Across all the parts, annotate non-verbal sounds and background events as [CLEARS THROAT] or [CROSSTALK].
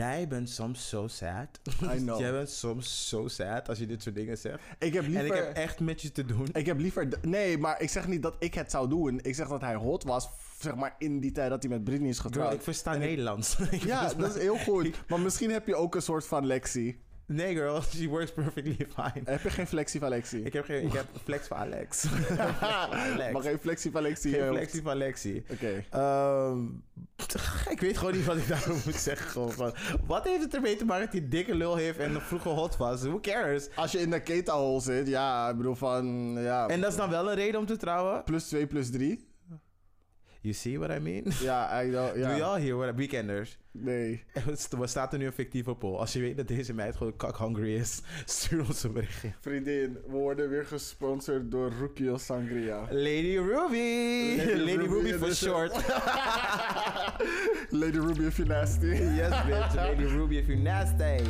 Jij bent soms zo sad. [LAUGHS] I know. Jij bent soms zo sad als je dit soort dingen zegt. Ik heb liever... En ik heb echt met je te doen. Ik heb liever... Nee, maar ik zeg niet dat ik het zou doen. Ik zeg dat hij hot was, zeg maar, in die tijd dat hij met Britney is Girl, getrouwd. ik versta Nederlands. [LAUGHS] Ik Ja, dat is heel goed. [LAUGHS] Maar misschien heb je ook een soort van Lexi. Nee, girl, [LAUGHS] she works perfectly fine. Heb je geen flexie van Lexi? Ik heb, geen, ik heb [LAUGHS] flex van Alex. [LAUGHS] Alex. Maar geen flexie van Lexi. Geen eh, flexie van Lexi. Oké. Ehm, ik weet gewoon niet wat ik daarover moet zeggen. Gewoon van, wat heeft het ermee te maken dat hij dikke lul heeft en vroeger hot was? Who cares? Als je in de ketelhol zit, ja, ik bedoel van, ja, En dat is dan wel een reden om te trouwen? plus 2 plus 3. You see what I mean? Ja, wel, Doe je ja. al hier, what- weekenders? Nee. [LAUGHS] Er staat er nu een fictieve poll. Als je weet dat deze meid gewoon kak hungry is, [LAUGHS] stuur ons een berichtje. Vriendin, we worden weer gesponsord door Rukio Sangria. Lady Ruby! Lady, Ruby for short. [LAUGHS] Lady Ruby if you nasty. yes, bitch. Lady Ruby if you nasty.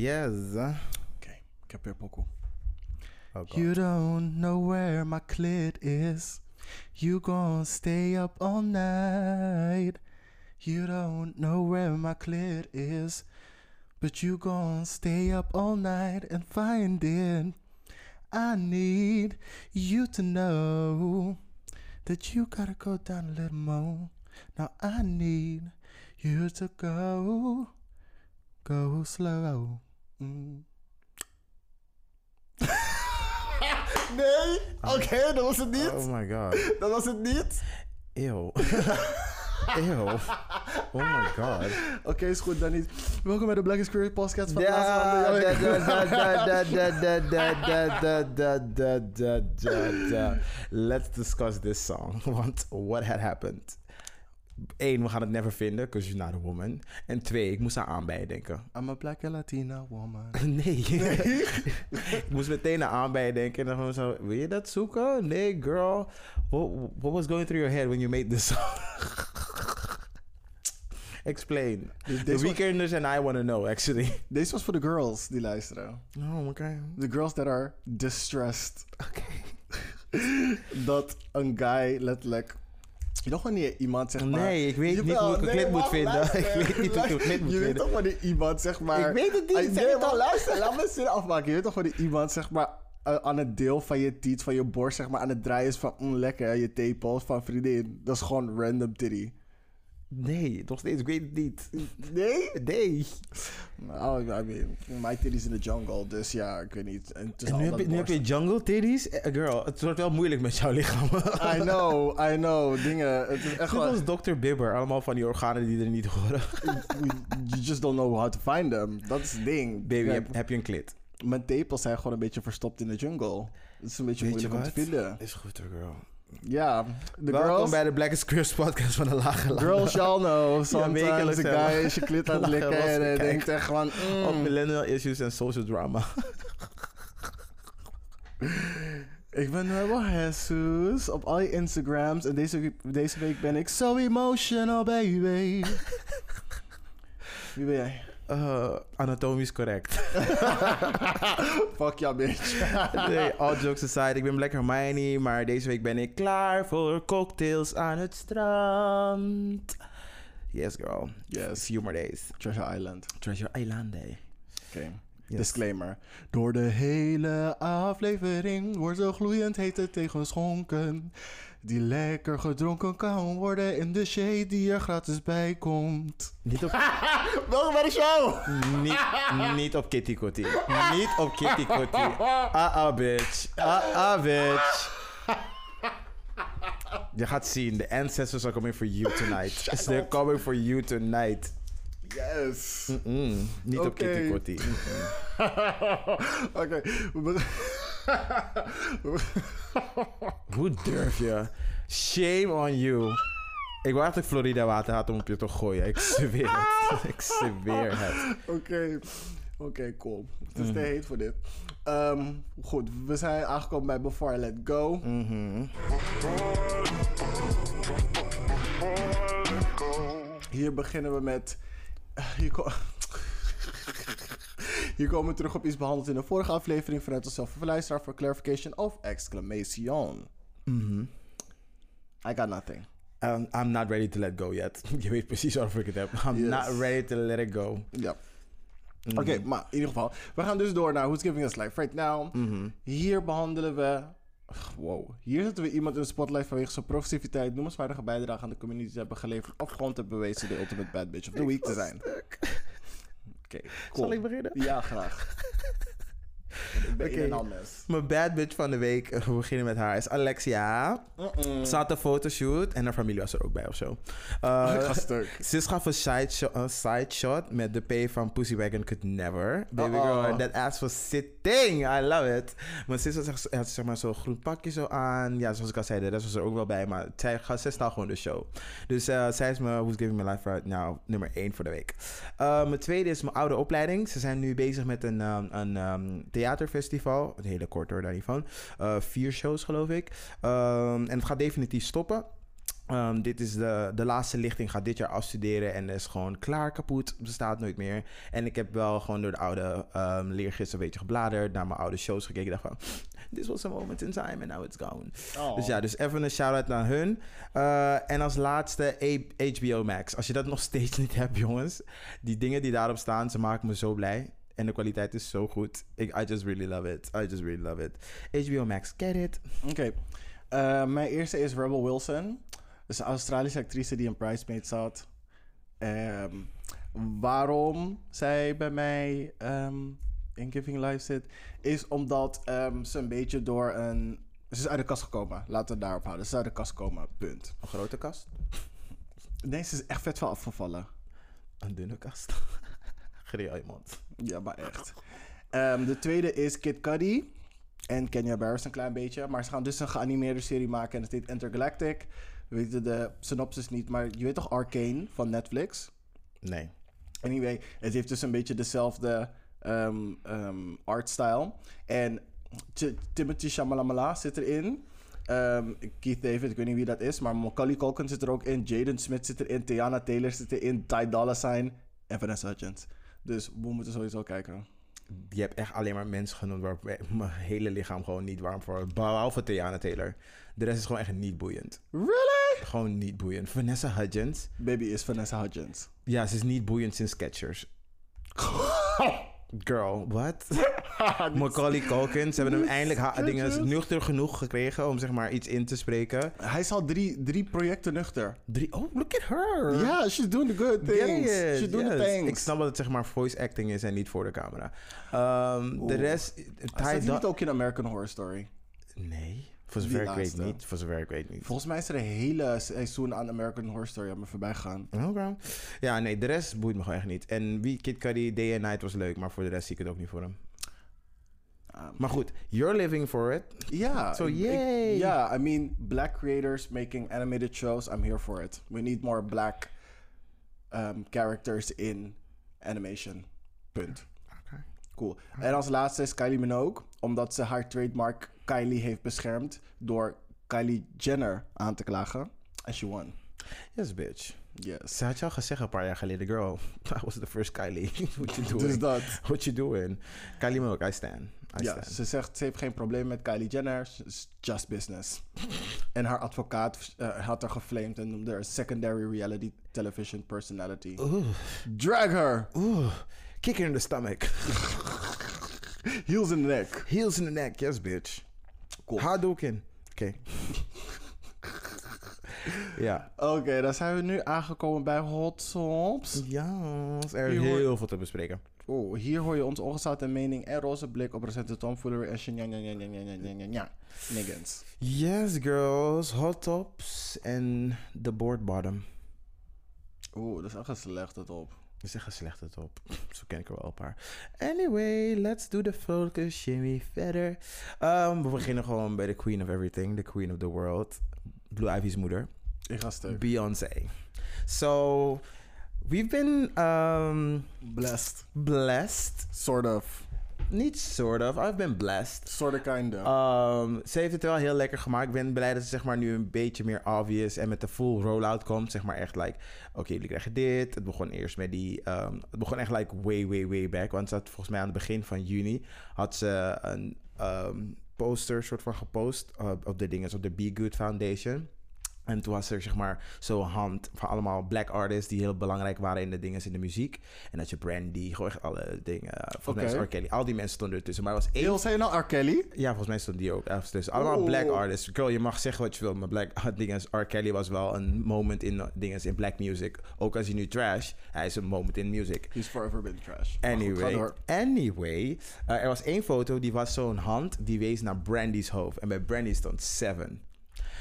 Yes. Heb weer pokoe. Oh, You don't know where my clit is. You gon' stay up all night. You don't know where my clit is. But you gon' stay up all night and find it. I need you to know that you gotta go down a little more. Now I need you to go, go slow. Nee, oké, dat was het niet. Oh my god. Dat was het niet. Eeuw. Eeuw. Oh my god. Oké, is goed dan niet. Welkom bij de Black Square podcast van Let's discuss this song. Want what had happened? Eén, we gaan het never vinden, because you're not a woman. En twee, ik moest aan aanbijen denken. I'm a black and Latina woman. [LAUGHS] Nee. [LAUGHS] ik moest meteen aan aanbijen denken. En dan zo, wil je dat zoeken? Nee, girl. What, what was going through your head when you made this song? [LAUGHS] Explain. Dus The was, Weekenders and I want to know, actually. deze was voor de girls die luisteren. Oh, oké. The girls that are distressed. Oké. Dat een guy letterlijk... Weet wanneer iemand zeg maar... Nee, ik weet niet hoe ik een clip moet vinden. [LAUGHS] Ik weet niet hoe ik een clip moet Je weet vinden. toch wanneer iemand zeg maar... Ik weet het niet, Nee, het maar toch? luister, laat me zin afmaken. Je weet toch wanneer iemand zeg maar... eh, aan het deel van je tiet, van je borst, zeg maar, aan het draaien is van mm, lekker, je tepels van vriendin. Dat is gewoon random titty. Nee, nog steeds, ik weet het niet. Nee? Nee. Nou, I mean, my titties in the jungle, dus ja, ik weet niet. En, En nu heb, je, nu heb je jungle titties? Eh, Girl, het wordt wel moeilijk met jouw lichaam. I know, I know, dingen. Het is echt als Dr. Bibber, allemaal van die organen die er niet horen. You just don't know how to find them. Dat is het ding. Baby, heb, heb je een klit? Mijn tepels zijn gewoon een beetje verstopt in de jungle. Het is een beetje Weet moeilijk om te vinden. Is goed hoor, girl. Ja, de Welkom girls... bij de Black is podcast van de Lage Landen. Girls y'all know. Sometimes wekelijks a guy is je klit aan het likken en hij denkt echt van... mm. Op millennial issues en social drama. Ik ben Rebel Jesus op al je Instagrams en deze, week- deze week ben ik so emotional, baby. Wie ben jij? Eh, anatomisch correct. [LAUGHS] Fuck ja, bitch. [LAUGHS] nee, all jokes aside. Ik ben Black Hermione, maar deze week ben ik klaar voor cocktails aan het strand. Yes, girl. Yes. Few more days. Treasure Island. Treasure Island Day. Oké. Yes. Disclaimer. Door de hele aflevering wordt zo gloeiend hete thee geschonken. Die lekker gedronken kan worden in de shade die er gratis bij komt. Niet op, Welkom bij de show! niet, niet op Kitty Kotti. Niet op Kitty Kotti. Ah, ah, bitch. Ah, ah, bitch. Je gaat zien. The ancestors are coming for you tonight. [LAUGHS] They're coming for you tonight. Yes! Niet op. Kitty Kotti. [LAUGHS] Oké, [LAUGHS] [LAUGHS] Hoe durf je? Shame on you. Ik wou ik Florida water had om op je te gooien. Ik zweer het. Ik zweer het. Oké. Oké, cool. Het is te heet voor dit. Ehm, goed, we zijn aangekomen bij Before I Let Go. Mhm. Hier beginnen we met. [LAUGHS] Hier, [LAUGHS] Hier komen we terug op iets behandeld in de vorige aflevering vanuit onszelf voor luisteraar voor clarification of exclamation. Mhm. I got nothing. Um, I'm not ready to let go yet. [LAUGHS] Je weet precies waarover ik het heb. I'm Yes. not ready to let it go. Ja. Mhm. Oké, maar in ieder geval. We gaan dus door naar Who's Giving Us Life Right Now. Mhm. Hier behandelen we. Wow. Hier zetten we iemand in de spotlight vanwege zijn progressiviteit, noemenswaardige bijdrage aan de community te hebben geleverd. of gewoon te bewezen de ultimate bad bitch of the week te zijn. Oké, cool. Zal ik beginnen? Ja, graag. [LAUGHS] Oké. Mijn bad bitch van de week, eh, we beginnen met haar, is Alexia. Ze had een fotoshoot en haar familie was er ook bij of zo. Uh, stuk. Sis gaf een side, shot, side met de P van Pussy Wagon Could Never. Baby Uh-oh. girl, that ass was sitting. I love it. Maar sis had, echt- had zeg maar zo'n groen pakje zo aan. Ja, zoals ik al zei, de rest was er ook wel bij. Maar zij, staat gewoon de show. Dus eh, zij is mijn Who's Giving Me Life Right Now nummer 1 voor de week. Mijn tweede is mijn oude opleiding. Ze zijn nu bezig met een, um, een um, theaterfestival. Een hele kort hoor, daar niet van. Uh, vier shows geloof ik. Um, en het gaat definitief stoppen. Um, dit is de, de laatste lichting. Gaat dit jaar afstuderen en is gewoon klaar, kapot. Bestaat nooit meer. En ik heb wel gewoon door de oude um, leergidsen een beetje gebladerd. Naar mijn oude shows gekeken. Dacht van, [LAUGHS] this was a moment in time and now it's gone. Oh. Dus ja, dus even een shout-out naar hun. Uh, en als laatste HBO Max. Als je dat nog steeds [LAUGHS] niet hebt, jongens. Die dingen die daarop staan, ze maken me zo blij. En de kwaliteit is zo goed. Ik, I just really love it. I just really love it. HBO Max, get it. Oké. Eh, mijn eerste is Rebel Wilson. Dus een Australische actrice die in Bridesmaids zat. Ehm, waarom zij bij mij ehm, in Giving Life zit, is omdat ehm, ze een beetje door een... Ze is uit de kast gekomen. Laten we het daarop houden. Ze is uit de kast gekomen. Punt. Een grote kast. Nee, ze is echt vet veel afgevallen. Een dunne kast. Ja, maar echt. Ehm, de tweede is Kid Cudi. En Kenya Barris een klein beetje. Maar ze gaan dus een geanimeerde serie maken. En het heet Intergalactic. We weten de synopsis niet. Maar je weet toch Arcane van Netflix? Nee. Anyway, het heeft dus een beetje dezelfde ehm ehm, artstyle. En T- Timothy Chalamet zit erin. Keith David, ik weet niet wie dat is. Maar Macaulay Culkin zit er ook in. Jaden Smith zit erin. Tiana Taylor zit erin. Ty Dolla Sign. En Vanessa Hudgens. Dus we moeten sowieso kijken. Je hebt echt alleen maar mensen genoemd waar [LAUGHS] mijn hele lichaam gewoon niet warm voor. Behalve Tiana Taylor. De rest is gewoon echt niet boeiend. Really? Gewoon niet boeiend. Vanessa Hudgens. Baby is Vanessa Hudgens. Ja, ze is niet boeiend sinds Skechers. [LAUGHS] Girl, what? [LAUGHS] Macaulay Culkin. Ze hebben hem eindelijk dingen nuchter genoeg gekregen om zeg maar iets in te spreken. Hij is al drie, drie projecten nuchter. Drie, oh, look at her. Ja, yeah, she's doing the good things. it, She's doing the things. Ik snap dat het zeg maar voice acting is en niet voor de camera. Ehm, de rest... Hij niet ook in American Horror Story? Nee, voor zover ik weet niet. Voor zover ik weet niet. Volgens mij is er een hele seizoen aan American Horror Story aan me voorbij gegaan. Oké. Ja, nee, de rest boeit me gewoon echt niet. En wie Kid Cudi, Day and Night was leuk, maar voor de rest zie ik het ook niet voor hem. Um, Maar goed, you're living for it. ja, [LAUGHS] So, ik- ik- yay. Ja, I mean, black creators making animated shows, I'm here for it. We need more black um, characters in animation. Punt. Oké. Cool. En als laatste is Kylie Minogue, omdat ze haar trademark Kylie heeft beschermd door Kylie Jenner aan te klagen. En she won. Yes, bitch. Yes. Ze had je al gezegd een paar jaar geleden, girl, [LAUGHS] I was the first Kylie. [LAUGHS] What you [LAUGHS] doing? Dus dat. What you doing? Kylie Minogue, I stand. I Ja, stand. ze zegt ze heeft geen probleem met Kylie Jenner. It's just business. en haar advocaat eh, had haar geflamed en noemde haar secondary reality television personality. Drag her! oeh. Kick her in the stomach. Heels in the neck. Heels in the neck, yes, bitch. Cool. Hadouken. Oké. [LAUGHS] ja. Oké, dan zijn we nu aangekomen bij Hot Sops. Ja, er is Hier hoor- heel veel te bespreken. Oh, hier hoor je onze ongezouten mening en roze blik op recente tomfoolery en shenja nja nja nja nja nja nja nja. Niggins. Yes, girls. Hot tops en the board bottom. Oeh, dat is echt een slechte top. Is echt een slechte top. Zo ken ik er wel een paar. Anyway, let's do the focus shimmy verder. Um, we beginnen gewoon bij de queen of everything. The queen of the world. Blue Ivy's moeder. Ik ga stuk. Beyoncé. So, we've been um, Blessed. blessed. Sort of. Niet sort of, I've been blessed. Sort of kinda. Um, ze heeft het wel heel lekker gemaakt. Ik ben blij dat het zeg maar, nu een beetje meer obvious en met de full rollout komt. Zeg maar echt like, oké, jullie krijgen dit. Het begon eerst met die, um, het begon echt like way, way, way back. Want ze had volgens mij aan het begin van juni, had ze een um, poster soort van gepost uh, op de dingen, op de Be Good Foundation. En toen was er zeg maar zo'n hand van allemaal black artists die heel belangrijk waren in de dingen in de muziek. En dat je Brandy, gewoon echt alle dingen. uh, Volgens mij is Oké. R. Kelly, al die mensen stonden ertussen. Maar er was één Heel, zei je nou R. Kelly? ja, volgens mij stond die ook ergens tussen. Allemaal black artists. Girl, je mag zeggen wat je wil, maar black [LAUGHS] dingen. R. Kelly was wel een moment in dingen in black music. Ook als hij nu trash, hij is een moment in music. He's forever been trash. Goed, Anyway, anyway uh, er was één foto die was zo'n hand die wees naar Brandy's hoofd. En bij Brandy stond 7.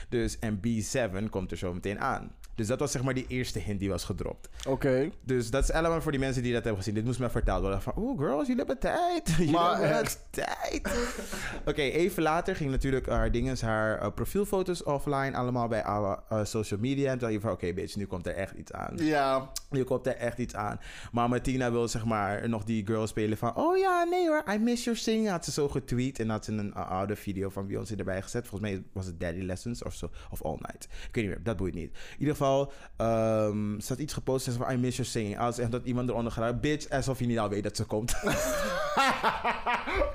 Dus, en B7 komt er zo meteen aan. Dus dat was zeg maar die eerste hint die was gedropt. Oké. Dus dat is allemaal voor die mensen die dat hebben gezien. Dit moest me verteld worden. Van, oeh girls, jullie hebben tijd. [LAUGHS] Jullie Maar hebben echt. tijd. [LAUGHS] Oké, even later ging natuurlijk haar dinges, haar eh, profielfoto's offline. Allemaal bij alle eh, social media. En toen dacht je van, oké bitch, nu komt er echt iets aan. Ja. Nu komt er echt iets aan. Maar Martina wil zeg maar nog die girl spelen van... Oh ja, nee hoor, I miss your singing. Had ze zo getweet. En had ze een uh, oude video van Beyoncé erbij gezet. Volgens mij was het Daddy Lessons of zo. Of All Night. Ik weet niet meer, dat boeit niet. In ieder geval, ehm, ze had iets gepost en ze van... I miss your singing. Als echt dat iemand eronder gaat... Bitch, alsof je niet al weet dat ze komt. [LAUGHS]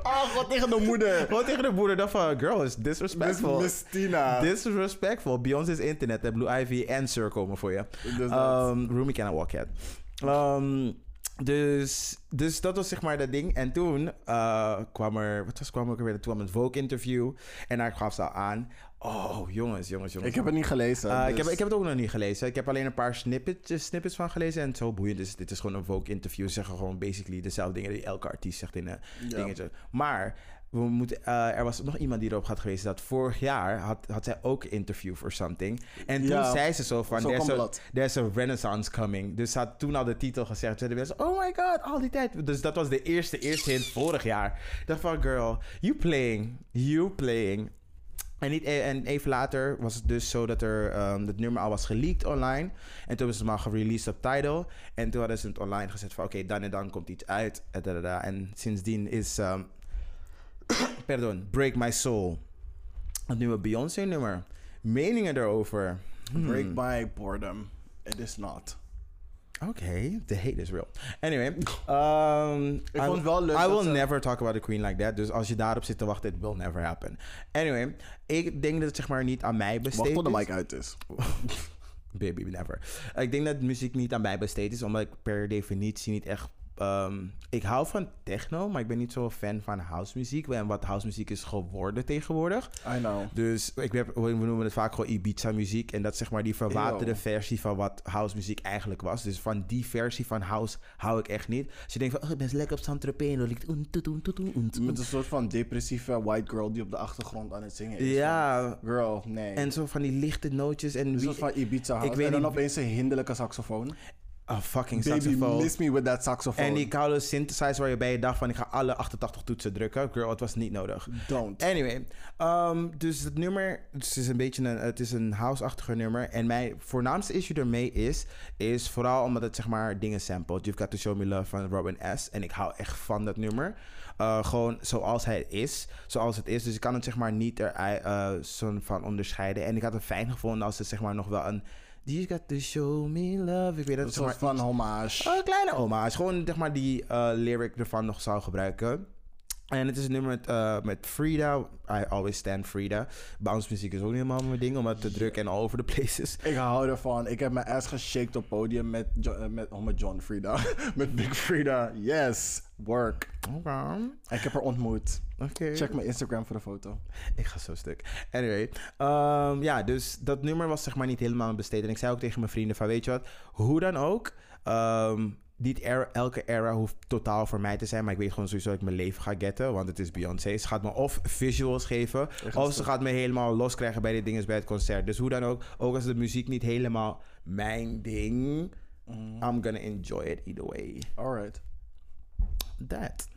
Oh, god, tegen de moeder. Gewoon tegen de moeder. [LAUGHS] Dat van, girl, is disrespectful. Miss, Miss Tina. Disrespectful. Beyoncé's internet en Blue Ivy en Sir komen voor je. Dus. Um, Rumi Can Walk It. Um, dus, dus dat was zeg maar dat ding. En toen uh, kwam er, wat was kwam er ook weer? Toen kwam een Vogue interview. En daar gaf ze al aan. Oh, jongens, jongens, jongens. ik heb het niet gelezen. Uh, ik, dus- heb, ik heb het ook nog niet gelezen. Ik heb alleen een paar snippets, snippets van gelezen. En zo boeiend is dit is gewoon een Vogue interview. Ze zeggen gewoon basically dezelfde dingen die elke artiest zegt in een Ja. dingetje. Maar we moeten, uh, er was nog iemand die erop had gewezen dat vorig jaar had, had zij ook interview for something. En toen Ja. zei ze zo van, Zo there's, a, dat. there's a renaissance coming. Dus ze had toen al de titel gezegd. Zeiden mensen, oh my god, al die tijd. Dus dat was de eerste, eerste hint vorig jaar. Ik dacht van, girl, you playing, you playing. En, niet, e- en even later was het dus zo dat er um, het nummer al was geleakt online. En toen ze hem al gereleased op Tidal. En toen hadden ze het online gezet van oké, dan en dan komt iets uit. En sindsdien is, um, [COUGHS] pardon, Break My Soul. Het nieuwe Beyoncé nummer. Meningen erover. Hmm. Break my boredom. It is not. Oké, the hate is real. Anyway, um, Ik vond het wel leuk I will ze- never talk about a queen like that. Dus als je daarop zit te wachten, it will never happen. Anyway, ik denk dat het zeg maar niet aan mij besteed Wacht tot de mic uit is. [LAUGHS] Baby, never. Ik denk dat muziek niet aan mij besteed is, omdat ik per definitie niet echt. Ehm, ik hou van techno, maar ik ben niet zo'n fan van housemuziek. En wat housemuziek is geworden tegenwoordig. I know. Dus ik heb, we noemen het vaak gewoon Ibiza-muziek. En dat is zeg maar die verwaterde versie van wat housemuziek eigenlijk was. Dus van die versie van house hou ik echt niet. Als je denkt van, oh, ik ben lekker op Saint-Tropez. Met een soort van depressieve white girl die op de achtergrond aan het zingen is. Ja, Girl, nee. en zo van die lichte nootjes. En een wie, van Ibiza house. ik weet en dan niet- opeens een hinderlijke saxofoon. Oh, fucking Baby, saxofoon. miss me with that saxophone. En die koude synthesizer waar je bij je dacht van ik ga alle 88 toetsen drukken. Girl, het was niet nodig. Don't. Anyway, um, dus het nummer, het is een beetje een, het is een house-achtige nummer. En mijn voornaamste issue ermee is, is vooral omdat het zeg maar dingen sampled. You've Got To Show Me Love van Robin S. En ik hou echt van dat nummer. Uh, gewoon zoals hij is, zoals het is. Dus ik kan het zeg maar niet er uh, zo van onderscheiden. En ik had het fijn gevonden als het zeg maar nog wel een... You got to show me love. Ik weet dat het van hommage. Oh, een kleine hommage. Gewoon zeg maar die uh, lyric ervan nog zou gebruiken. En het is een nummer met, uh, met Frida. I always stand Frida. Bounce muziek is ook niet helemaal mijn ding, omdat het te druk en all over the places. Ik hou ervan. Ik heb mijn ass geshaked op podium met, jo eh, met, oh, met John Frida. [LAUGHS] met Big Frida. Yes. Work. Oké. Ik heb haar ontmoet. Oké. Check mijn Instagram voor de foto. Ik ga zo stuk. Anyway. Um, ja, dus dat nummer was zeg maar niet helemaal besteed. En ik zei ook tegen mijn vrienden van, weet je wat? Hoe dan ook... Um, niet era, elke era hoeft totaal voor mij te zijn. Maar ik weet gewoon sowieso dat ik mijn leven ga getten. Want het is Beyoncé. Ze gaat me of visuals geven. Of ze gaat me helemaal loskrijgen bij de dingen bij het concert. Dus hoe dan ook. Ook als de muziek niet helemaal mijn ding. Mm. I'm gonna enjoy it either way. Alright. That.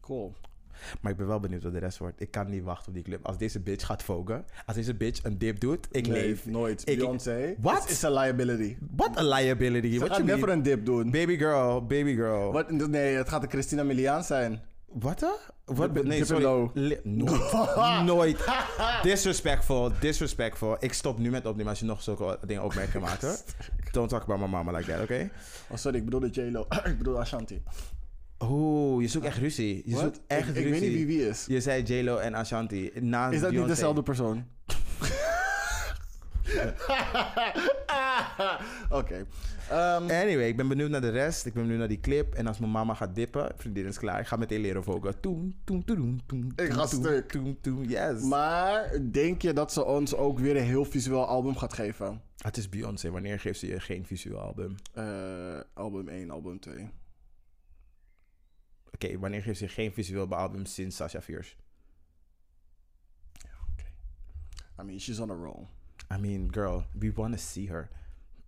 Cool. Maar ik ben wel benieuwd wat de rest wordt. Ik kan niet wachten op die clip. Als deze bitch gaat vogen, als deze bitch een dip doet, ik Nee, leef. nooit. Ik- Beyoncé What? is- een liability. What a liability. Ze What gaat never een dip doen. Baby girl, baby girl. Nee, het gaat de Christina Miliaan zijn. Wat? Wat? Nee, sorry. [LAUGHS] Nooit. Nooit. [LAUGHS] Disrespectful. Disrespectful. Ik stop nu met opnemen als je nog zulke dingen opmerkingen maakt. [LAUGHS] Don't talk about my mama like that, oké? Oh, sorry, ik bedoel de J-Lo. [CLEARS THROAT] ik bedoel Ashanti. Oeh, je zoekt echt ruzie. Je zoekt echt ik, ruzie. ik weet niet wie wie is. Je zei J-Lo en Ashanti. Na Is dat niet dezelfde persoon? [LAUGHS] Oké. Ehm, Anyway, ik ben benieuwd naar de rest. Ik ben benieuwd naar die clip. En als mijn mama gaat dippen, vriendin is klaar. Ik ga meteen leren vogen. Toem, toem, toem, toem, Ik ga toem, stuk. Toem, toem, yes. maar denk je dat ze ons ook weer een heel visueel album gaat geven? Het is Beyoncé. Wanneer geeft ze je geen visueel album? Eh, album 1, album 2. Oké, wanneer geeft ze geen visueel album sinds Sasha Fierce? I mean, she's on a roll. I mean, girl, we want to see her.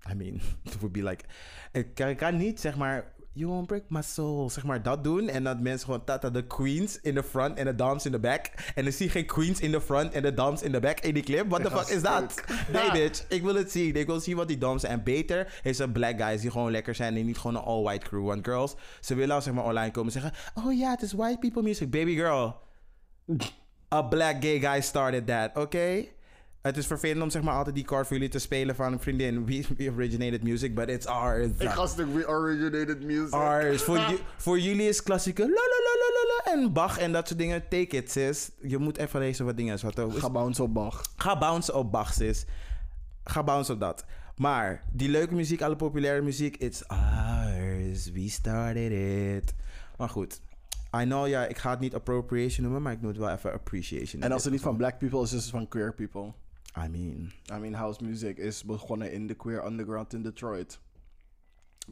I mean, [LAUGHS] it would be like... Ik kan, ik kan niet, zeg maar... You won't break my soul. Zeg maar dat doen. En dat mensen gewoon... Tata, de queens in the front en de dames in the back. En dan zie je geen queens in the front en de dames in the back in die clip. What the fuck is dat? Nee, bitch. Ik wil het zien. Ik wil zien wat die dames zijn. En beter is een black guys die gewoon lekker zijn. En niet gewoon een all-white crew. Want girls, ze willen al zeg maar online komen en zeggen... Oh ja, het is white people music. Baby girl. A black gay guy started that, oké? Het is vervelend om zeg maar altijd die card voor jullie te spelen van een vriendin. We, we originated music, but it's ours. Ik ga stuk we originated music. Ours. Voor, [LAUGHS] ju- voor jullie is klassieke la la la la la la en Bach en dat soort dingen. Take it, sis. Je moet even lezen wat dingen is. Wat Ga bounce op Bach. Ga bounce op Bach, sis. Ga bounce op dat. Maar die leuke muziek, alle populaire muziek, it's ours. We started it. Maar goed. I know, ja, ik ga het niet appropriation noemen, maar ik noem het wel even appreciation. En als het niet van black people is, is het van queer people. I mean, I mean, house music is begonnen in de queer underground in Detroit.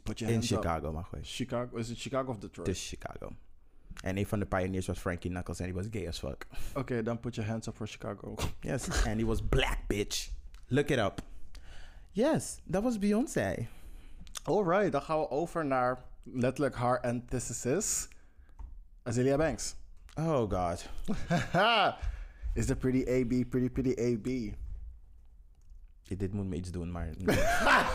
Put your in up. Chicago, maar goed. Chicago. Is het Chicago of Detroit? Het is Chicago. En een van de pioneers was Frankie Knuckles en die was gay as fuck. Oké, dan put your hands up for Chicago. [LAUGHS] Yes, and he was black, bitch. Look it up. Yes, dat was Beyoncé. Alright, dan gaan we over naar letterlijk haar antithesis. Azealia Banks. Oh god. [LAUGHS] is de pretty AB, pretty pretty AB. Dit moet me iets doen, maar... nee.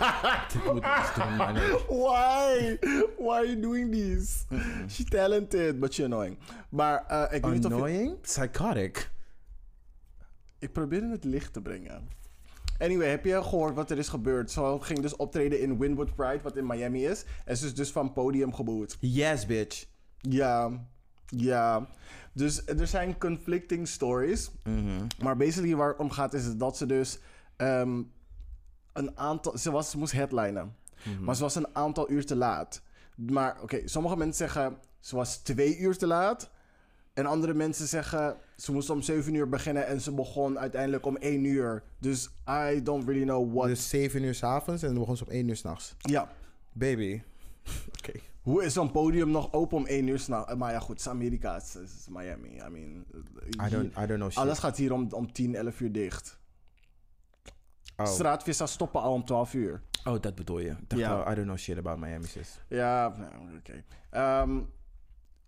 [LAUGHS] dit moet me iets doen, maar nee. Why? Why are you doing this? She's talented, but she's annoying. Maar eh, ik weet niet of Annoying? Psychotic. Ik probeer het licht te brengen. Anyway, heb je gehoord wat er is gebeurd? Ze ging dus optreden in Winwood Pride, wat in Miami is. En ze is dus van podium geboet. Yes, bitch. Ja, ja. Dus er zijn conflicting stories. Mhm. Maar basically waar het om gaat is dat ze dus ehm, een aantal... Ze, was, ze moest headlinen. Maar ze was een aantal uur te laat. Maar oké, sommige mensen zeggen ze was twee uur te laat. En andere mensen zeggen ze moest om zeven uur beginnen en ze begon uiteindelijk om één uur. Dus I don't really know what. Dus 7 uur s'avonds en dan begon ze op 1 uur s'nachts. Ja, Baby. [LAUGHS] Oké. hoe is zo'n podium nog open om één uur s'nachts? Maar ja, goed, het is Amerika, het is, Miami. I mean, I don't, I don't know shit. alles gaat hier om, om 10, 11 uur dicht. Oh. Straatvissers stoppen al om 12 uur. oh, dat bedoel je. Ik dacht Ja. wel, I don't know shit about Miami, sis. Ja, nou, oké. Ehm,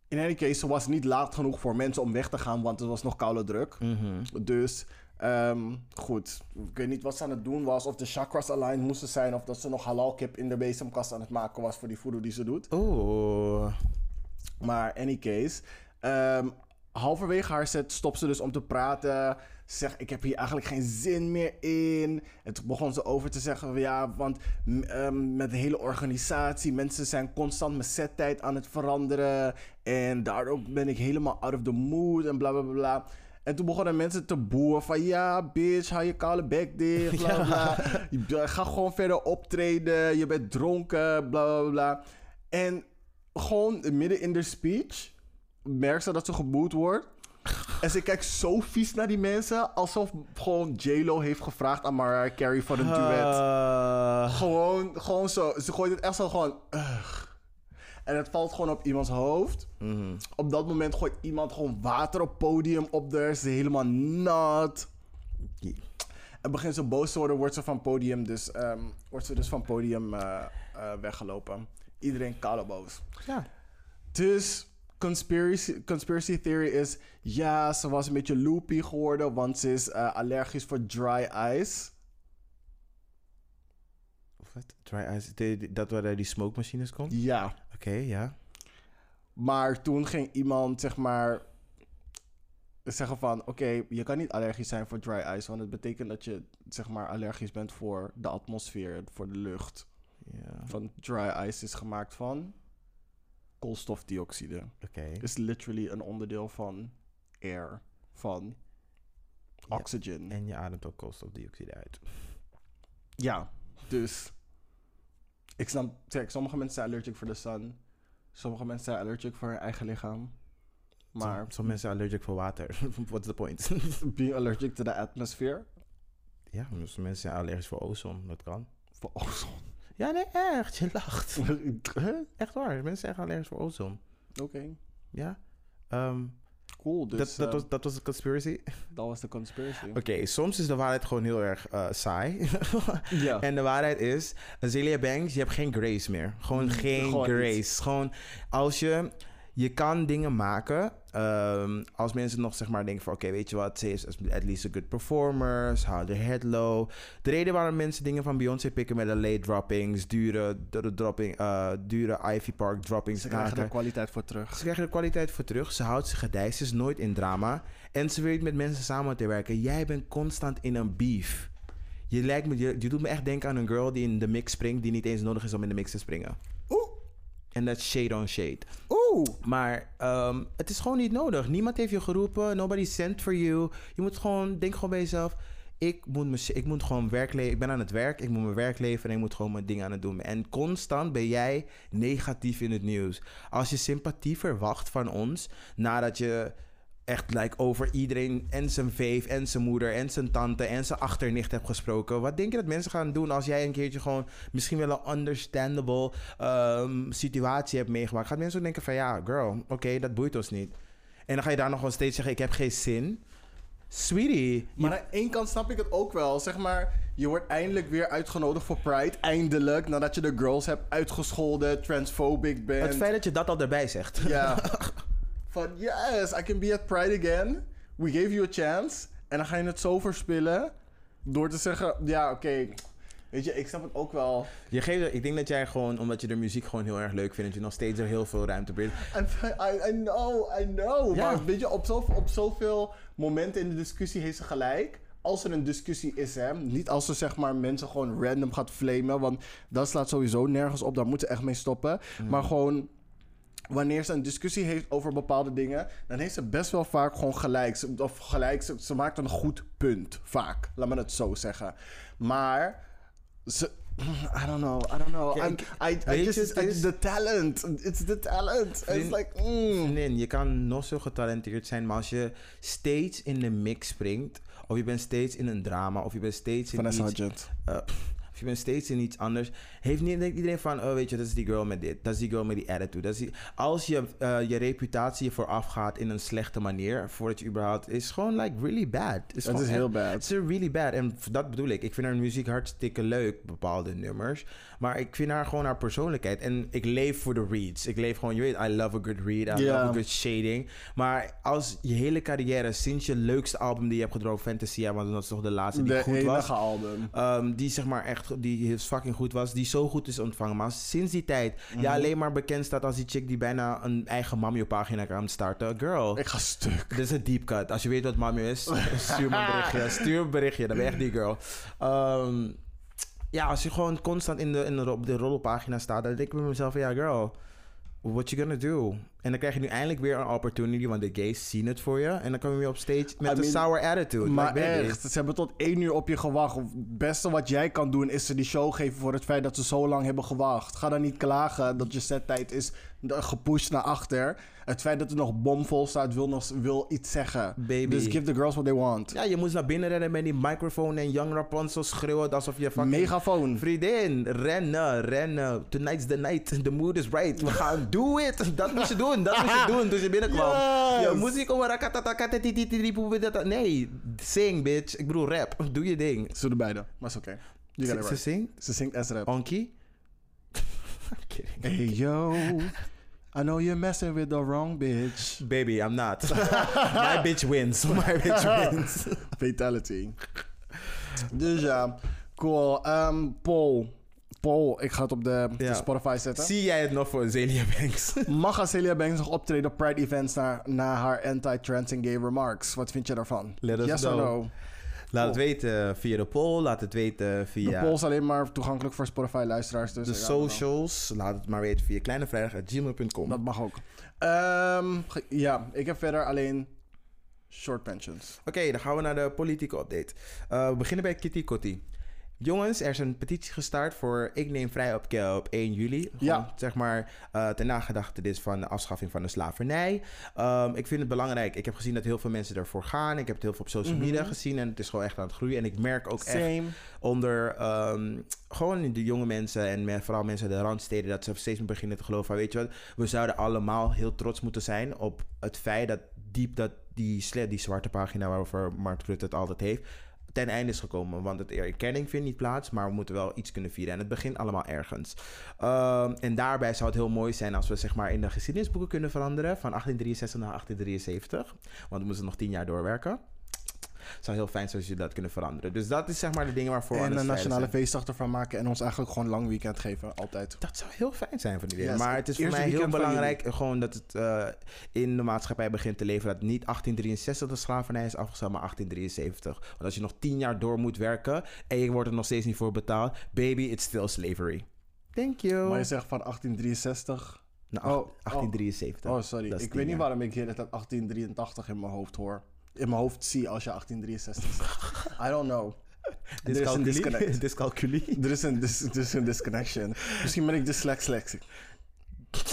in any case, ze was niet laat genoeg voor mensen om weg te gaan, want het was nog koude druk. Mhm. Dus, ehm, goed. Ik weet niet wat ze aan het doen was, of de chakras aligned moesten zijn, of dat ze nog halal kip in de bezemkast aan het maken was voor die voodoo die ze doet. Oeh. Maar any case, ehm, halverwege haar set stopt ze dus om te praten. Ze zegt, ik heb hier eigenlijk geen zin meer in. En toen begon ze over te zeggen, ja, want ehm, met de hele organisatie, mensen zijn constant mijn settijd aan het veranderen. En daardoor ben ik helemaal out of the mood en bla bla bla, bla. En toen begonnen mensen te boeren van ja, bitch, hou je koude bek dicht, bla bla. [LAUGHS] Je- Ga gewoon verder optreden, je bent dronken, bla bla bla. En gewoon midden in de speech merkt ze dat ze geboet wordt. En ze kijkt zo vies naar die mensen, alsof gewoon J-Lo heeft gevraagd aan Mariah Carey voor een duet. Uh, Gewoon, gewoon zo. Ze gooit het echt zo gewoon. ugh. En het valt gewoon op iemands hoofd. mhm. Op dat moment gooit iemand gewoon water op podium op haar. Ze is helemaal nat. En begint ze boos te worden, wordt ze van podium dus, ehm, wordt ze dus van podium eh, eh, weggelopen. Iedereen koude boos. Ja. Dus conspiracy, conspiracy theory is... Ja, ze was een beetje loopy geworden, want ze is eh, allergisch voor dry ice. Wat? Dry ice? Dat waar die smoke machines komt? Ja. Oké, ja. Maar toen ging iemand, zeg maar, zeggen van... Oké, je kan niet allergisch zijn voor dry ice. Want het betekent dat je, zeg maar, allergisch bent voor de atmosfeer, voor de lucht. Ja, Van dry ice is gemaakt van koolstofdioxide. Is literally een onderdeel van air, van Ja. oxygen. En je ademt ook koolstofdioxide uit. Ja, dus... Ik snap, zeg, sommige mensen zijn allergic voor de sun. Sommige mensen zijn allergic voor hun eigen lichaam. Maar Maar sommige mensen zijn allergic voor water. [LAUGHS] What's the point? [LAUGHS] being allergic to the atmosphere... ja, sommige mensen zijn allergisch voor ozon. Dat kan. Voor ozon. Ja, nee, echt. Je lacht. [LAUGHS] Echt waar. Mensen zijn echt allergisch voor ozon. Oké, Ja. Ehm, cool. Dus dat, dat, was, dat was een conspiracy. [LAUGHS] dat was de conspiracy. Oké, soms is de waarheid gewoon heel erg eh, saai. [LAUGHS] Ja. en de waarheid is, Azealia Banks, je hebt geen grace meer. Gewoon Mm, geen gewoon grace. niet. Gewoon als je, je kan dingen maken. ehm, als mensen nog zeg maar denken van, oké, weet je wat, ze is at least a good performer. Ze houdt haar head low. De reden waarom mensen dingen van Beyoncé pikken met de late droppings, dure, dure, dropping, eh, dure Ivy Park droppings. Ze krijgen er kwaliteit voor terug. Ze krijgen de kwaliteit voor terug. Ze houdt zich gedijst. Ze is nooit in drama. En ze weet met mensen samen te werken. Jij bent constant in een beef. Je, lijkt me, je, je doet me echt denken aan een girl die in de mix springt... die niet eens nodig is om in de mix te springen. Oeh, En dat is shade on shade. oeh. Maar ehm, het is gewoon niet nodig. Niemand heeft je geroepen. Nobody sent for you. Je moet gewoon... Denk gewoon bij jezelf... Ik moet, me, ik moet gewoon werk leven. Ik ben aan het werk. Ik moet mijn werk leveren. En ik moet gewoon mijn dingen aan het doen. En constant ben jij negatief in het nieuws. Als je sympathie verwacht van ons... nadat je echt like, over iedereen en zijn veef en zijn moeder en zijn tante en zijn achternicht hebt gesproken. Wat denk je dat mensen gaan doen als jij een keertje gewoon misschien wel een understandable ehm, situatie hebt meegemaakt? Gaat mensen denken van ja, girl, oké, dat boeit ons niet. En dan ga je daar nog gewoon steeds zeggen, ik heb geen zin. Sweetie, Maar aan één kant snap ik het ook wel. Zeg maar, je wordt eindelijk weer uitgenodigd voor Pride. Eindelijk, nadat je de girls hebt uitgescholden, transphobic bent. het feit dat je dat al erbij zegt. Ja. [LAUGHS] Van, yes, I can be at Pride again. We gave you a chance. En dan ga je het zo verspillen. Door te zeggen, ja, oké. Weet je, ik snap het ook wel. Je geeft, ik denk dat jij gewoon, omdat je de muziek gewoon heel erg leuk vindt, dat je nog steeds er heel veel ruimte. En I, I know, I know. Ja. Maar weet je, op, zo, op zoveel momenten in de discussie heeft ze gelijk. Als er een discussie is, hè. Niet als ze zeg maar mensen gewoon random gaat flamen. Want dat slaat sowieso nergens op. Daar moeten ze echt mee stoppen. Maar gewoon... Wanneer ze een discussie heeft over bepaalde dingen, dan heeft ze best wel vaak gewoon gelijk. Ze- Of gelijk, ze, ze maakt een goed punt. Vaak. Laat me het zo zeggen. Maar ze. I don't know, I don't know. I'm- I, I just, is- the talent. It's the talent. It's Vriend- like, mm. Vriendin, je kan nog zo getalenteerd zijn, maar als je steeds in de mix springt, of je bent steeds in een drama, of je bent steeds in Vanessa iets, Hudgens. eh, of je bent steeds in iets anders, heeft niet denkt iedereen van, oh weet je, dat is die girl met dit, dat is die girl met die attitude. Dat is die, als je eh, je reputatie vooraf gaat in een slechte manier, voordat je überhaupt, is gewoon like really bad. Is Het gewoon is heel bad. het is really bad. En dat bedoel ik. Ik vind haar muziek hartstikke leuk, bepaalde nummers. Maar ik vind haar gewoon haar persoonlijkheid. En ik leef voor de reads. Ik leef gewoon, je weet, I love a good read. I Ja. love a good shading. Maar als je hele carrière, sinds je leukste album die je hebt gedropt, Fantasia, want dat is toch de laatste die De goed was. album. Ehm, die zeg maar echt, die fucking goed was, die zo goed is ontvangen. Maar sinds die tijd, Mhm. ja, alleen maar bekend staat als die chick die bijna een eigen Mamio-pagina kan starten. Girl. Ik ga stuk. Dit is een deep cut. Als je weet wat Mamio is, [LAUGHS] stuur me een berichtje. Stuur een berichtje, dan ben je echt die girl. Ehm, ja, als je gewoon constant in de, in de, op de rollenpagina staat, dan denk ik bij mezelf ja girl, what you gonna do? En dan krijg je nu eindelijk weer een opportunity, want de gays zien het voor je. En dan kom je weer op stage met I een mean, sour attitude. Maar Like, echt, ze hebben tot één uur op je gewacht. Het beste wat jij kan doen is ze die show geven voor het feit dat ze zo lang hebben gewacht. Ga dan niet klagen dat je settijd is gepusht naar achter. Het feit dat er nog bomvol staat wil, nog, wil iets zeggen. Baby. Dus give the girls what they want. Ja, je moest naar binnen rennen met die microfoon en Young Rapunzel schreeuwen alsof je fucking... Megafoon. Vriendin, rennen, rennen. Tonight's the night. The mood is right. We gaan do it. Dat moest je doen. Dat moest je doen toen je binnenkwam. Yes. Ja, muziek over rakatatakatatitiripupidata. Nee, sing bitch. Ik bedoel rap. [LAUGHS] Doe je ding. Ze doen beide, maar is oké. You got it Ze zingt? Ze zingt as rap. Onky? I'm [LAUGHS] kidding. Hey yo, I know you're messing with the wrong bitch. Baby, I'm not. [LAUGHS] My bitch wins. My bitch wins. Fatality. Dus ja, cool. Ehm Paul. Paul, ik ga het op de, de. Spotify zetten. Zie jij het nog voor Zelia Banks? [LAUGHS] Mag Celia Banks nog optreden op Pride events na, na haar anti-trans en gay remarks? Wat vind je daarvan? Let us yes or know. no? Laat het weten via de poll. Laat het weten De via poll is alleen maar toegankelijk voor Spotify-luisteraars. Dus de socials. Laat het maar weten via kleinevrijdag.gmail.com. Dat mag ook. Ehm, ja, ik heb verder alleen short pensions. Oké, dan gaan we naar de politieke update. Eh, we beginnen bij Kitty Kotti. Jongens, er is een petitie gestart voor Ik neem vrij op, op 1 juli. Gewoon, Ja. Zeg maar uh, ten nagedachtenis van de afschaffing van de slavernij. Um, ik vind het belangrijk. Ik heb gezien dat heel veel mensen ervoor gaan. Ik heb het heel veel op social media Mhm. gezien. En het is gewoon echt aan het groeien. En ik merk ook echt onder um, gewoon de jonge mensen en met, vooral mensen in de randsteden dat ze steeds meer beginnen te geloven van weet je wat, we zouden allemaal heel trots moeten zijn op het feit dat diep dat die, die zwarte pagina waarover Mark Rutte het altijd heeft ten einde is gekomen. Want het erkenning vindt niet plaats, maar we moeten wel iets kunnen vieren. En het begint allemaal ergens. Um, en daarbij zou het heel mooi zijn als we zeg maar in de geschiedenisboeken kunnen veranderen van 1863 naar 1873. Want we moeten nog tien jaar doorwerken. Het zou heel fijn zijn als je dat kunnen veranderen. Dus dat is zeg maar de dingen waarvoor we En een nationale feestdag ervan maken en ons eigenlijk gewoon lang weekend geven, altijd. Dat zou heel fijn zijn van iedereen. Yes, maar het is voor mij heel belangrijk eh, gewoon dat het uh, in de maatschappij begint te leven. Dat niet 1863 de slavernij is afgeschaft, maar 1873. Want als je nog tien jaar door moet werken en je wordt er nog steeds niet voor betaald, baby, it's still slavery. Thank you. Maar je zegt van 1863. Nou, Oh, 1873. Oh, sorry. Ik weet niet waarom ik hier net 1883 in mijn hoofd hoor. In mijn hoofd zie als je 1863 zegt. I don't know. [LAUGHS] Er is een disconnect. [LAUGHS] Dyscalculie. Er is een, dis, er is een disconnection. Misschien ben ik dyslexic. [LAUGHS]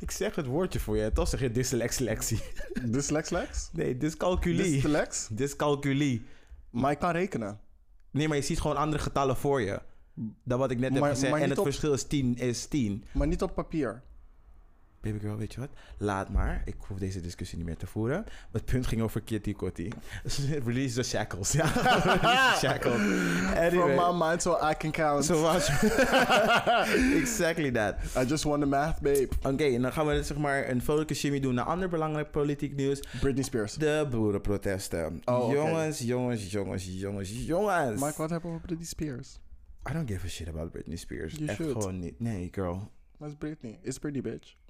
Ik zeg het woordje voor je. Toch zeg je dyslexie. Dyslex? Nee, dyscalculie. Dyslex? Dyscalculie. Maar ik kan rekenen. Nee, maar je ziet gewoon andere getallen voor je. Dan wat ik net heb Maar- gezegd. maar En het op- verschil is 10 is 10. Maar niet op papier. Baby girl, weet je wat? Laat maar. Ik hoef deze discussie niet meer te voeren. Het punt ging over Kitty Kotti. [LAUGHS] Release the shackles. Ja, [LAUGHS] release the shackles. Anyway. From my mind so I can count. Zoals... [LAUGHS] exactly that. I just won the math, babe. Oké, en dan gaan we zeg maar een focus shimmy doen naar ander belangrijk politiek nieuws. Britney Spears. De boerenprotesten. Oh. Jongens, jongens, jongens, jongens, jongens. Mike, wat hebben we over Britney Spears? I don't give a shit about Britney Spears. You Echt should. gewoon niet. Nee, girl. Dat is Britney. Is Britney, bitch.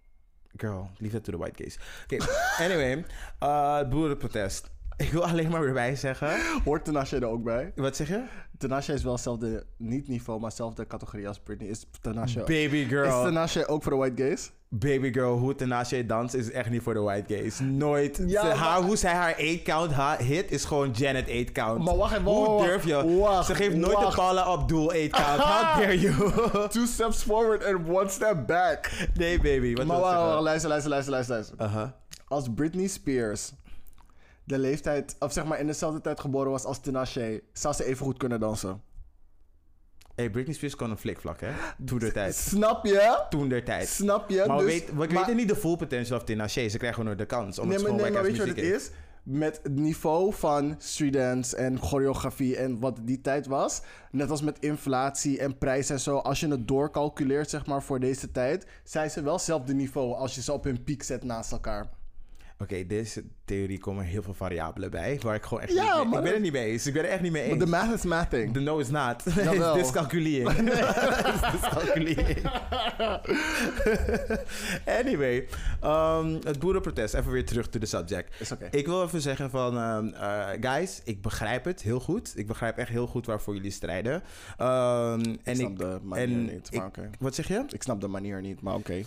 Girl, leave that to the white gays. Okay. anyway. [LAUGHS] Uh, boerenprotest. Ik wil alleen maar weer bij zeggen. Hoort Tinashe er ook bij? Wat zeg je? Tinashe is wel hetzelfde, niet niveau, maar hetzelfde categorie als Britney. Is Tinashe, Baby is girl. Tinashe ook voor de white gays? Baby girl, hoe Tinashe danst is echt niet voor de white gays. Nooit. Ja, Ze- maar- haar, hoe zij haar 8 count ha- hit is gewoon Janet 8 count. Maar wacht even, wacht, Hoe wacht, durf je? wacht, Ze geeft nooit wacht. de Paula Abdul 8 count. How dare you? [LAUGHS] Two steps forward and one step back. nee, baby. Wat maar wacht, luister, luister, luister, luister. luister. Uh-huh. Als Britney Spears de leeftijd, of zeg maar in dezelfde tijd geboren was als Tinashe, zou ze even goed kunnen dansen. Hey, Britney Spears kon een flikvlak, hè? Toen der tijd. Snap je? Toen der tijd. Snap je? Maar we, Dus- weet, we maar- weten niet de full potential of Tinashe. Ze krijgen gewoon de kans. Omdat Nee, ze maar, nee, maar weet je wat het is? Met het niveau van street dance en choreografie en wat die tijd was, net als met inflatie en prijs en zo, als je het doorcalculeert zeg maar voor deze tijd, zijn ze wel hetzelfde niveau als je ze op hun piek zet naast elkaar. Oké, deze theorie komen heel veel variabelen bij. Waar ik gewoon echt Ja, niet mee, Ik ben het niet mee eens. Ik ben er echt niet mee eens. de math is mathing. The no is not. [LAUGHS] Jawel. Dyscalculering. [LAUGHS] [LAUGHS] anyway, um, het boerenprotest. Even weer terug to the subject. Is oké. Ik wil even zeggen van, um, uh, guys, ik begrijp het heel goed. Ik begrijp echt heel goed waarvoor jullie strijden. Um, en Ik snap de manier en niet, maar ik- oké. Wat zeg je? Ik snap de manier niet, maar oké.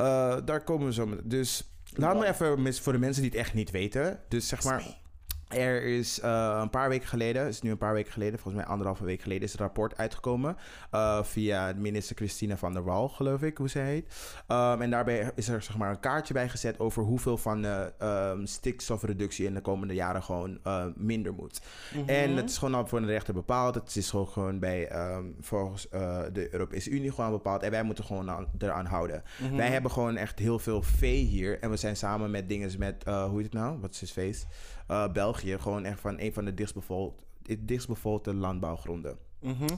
Uh, daar komen we zo met. Dus laat me even voor de mensen die het echt niet weten. Dus zeg maar. Er is uh, een paar weken geleden, is nu een paar weken geleden, volgens mij anderhalve week geleden, is een rapport uitgekomen. uh, via minister Christina van der Wal, geloof ik, hoe ze heet. Um, en daarbij is er zeg maar een kaartje bij gezet over hoeveel van de um, stikstofreductie in de komende jaren gewoon uh, minder moet. Mhm. En het is gewoon al voor de rechter bepaald. Het is gewoon, gewoon bij um, volgens de Europese Unie gewoon bepaald. En wij moeten gewoon aan, eraan houden. Mhm. Wij hebben gewoon echt heel veel vee hier. En we zijn samen met dingen met, hoe heet het nou? Wat is het feest? Uh, België. Gewoon echt van een van de dichtstbevolkte, dichtstbevolkte landbouwgronden.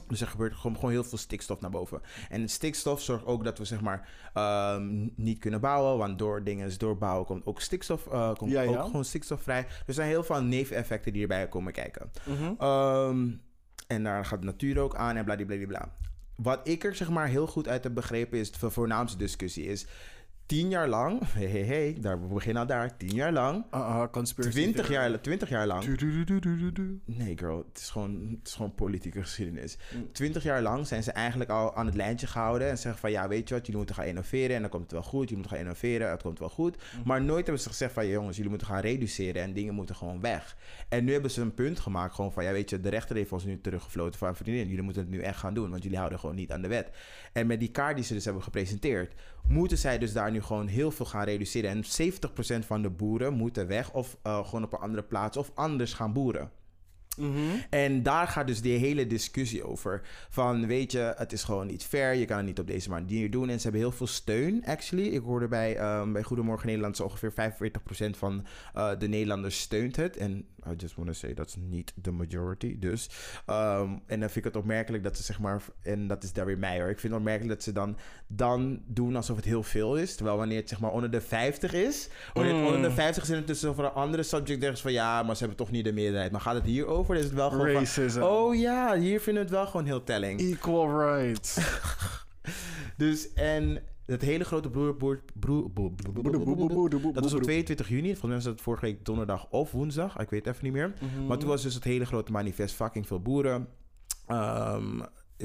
Dus er gebeurt gewoon, gewoon heel veel stikstof naar boven. En stikstof zorgt ook dat we zeg maar ehm, niet kunnen bouwen. Want door dingen door bouwen komt ook stikstof, eh, komt Ja, ja. ook gewoon stikstof vrij. Dus er zijn heel veel neveneffecten die erbij komen kijken. Mhm. Ehm, en daar gaat de natuur ook aan en bladibladibla. Wat ik er zeg maar heel goed uit heb begrepen is, de voornaamste discussie is... Tien jaar lang, [LAUGHS] hey, hey, hey, daar, we beginnen al daar. Tien jaar lang, Uh-uh, conspiracy twintig jaar, twintig jaar lang. Nee, girl, het is gewoon, het is gewoon politieke geschiedenis. Mm. Twintig jaar lang zijn ze eigenlijk al aan het lijntje gehouden en zeggen van ja, weet je wat, jullie moeten gaan innoveren en dan komt het wel goed. Jullie moeten gaan innoveren, het komt wel goed. Mm. Maar nooit hebben ze gezegd van ja, jongens, jullie moeten gaan reduceren en dingen moeten gewoon weg. En nu hebben ze een punt gemaakt gewoon van ja, weet je, de rechter heeft ons nu teruggefloten van vriendin, jullie moeten het nu echt gaan doen, want jullie houden gewoon niet aan de wet. En met die kaart die ze dus hebben gepresenteerd, moeten zij dus daar nu gewoon heel veel gaan reduceren. En 70% van de boeren moeten weg of eh, gewoon op een andere plaats of anders gaan boeren. Mhm. En daar gaat dus die hele discussie over. Van weet je, het is gewoon niet fair. Je kan het niet op deze manier doen. En ze hebben heel veel steun, actually. Ik hoorde bij, ehm, bij Goedemorgen Nederland... zo ongeveer 45% van eh, de Nederlanders steunt het. En I just want to say, that's niet the majority. Dus, ehm, en dan vind ik het opmerkelijk dat ze zeg maar... En dat is daar weer mij hoor. Ik vind het opmerkelijk dat ze dan, dan doen alsof het heel veel is. Terwijl wanneer het zeg maar onder de 50 is... Wanneer het Mm. onder de 50 is en het tussen over een andere subject... zeggen ze van ja, maar ze hebben toch niet de meerderheid. Maar gaat het hier over? Is het wel gewoon van... Racism. Oh ja, hier vinden we het wel gewoon heel telling. Equal rights. [LAUGHS] Dus en het hele grote broer... broer, broer, broer- broer- broer- broer- dat was op 22 juni. Volgens mij was het vorige week donderdag of woensdag. Ik weet even niet meer. Mhm. Maar toen was dus het hele grote manifest. Fucking veel boeren. Ehm,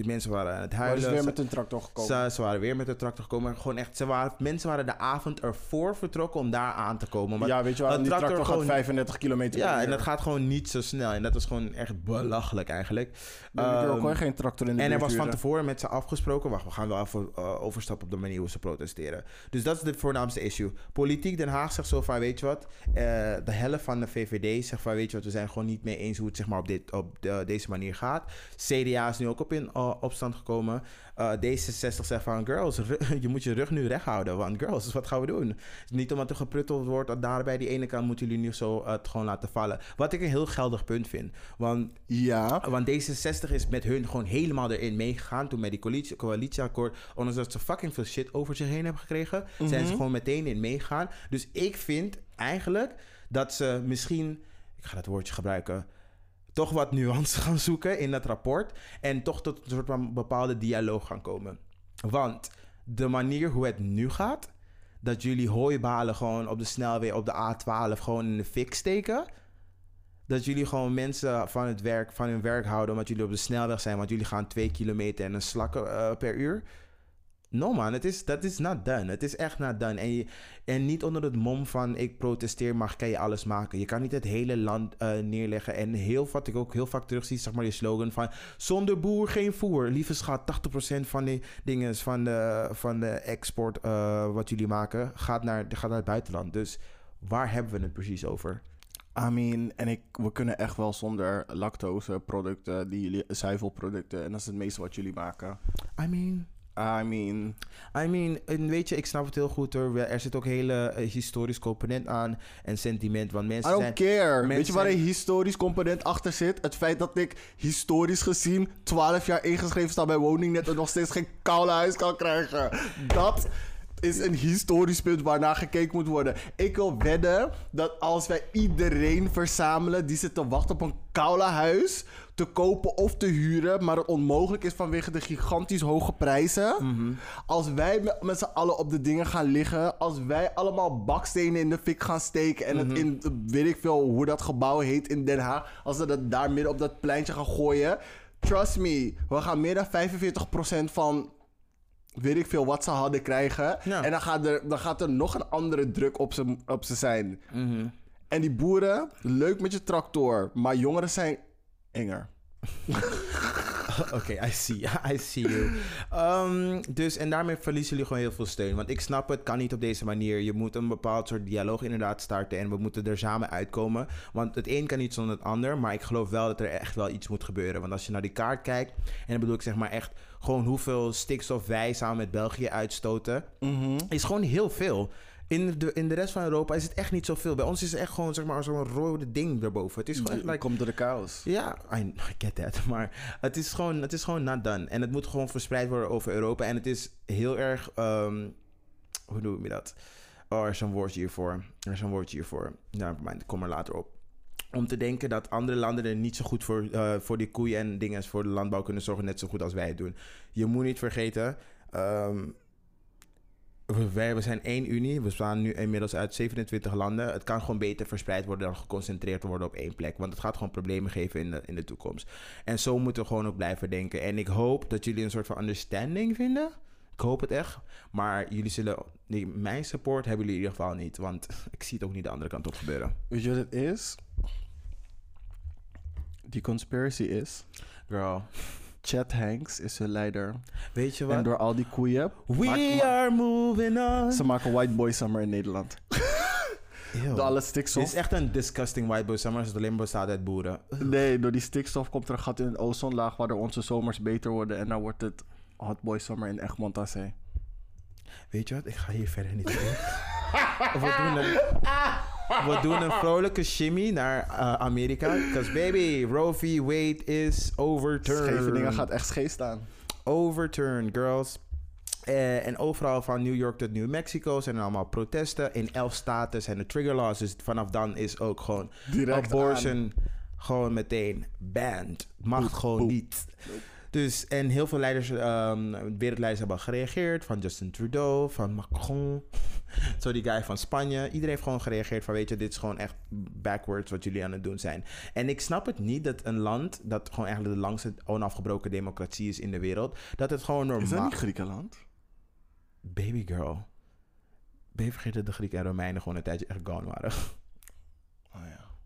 mensen waren aan het huilen. is weer Ze- met een tractor gekomen. ze, ze waren weer met de tractor gekomen. Gewoon echt, ze waren, mensen waren de avond ervoor vertrokken om daar aan te komen. Maar ja, weet je wel, een die tractor, gaat gewoon- 35 kilometer per Ja, uur. en dat gaat gewoon niet zo snel. En dat was gewoon echt belachelijk eigenlijk. Baby girl, Ehm, gooi geen tractor in de en er was van tevoren met ze afgesproken. Wacht, we gaan wel even eh, overstappen op de manier hoe ze protesteren. Dus dat is het voornaamste issue. Politiek Den Haag zegt zo van, weet je wat? eh, de helft van de VVD zegt van, weet je wat? We zijn gewoon niet mee eens hoe het zeg maar, op, dit, op de- deze manier gaat. CDA is nu ook op in opstand gekomen. Eh, D66 zegt van, girls, [LAUGHS] je moet je rug nu recht houden. Want girls, wat gaan we doen? Niet omdat er geprutteld wordt, dat daar bij die ene kant moeten jullie nu zo eh, het gewoon laten vallen. Wat ik een heel geldig punt vind. Want Ja. want D66 is met hun gewoon helemaal erin meegegaan. Toen met die coalitie, coalitieakkoord. Ondanks dat ze fucking veel shit over zich heen hebben gekregen. Zijn ze Mhm. gewoon meteen in meegegaan. Dus ik vind eigenlijk dat ze misschien. Ik ga dat woordje gebruiken. Toch wat nuance [LAUGHS] gaan zoeken in dat rapport. En toch tot een soort van bepaalde dialoog gaan komen. Want de manier hoe het nu gaat. Dat jullie hooibalen gewoon op de snelweg, op de A12, gewoon in de fik steken dat jullie gewoon mensen van, het werk, van hun werk houden omdat jullie op de snelweg zijn, want jullie gaan twee kilometer en een slakken eh, per uur. No man, het is, dat is not done. Het is echt not done. En, je, en niet onder het mom van ik protesteer, maar kan je alles maken. Je kan niet het hele land eh, neerleggen. En heel wat ik ook heel vaak terugzie, zeg maar die slogan van zonder boer geen voer. Lieve schat, 80% van die dingen van de, van de export eh, wat jullie maken gaat naar, gaat naar het buitenland. Dus waar hebben we het precies over? I mean, en ik, we kunnen echt wel zonder lactose producten, die jullie, zuivelproducten. En dat is het meeste wat jullie maken. I mean, I mean, I mean, en weet je, ik snap het heel goed hoor. Er zit ook hele eh, historisch component aan en sentiment. Want I mensen don't zijn... care. Weet mensen je waar een historisch component achter zit? Het feit dat ik historisch gezien 12 jaar ingeschreven sta bij woningnet en nog steeds geen koude huis kan krijgen. Dat is een historisch punt waarnaar gekeken moet worden. Ik wil wedden dat als wij iedereen verzamelen die zit te wachten op een koude huis te kopen of te huren, maar het onmogelijk is vanwege de gigantisch hoge prijzen. Als wij met, met z'n allen op de dingen gaan liggen, als wij allemaal bakstenen in de fik gaan steken en het in, weet ik veel hoe dat gebouw heet in Den Haag, als we dat daar midden op dat pleintje gaan gooien, trust me, we gaan meer dan 45% van weet ik veel wat ze hadden krijgen. Ja. En dan gaat, er, dan gaat er nog een andere druk op ze, op ze zijn. Mhm. En die boeren, leuk met je tractor, maar jongeren zijn enger. [LAUGHS] Oké, I see. [LAUGHS] I see you. Ehm, dus, en daarmee verliezen jullie gewoon heel veel steun. Want ik snap het, kan niet op deze manier. Je moet een bepaald soort dialoog inderdaad starten. En we moeten er samen uitkomen. Want het een kan niet zonder het ander. Maar ik geloof wel dat er echt wel iets moet gebeuren. Want als je naar die kaart kijkt. En dan bedoel ik zeg maar echt gewoon hoeveel stikstof wij samen met België uitstoten. Is gewoon heel veel. In de, in de rest van Europa is het echt niet zoveel. Bij ons is het echt gewoon zeg maar, zo'n rode ding daarboven. Het is gewoon echt like, komt door de chaos. ja, I, [LAUGHS] I get that. Maar het is, gewoon, het is gewoon not done. En het moet gewoon verspreid worden over Europa. En het is heel erg... ehm, hoe noem je dat? Oh, er is een woordje hiervoor. Er is een woordje hiervoor. Nou, kom er later op. Om te denken dat andere landen er niet zo goed voor, eh, voor die koeien en dingen voor de landbouw kunnen zorgen, net zo goed als wij het doen. Je moet niet vergeten, ehm, wij, we zijn één unie. We bestaan nu inmiddels uit 27 landen. Het kan gewoon beter verspreid worden dan geconcentreerd worden op één plek. Want het gaat gewoon problemen geven in de, in de toekomst. En zo moeten we gewoon ook blijven denken. En ik hoop dat jullie een soort van understanding vinden. Ik hoop het echt. Maar jullie zullen... nee, mijn support hebben jullie in ieder geval niet. Want [LAUGHS] ik zie het ook niet de andere kant op gebeuren. Weet je wat het is? Die conspiracy is... Girl, Chad Hanks is hun leider. weet je En wat? door al die koeien... We are moving on. Ze maken White Boy Summer in Nederland. [LAUGHS] Door alle stikstof. is echt een disgusting white boy summer als het alleen bestaat uit boeren. [LAUGHS] Nee, door die stikstof komt er een gat in de ozonlaag... waardoor onze zomers beter worden. En dan wordt het Hot Boy Summer in Egmond aan Zee. Weet je wat? Ik ga hier verder niet [LAUGHS] in. we, doen we doen een vrolijke shimmy naar eh, Amerika. Because baby, Roe v. Wade is overturned. Scheveningen gaat echt scheef staan. Overturned, girls. Eh, en overal van New York tot New Mexico zijn er allemaal protesten. In elf staten zijn er trigger laws. Dus vanaf dan is ook gewoon Direct abortion gewoon meteen banned. Mag gewoon niet. Dus, en heel veel leiders, ehm, wereldleiders hebben gereageerd. Van Justin Trudeau, van Macron. [LAUGHS] Zo die guy van Spanje. Iedereen heeft gewoon gereageerd van, weet je, dit is gewoon echt backwards wat jullie aan het doen zijn. En ik snap het niet dat een land, dat gewoon eigenlijk de langste onafgebroken democratie is in de wereld, dat het gewoon normaal... Is dat niet Griekenland? Baby girl. Ben je vergeten dat de Grieken en Romeinen gewoon een tijdje echt gone waren? [LAUGHS]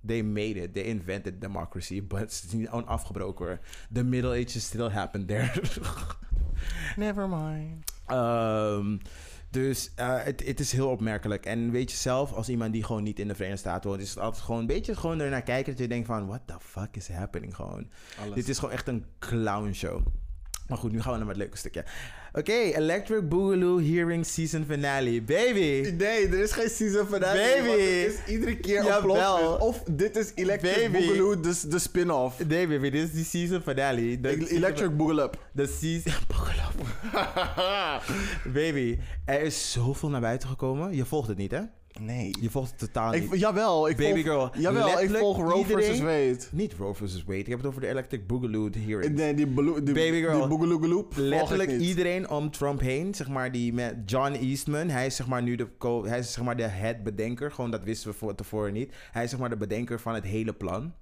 They made it. They invented democracy, but [LAUGHS] is niet onafgebroken hoor. The Middle Ages still happened there. [LAUGHS] Never mind. Ehm, dus eh, het, is heel opmerkelijk. En weet je zelf, als iemand die gewoon niet in de Verenigde Staten woont, is het altijd gewoon een beetje gewoon ernaar kijken dat je denkt van, what the fuck is happening gewoon. Alles. Dit is gewoon echt een clown show. Maar goed, nu gaan we naar het leuke stukje. Oké, Electric Boogaloo Hearing Season Finale. Baby! Nee, er is geen season finale. Baby. Het is iedere keer een Jawel. plot twist. Of dit is Electric Baby. Boogaloo, dus de spin-off. Nee, baby, dit is die season finale. De Electric Boogaloo. De season... [LAUGHS] Boogaloo. [LAUGHS] Baby, er is zoveel naar buiten gekomen. Je volgt het niet, hè? Nee. Je volgt het totaal Ik, niet. jawel, ik Baby volg, girl, Jawel, ik volg Roe versus Wade. Niet Roe vs. Wade. Ik heb het over de Electric Boogaloo hearing. Nee, die, die, Baby girl. die Boogaloo. Letterlijk iedereen om Trump heen, zeg maar, die met John Eastman. Hij is zeg maar nu de, hij is zeg maar de head bedenker. Gewoon dat wisten we voor, tevoren niet. Hij is zeg maar de bedenker van het hele plan.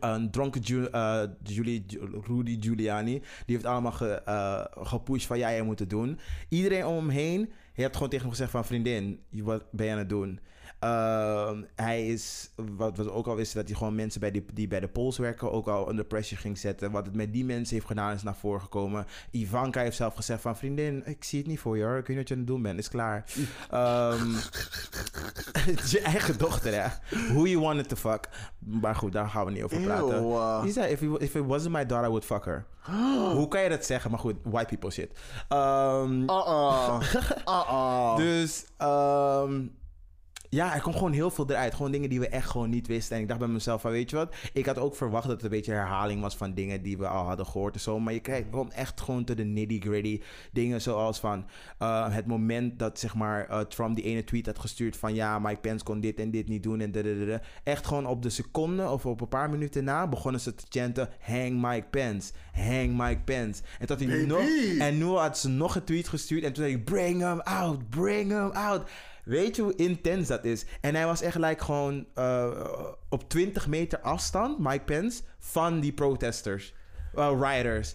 Een dronken Ju- eh, Julie, Rudy Giuliani. Die heeft allemaal ge, eh, gepusht van ja, jij moet het doen. Iedereen om hem heen heeft gewoon tegen hem gezegd van vriendin, wat ben je aan het doen? Ehm, hij is, wat we ook al wisten, dat hij gewoon mensen bij die, die bij de polls werken ook al onder pressure ging zetten. Wat het met die mensen heeft gedaan is naar voren gekomen. Ivanka heeft zelf gezegd van vriendin, ik zie het niet voor je hoor. Ik weet niet wat je aan het doen bent, is klaar. [LAUGHS] Is je eigen dochter hè. Who you wanted to fuck. Maar goed, daar gaan we niet over praten. Die zei, if it, if it wasn't my daughter, I would fuck her. [GASPS] Hoe kan je dat zeggen? Maar goed, white people shit. Ehm, Uh-uh. [LAUGHS] Uh-uh. dus ehm, ja, er komt gewoon heel veel eruit. Gewoon dingen die we echt gewoon niet wisten. En ik dacht bij mezelf van, weet je wat? Ik had ook verwacht dat het een beetje herhaling was van dingen die we al hadden gehoord en zo. Maar je krijgt gewoon echt gewoon te de nitty gritty dingen zoals van eh, het moment dat zeg maar eh, Trump die ene tweet had gestuurd van ja, Mike Pence kon dit en dit niet doen en dadadada. Echt gewoon op de seconde of op een paar minuten na begonnen ze te chanten hang Mike Pence, hang Mike Pence. En tot hij nog en nu had ze nog een tweet gestuurd en toen zei ik bring him out, bring him out. Weet je hoe intens dat is? En hij was echt like gewoon eh, op 20 meter afstand, Mike Pence, van die protesters. Uh, rioters.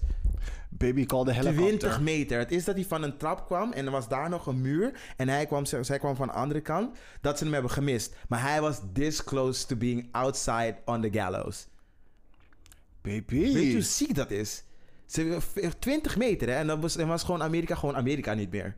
Baby call de helikopter. 20 meter. Het is dat hij van een trap kwam en er was daar nog een muur. En hij kwam, zij kwam van de andere kant. Dat ze hem hebben gemist. Maar hij was this close to being outside on the gallows. Baby. Weet je hoe ziek dat is? Ze, 20 meter hè? En dan was, was gewoon Amerika gewoon Amerika niet meer.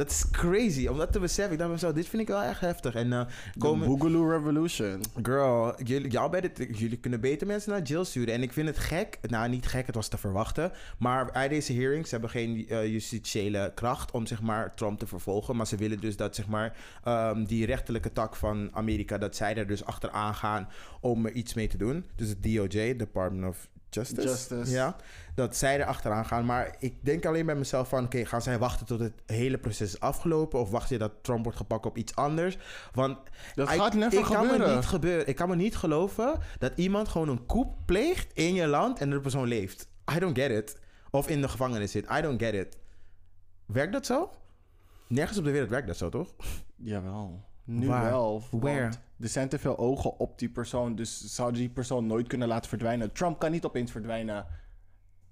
Dat is crazy. Om dat te beseffen. Ik dacht mezelf, dit vind ik wel echt heftig. En De komen... Boogaloo Revolution. Girl, jullie, jou bij de, jullie kunnen beter mensen naar jail sturen. En ik vind het gek. Nou, niet gek, het was te verwachten. Maar bij deze hearings hebben geen eh, justitiële kracht om zeg maar Trump te vervolgen. Maar ze willen dus dat zeg maar ehm, die rechterlijke tak van Amerika, dat zij er dus achteraan gaan om er iets mee te doen. Dus het DOJ, Department of Justice. Justice. Ja, dat zij er achteraan gaan. Maar ik denk alleen bij mezelf van... oké, gaan zij wachten tot het hele proces is afgelopen... of wacht je dat Trump wordt gepakt op iets anders? Want Dat gaat never ik kan me gebeuren. niet gebeuren. Ik kan me niet geloven dat iemand gewoon een coup pleegt in je land... en de persoon leeft. I don't get it. Of in de gevangenis zit. I don't get it. Werkt dat zo? Nergens op de wereld werkt dat zo, toch? Jawel. Nu Waar? wel. Where? Er zijn te veel ogen op die persoon. Dus zouden die persoon nooit kunnen laten verdwijnen. Trump kan niet opeens verdwijnen.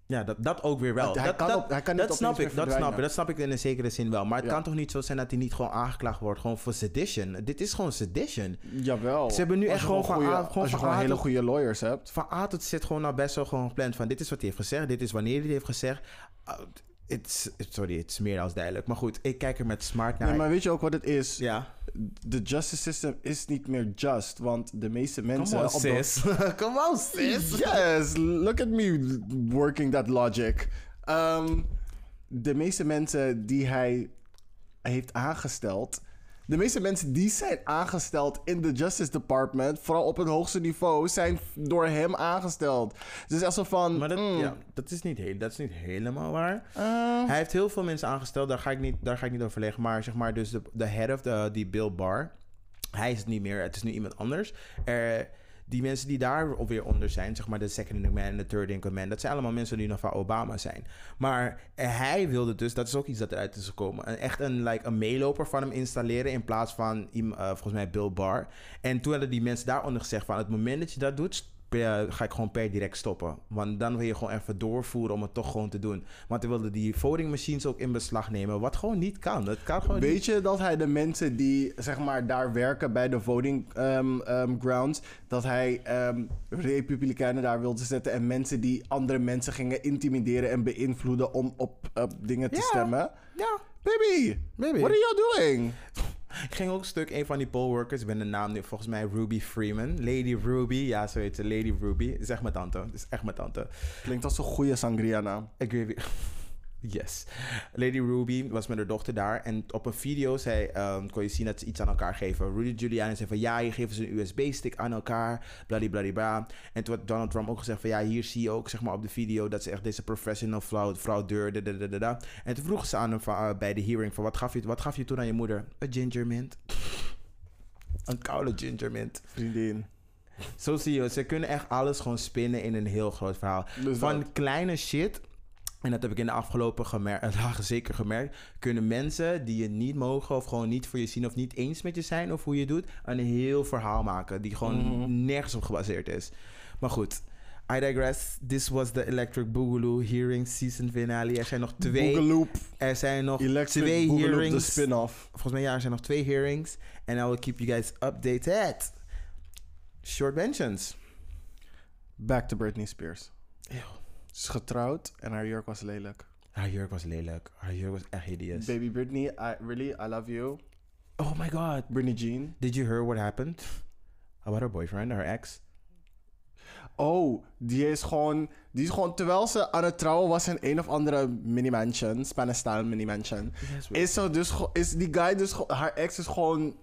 Ja, dat, dat ook weer wel. Hij dat, kan dat, op- hij kan niet dat snap ik, dat snap ik. Dat snap ik in een zekere zin wel. Maar het Ja. kan toch niet zo zijn dat hij niet gewoon aangeklaagd wordt... gewoon voor sedition? Dit is gewoon sedition. Jawel. Ze hebben nu echt gewoon van goeie- A- gewoon Als je van gewoon A hele goede lawyers hebt. van A tot Z gewoon nou best wel gewoon gepland van dit is wat hij heeft gezegd, dit is wanneer hij het heeft gezegd. It's, sorry, het is meer als duidelijk. Maar goed, ik kijk er met smart naar. Nee, maar weet je ook wat het is? Ja. De justice system is niet meer just. Want de meeste mensen... Come on, de- sis. [LAUGHS] Come on, sis. Yes, look at me working that logic. Ehm, de meeste mensen die hij heeft aangesteld. De meeste mensen die zijn aangesteld in de Justice Department, vooral op het hoogste niveau, zijn door hem aangesteld. Dus zo van. Maar dat, mm, ja, dat, is niet heel, dat is niet helemaal waar. eh, Hij heeft heel veel mensen aangesteld, daar ga ik niet, daar ga ik niet over leggen. Maar zeg maar, dus de, de head of the, die Bill Barr, hij is het niet meer, het is nu iemand anders. Er, die mensen die daar weer onder zijn, zeg maar de second in command de third in dat zijn allemaal mensen die nog van Obama zijn. Maar hij wilde dus, dat is ook iets dat eruit is gekomen, echt een, like, een meeloper van hem installeren in plaats van eh, volgens mij Bill Barr. En toen hadden die mensen daaronder gezegd van, het moment dat je dat doet, per- ga ik gewoon per direct stoppen. Want dan wil je gewoon even doorvoeren om het toch gewoon te doen. Want hij wilde die voting machines ook in beslag nemen, wat gewoon niet kan. Dat kan gewoon niet. Weet je dat hij de mensen die zeg maar daar werken bij de voting ehm, ehm, grounds, dat hij ehm, republikeinen daar wilde zetten en mensen die andere mensen gingen intimideren en beïnvloeden om op, op dingen te Ja. stemmen? Ja, Baby, Baby. what are you doing? Ik ging ook een stuk, een van die poll workers, ik ben de naam nu volgens mij Ruby Freeman. Lady Ruby, ja, zo heet ze, Lady Ruby. Is echt mijn tante, is echt mijn tante. Klinkt als een goede sangria naam. Ik weet Yes. Lady Ruby was met haar dochter daar. En op een video zei, ehm, kon je zien dat ze iets aan elkaar geven. Rudy Giuliani zei van ja, hier geven ze een USB-stick aan elkaar. Bladibladibla. En toen had Donald Trump ook gezegd van ja, hier zie je ook zeg maar op de video dat ze echt deze professional vrouw, da, da. En toen vroegen ze aan hem van, eh, bij de hearing van wat gaf, je, wat gaf je toen aan je moeder? Een ginger mint. [LAUGHS] Een koude ginger mint. Vriendin. Zo zie je, ze kunnen echt alles gewoon spinnen in een heel groot verhaal. Dus Van dat. kleine shit, en dat heb ik in de afgelopen gemer- [LAUGHS] dagen zeker gemerkt, kunnen mensen die je niet mogen of gewoon niet voor je zien of niet eens met je zijn of hoe je het doet, een heel verhaal maken die gewoon Mhm. nergens op gebaseerd is. Maar goed. I digress. This was the Electric Boogaloo hearing season finale. Er zijn nog twee. Boogaloop. Er zijn nog Electric twee Boogaloo, de hearings. spin-off. Volgens mij ja, er zijn nog twee hearings. En I will keep you guys updated. Short mentions. Back to Britney Spears. Ze is getrouwd en haar jurk was lelijk. Haar jurk was lelijk. Haar jurk was echt hideous. Baby Britney, I, really, I love you. Oh my god. Britney Jean. Did you hear what happened? [SIGHS] About her boyfriend, her ex? Oh, die is gewoon, die is gewoon, terwijl ze aan het trouwen was in een of andere mini-mansion, Spanish-style mini-mansion, is, ze dus, is die guy dus, haar ex is gewoon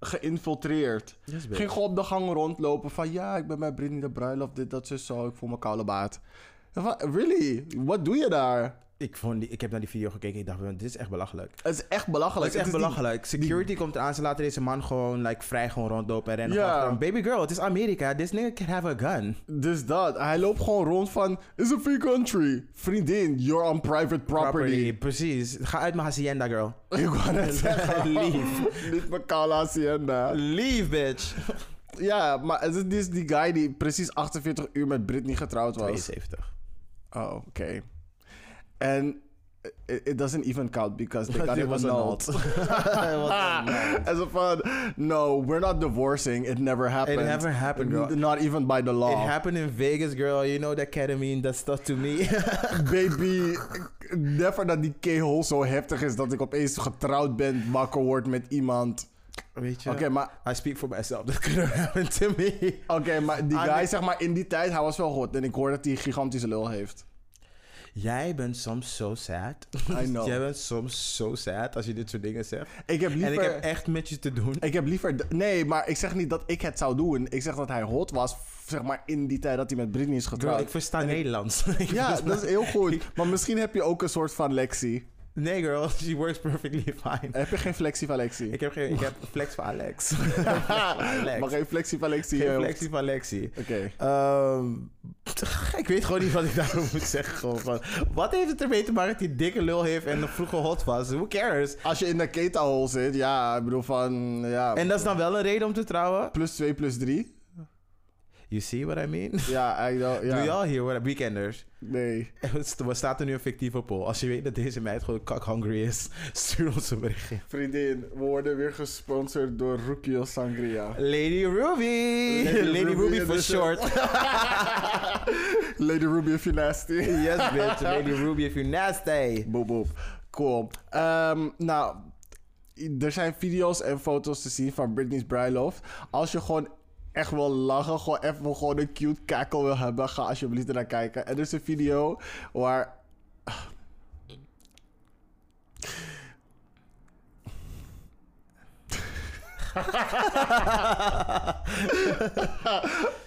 geïnfiltreerd. Yes. Ging gewoon op de gang rondlopen van, ja, ik ben bij Britney de bruiloft, dit, dat, zo, zo, ik voel me koude baat. En really? Wat doe je daar? Ik, vond die, ik heb naar die video gekeken. Ik dacht, dit is echt belachelijk. Het is echt belachelijk. Het is echt belachelijk. Security komt eraan. Ze laten deze man gewoon like, vrij gewoon rondlopen en rennen. Hem. Baby girl, het is Amerika. This nigga can have a gun. Dus dat. Hij loopt gewoon rond van, it's a free country. Vriendin, you're on private property. Precies. Ga uit mijn hacienda, girl. [LAUGHS] Ik wou net zeggen. [LAUGHS] Lief. Niet mijn kale hacienda. Leave, bitch. Ja, maar het is dus die guy die precies 48 uur met Britney getrouwd was. 72. Oh, oké. En it, it doesn't even count because they got [LAUGHS] It [LAUGHS] [LAUGHS] it was was a nod. As a fun, no, we're not divorcing. It never happened. never happened, girl. Not even by the law. It happened in Vegas, girl. You know that ketamine, that stuff to me. Baby, never dat die K-hole zo heftig is dat ik opeens getrouwd ben, wakker word met iemand. Weet je? Oké, maar, I speak for myself. Could have happened to me. oké, maar die I guy, zeg maar, in die tijd, hij was wel goed. En ik hoor dat hij gigantische lul heeft. Jij bent soms zo sad. [LAUGHS] I know. Jij bent soms zo sad als je dit soort dingen zegt. Ik heb liever... En ik heb echt met je te doen. Ik heb liever... Nee, maar ik zeg niet dat ik het zou doen. Ik zeg dat hij hot was, zeg maar, in die tijd dat hij met Britney is Girl, getrouwd. ik versta Nederlands. [LAUGHS] Ik Ja, dat is heel goed. [LAUGHS] Maar misschien heb je ook een soort van Lexi. Nee, girl. [LAUGHS] She works perfectly fine. Heb je geen flexie van Lexi? Ik heb, geen, ik heb [LAUGHS] flex van Alex. [LAUGHS] Alex. Maar geen flexie van Lexi. Geen eh, flexie van Lexi. Oké. Ehm, ik weet gewoon niet wat ik daarover moet zeggen. Gewoon van, wat heeft het ermee te maken dat hij dikke lul heeft en nog vroeger hot was? Who cares? Als je in de keta-hole zit, ja, ik bedoel van, ja, En dat is dan wel een reden om te trouwen? plus 2 plus 3. You see what I mean? Ja, I know, [LAUGHS] ja. Doe je al hier, what- weekenders? Nee. Wat staat er nu een fictieve poll? Als je weet dat deze meid gewoon kak hungry is, [LAUGHS] stuur ons een berichtje. Vriendin, we worden weer gesponsord door Rukio Sangria. Lady Ruby! Lady Lady, Ruby for short. [LAUGHS] Lady Ruby if you nasty. yes, bitch. Lady Ruby if you're nasty. Boep, boep. Cool. Ehm, nou, er zijn video's en foto's te zien van Britney's bruiloft. Als je gewoon echt wil lachen, gewoon even gewoon een cute kakel wil hebben, ga alsjeblieft ernaar kijken. En er is een video waar...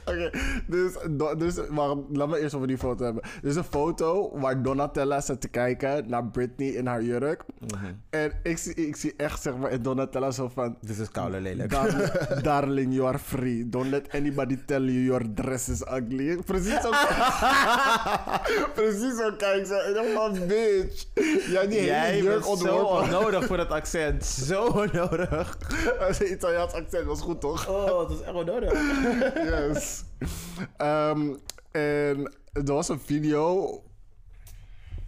Oké, dus, dus waarom, laat me eerst over die foto hebben. Er is een foto waar Donatella zit te kijken naar Britney in haar jurk. En ik zie, ik zie echt, zeg maar, in Donatella zo van... Dit is koude lelijk. Darling, [LAUGHS] darling, you are free. Don't let anybody tell you your dress is ugly. Precies zo. [LAUGHS] Precies zo kijk ze. En bitch. Jij die Jij hele bent jurk zo onnodig voor dat accent. Zo onnodig. [LAUGHS] Italiaans accent was goed, toch? Oh, dat is echt onnodig. [LAUGHS] yes. Ehm, en er was een video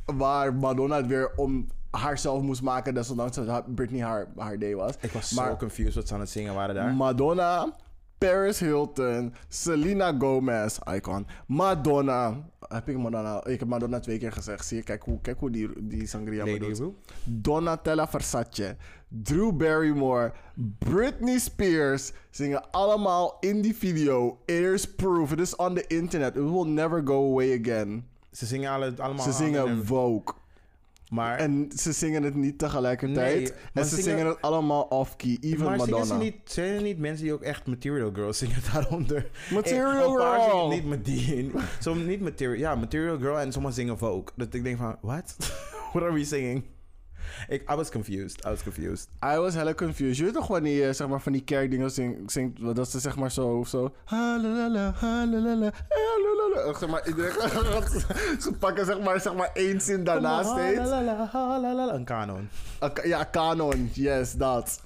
waar Madonna het weer om haarzelf moest maken, desondanks dat Britney haar, haar day was. Ik was Maar- zo confused wat ze aan het zingen waren daar. Madonna, Paris Hilton, Selena Gomez, icon. Madonna. Heb ik Madonna? Ik heb Madonna twee keer gezegd. Zie je, kijk hoe, kijk hoe die, die sangria Lady. Donatella Versace, Drew Barrymore, Britney Spears zingen allemaal in die video. It is proof. It is on the internet. It will never go away again. Ze zingen alle, allemaal... Ze zingen en- Vogue. Maar, En ze zingen het niet tegelijkertijd. Nee, en ze zingen- zingen het allemaal off-key. Even maar zingen Madonna. ze niet, zijn er niet mensen die ook echt Material Girl zingen [LAUGHS] daaronder? Material Eh, Girl! zingen Niet met die. Niet Material... Ja, Material Girl en sommigen zingen Vogue. Dat ik denk van, what? [LAUGHS] What are we singing? Ik, I was confused. I was confused. I was hella confused. Je weet toch wanneer je zeg maar, van die kerkdingen zingt, zingt, dat ze zeg maar zo, zo, halalala, halalala, halalala. Zeg maar, iedereen, [LAUGHS] ze pakken zeg maar, zeg maar één zin daarna steeds. Een kanon. Ja, kanon, yes, dat.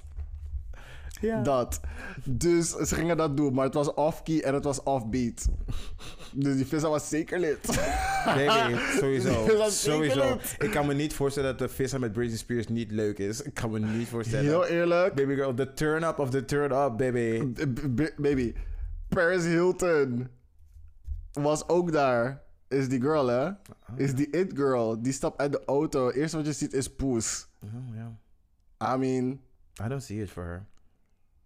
Ja. Dat. Dus ze gingen dat doen, maar het was off-key en het was off-beat. Dus die vissa was zeker lid. Nee, nee, [LAUGHS] sowieso. Sowieso. Ik kan me niet voorstellen dat de vissa met Britney Spears niet leuk is. Ik kan me niet voorstellen. Heel eerlijk, Baby girl, the turn up of the turn up, baby. b- baby, Paris Hilton was ook daar. Is die girl, hè? Is die it girl. Die stapt uit de auto. Eerst wat je ziet is poes. Oh, yeah. I mean, I don't see it for her.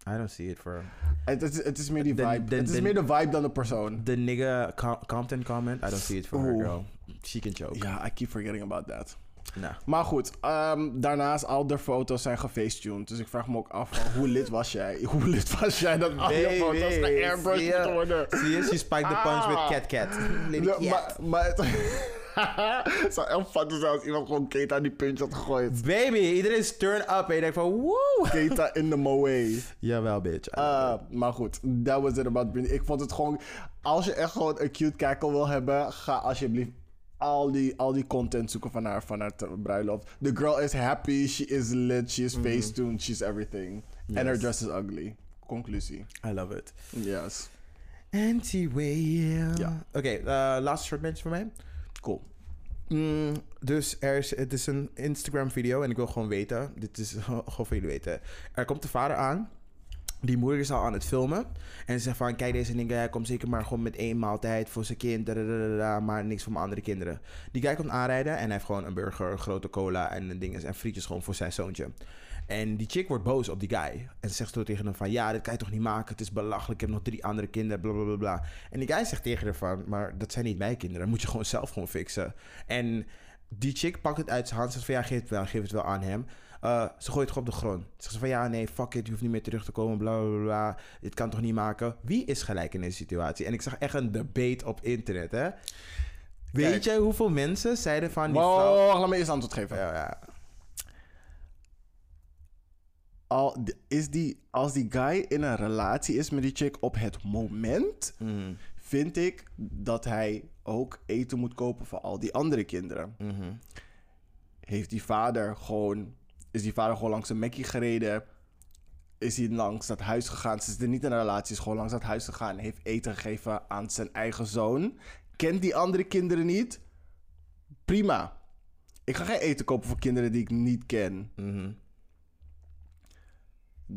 I don't see it for her. het is, het is meer die De- vibe. de- het is de- meer de vibe dan de persoon. The nigga Com- Compton comment, I don't see it for her, Oeh. girl. She can choke. Ja, I keep forgetting about that. Nah. Maar goed, ehm, daarnaast al de foto's zijn gefacetuned. Dus ik vraag me ook af hoe lid was jij? [LAUGHS] Hoe lid was jij dat al je foto's zie je? moeten worden? Zie je? She spiked the punch with Ah. Cat Cat. Lady Ja, Cat. maar, maar het, [LAUGHS] het [LAUGHS] zou echt funny zijn als iemand gewoon aan die punch had gegooid. Baby, iedereen is turn up en je denkt van woe. Keta in de moe. [LAUGHS] Jawel, bitch. Uh, maar goed, that was it about Britney. Ik vond het gewoon... Als je echt gewoon een cute cackle wil hebben... Ga alsjeblieft al die, al die content zoeken van haar, van haar bruiloft. The girl is happy, she is lit, she is face-tuned, she's everything. And her dress is ugly. Conclusie. I love it. Yes. Anyway. Ja. Oké, eh, laatste short mention voor mij. Cool. Mm, dus er is, het is een Instagram video en ik wil gewoon weten, dit is [LAUGHS] gewoon voor jullie weten. Er komt de vader aan, die moeder is al aan het filmen. En ze zegt van, kijk deze dingen, hij komt zeker maar gewoon met één maaltijd voor zijn kind, maar niks voor mijn andere kinderen. Die guy komt aanrijden en hij heeft gewoon een burger, grote cola en dingen en frietjes gewoon voor zijn zoontje. En die chick wordt boos op die guy. En ze zegt zo tegen hem van... Ja, dit kan je toch niet maken? Het is belachelijk. Ik heb nog drie andere kinderen. Bla, bla, bla, bla. En die guy zegt tegen haar van... Maar dat zijn niet mijn kinderen. Dat moet je gewoon zelf gewoon fixen. En die chick pakt het uit zijn hand. Zegt van... Ja, geef het wel. Geef het wel aan hem. Uh, ze gooit het op de grond. Ze zegt van... Ja, nee, fuck it. Je hoeft niet meer terug te komen. Bla, bla, bla. Dit kan toch niet maken? Wie is gelijk in deze situatie? En ik zag echt een debate op internet, hè? Weet Kijk. jij hoeveel mensen zeiden van... Die Wow, vrouw... laat me eerst antwoord geven. Ja, ja. Al, is die, als die guy in een relatie is met die chick op het moment, Mhm, vind ik dat hij ook eten moet kopen voor al die andere kinderen. mhm. Heeft die vader gewoon, is die vader gewoon langs een Mackie gereden? Is hij langs dat huis gegaan? Ze zitten niet in een relatie, is gewoon langs dat huis gegaan. Heeft eten gegeven aan zijn eigen zoon. Kent die andere kinderen niet? Prima. Ik ga geen eten kopen voor kinderen die ik niet ken. Mhm.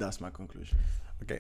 Is mijn conclusie. Oké.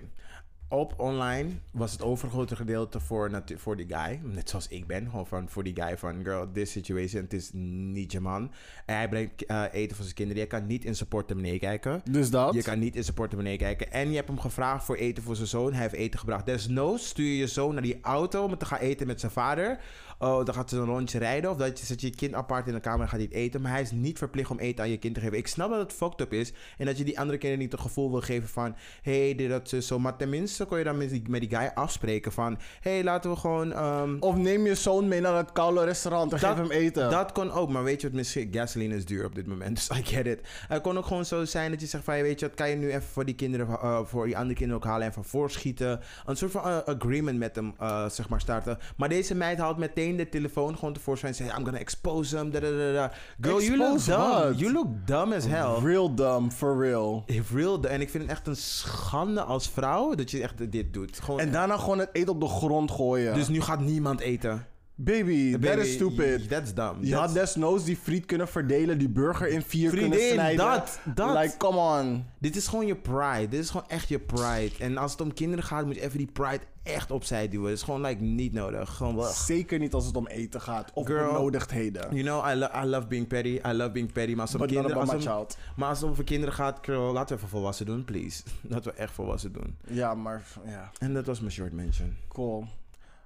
Op online was het overgrote gedeelte voor, voor die guy. Net zoals ik ben. Gewoon van, voor die guy van... Girl, this situation, het is niet je man. En hij brengt eh, eten voor zijn kinderen. Je kan niet in zijn portemonnee kijken. Dus dat? Je kan niet in zijn portemonnee kijken. En je hebt hem gevraagd voor eten voor zijn zoon. Hij heeft eten gebracht. Desnoods stuur je je zoon naar die auto om te gaan eten met zijn vader. Oh, dan gaat ze een rondje rijden. Of dat je zet je kind apart in de kamer en gaat niet eten. Maar hij is niet verplicht om eten aan je kind te geven. Ik snap dat het fucked up is. En dat je die andere kinderen niet het gevoel wil geven van... Hé, hey, dit, dat, zo, zo. Maar tenminste kon je dan met die, met die guy afspreken van... Hé, hey, laten we gewoon... ehm, Of neem je zoon mee naar het koude restaurant en geef hem eten. dat kon ook, maar weet je wat misschien... Gasoline is duur op dit moment, [LAUGHS] dus I get it. Het kon ook gewoon zo zijn dat je zegt van... Weet je wat, kan je nu even voor die kinderen... eh, voor die andere kinderen ook halen en van voorschieten. Een soort van eh, agreement met hem, eh, zeg maar, starten. Maar deze meid haalt meteen de telefoon gewoon tevoorschijn en zegt... I'm gonna expose him, da, da, da. Girl, you look dumb. what? You look dumb as hell. Real dumb, for real. Real dumb. En ik vind het echt een schande als vrouw dat je echt dit doet. Gewoon, En daarna gewoon het eten op de grond gooien. Dus nu gaat niemand eten. Baby, that Baby, is stupid. That's dumb. Je That's- had desnoods die friet kunnen verdelen, die burger in vier kunnen Vriendin, snijden. dat, dat. Like, come on. Dit is gewoon je pride. Dit is gewoon echt je pride. En als het om kinderen gaat, moet je even die pride echt opzij duwen. Het is gewoon like, niet nodig. Gewoon. Zeker niet als het om eten gaat of Girl. benodigdheden. You know, I, lo- I love being petty. I love being petty. Maar als het om kinderen, als om- child. maar als het over kinderen gaat, girl, laten we even volwassen doen, please. [LAUGHS] Laten we echt volwassen doen. Ja, maar ja, En dat was mijn short mention. cool.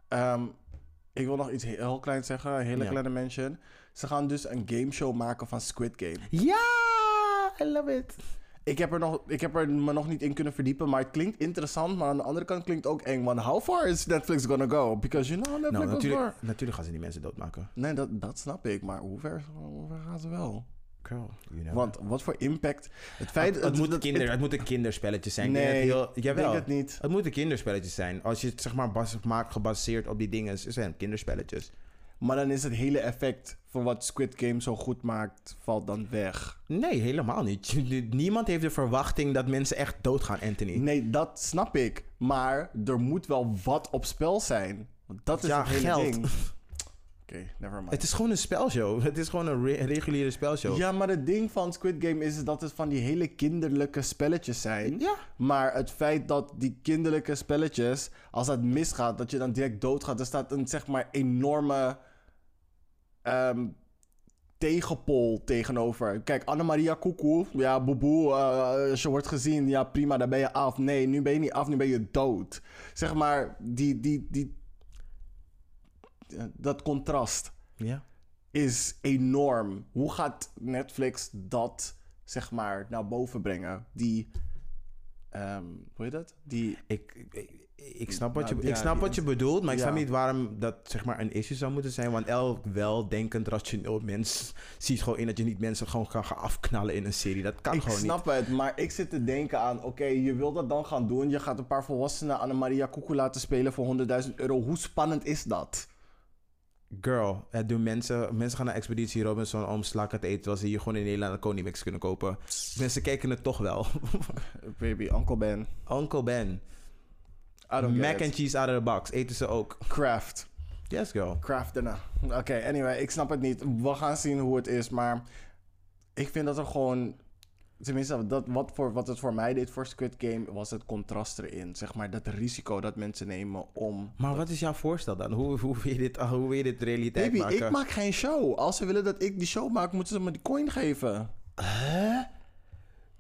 Ehm, ik wil nog iets he- heel kleins zeggen, een hele Ja. kleine mention. Ze gaan dus een gameshow maken van Squid Game. Ja, I love it. Ik heb, er nog, ik heb er me nog niet in kunnen verdiepen, maar het klinkt interessant. Maar aan de andere kant klinkt het ook eng. Want how far is Netflix gonna go? Because you know Netflix Nou, goes natuurlijk, far. natuurlijk gaan ze die mensen doodmaken. Nee, dat, dat snap ik. Maar hoe ver, hoe ver gaan ze wel? Girl, you know. Want wat voor impact... Het feit... het, het, moet kinder, het moet een kinderspelletje zijn. Ik denk Nee, heel, ik jawel. denk het niet. Het moeten kinderspelletjes zijn. Als je het zeg maar bas- maakt gebaseerd op die dingen, zijn het kinderspelletjes. Maar dan is het hele effect van wat Squid Game zo goed maakt, valt dan weg. Nee, helemaal niet. Niemand heeft de verwachting dat mensen echt doodgaan, Anthony. Nee, dat snap ik. Maar er moet wel wat op spel zijn. Want dat is Ja, het hele geld. ding. [LAUGHS] Oké, never mind. Het is gewoon een spelshow. [LAUGHS] Het is gewoon een re- reguliere spelshow. Ja, maar het ding van Squid Game is dat het van die hele kinderlijke spelletjes zijn. Ja. Maar het feit dat die kinderlijke spelletjes, als dat misgaat, dat je dan direct doodgaat. Er staat een zeg maar enorme ehm, tegenpol tegenover. Kijk, Annemaria Koekoe, ja, boeboe, eh, als je wordt gezien, ja prima, dan ben je af. Nee, nu ben je niet af, nu ben je dood. Zeg maar, die, die, die, eh, dat contrast Ja. is enorm. Hoe gaat Netflix dat, zeg maar, naar boven brengen? Die, ehm, hoe heet dat? Die, Ik, ik, ik snap, wat je, Nou, ik ja, snap die wat je bedoelt, maar ik ja. snap niet waarom dat zeg maar een issue zou moeten zijn. Want elk weldenkend, rationeel mens ziet gewoon in dat je niet mensen gewoon kan gaan afknallen in een serie. Dat kan ik gewoon snap het, maar ik zit te denken aan, oké, je wil dat dan gaan doen. Je gaat een paar volwassenen Annemaria Koekoe laten spelen voor 100.000 euro. Hoe spannend is dat? Girl, het doen mensen, mensen gaan naar Expeditie Robinson om slakken te eten, terwijl ze hier gewoon in Nederland een Konimix kunnen kopen. Mensen kijken het toch wel. [LAUGHS] Baby, Uncle Ben. Uncle Ben. Mac it. and cheese out of the box. Eten ze ook. Craft. Yes, girl. craften. Oké, anyway, ik snap het niet. We gaan zien hoe het is, maar ik vind dat er gewoon... Tenminste, dat, wat, voor, wat het voor mij deed voor Squid Game, was het contrast erin. Zeg maar, dat risico dat mensen nemen om... Maar wat is jouw voorstel dan? Hoe, hoe, wil, je dit, hoe wil je dit realiteit Baby, maken? ik maak geen show. Als ze willen dat ik die show maak, moeten ze me die coin geven. Hè?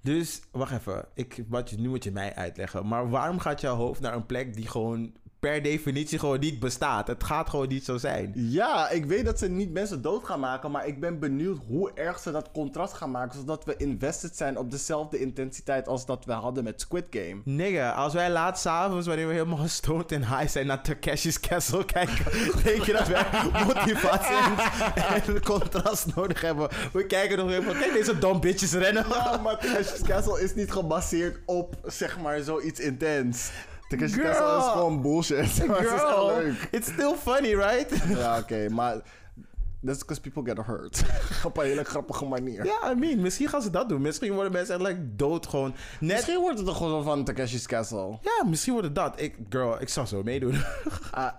Dus, wacht even. Ik, wat je, nu moet je mij uitleggen. Maar waarom gaat jouw hoofd naar een plek die gewoon per definitie gewoon niet bestaat? Het gaat gewoon niet zo zijn. Ja, ik weet dat ze niet mensen dood gaan maken, maar ik ben benieuwd hoe erg ze dat contrast gaan maken, zodat we invested zijn op dezelfde intensiteit als dat we hadden met Squid Game. Nigga, als wij laat s'avonds, wanneer we helemaal gestoond en high zijn, naar Takeshi's Castle kijken, [LAUGHS] denk je dat wij motivatie en, contrast nodig hebben? We kijken nog even kijk deze dom bitches rennen. Ja, maar Takeshi's Castle is niet gebaseerd op, zeg maar, zoiets intens. Takeshi's Girl. Castle is gewoon bullshit. [LAUGHS] Het is leuk. it's still funny, right? [LAUGHS] Ja, oké, maar... That's because people get hurt. [LAUGHS] op een hele grappige manier. Ja, I mean, misschien gaan ze dat doen. Misschien worden mensen echt like, dood gewoon. Net, Misschien wordt het toch gewoon van Takeshi's Castle. ja, misschien wordt het dat. Ik, girl, ik zou zo meedoen. Ah,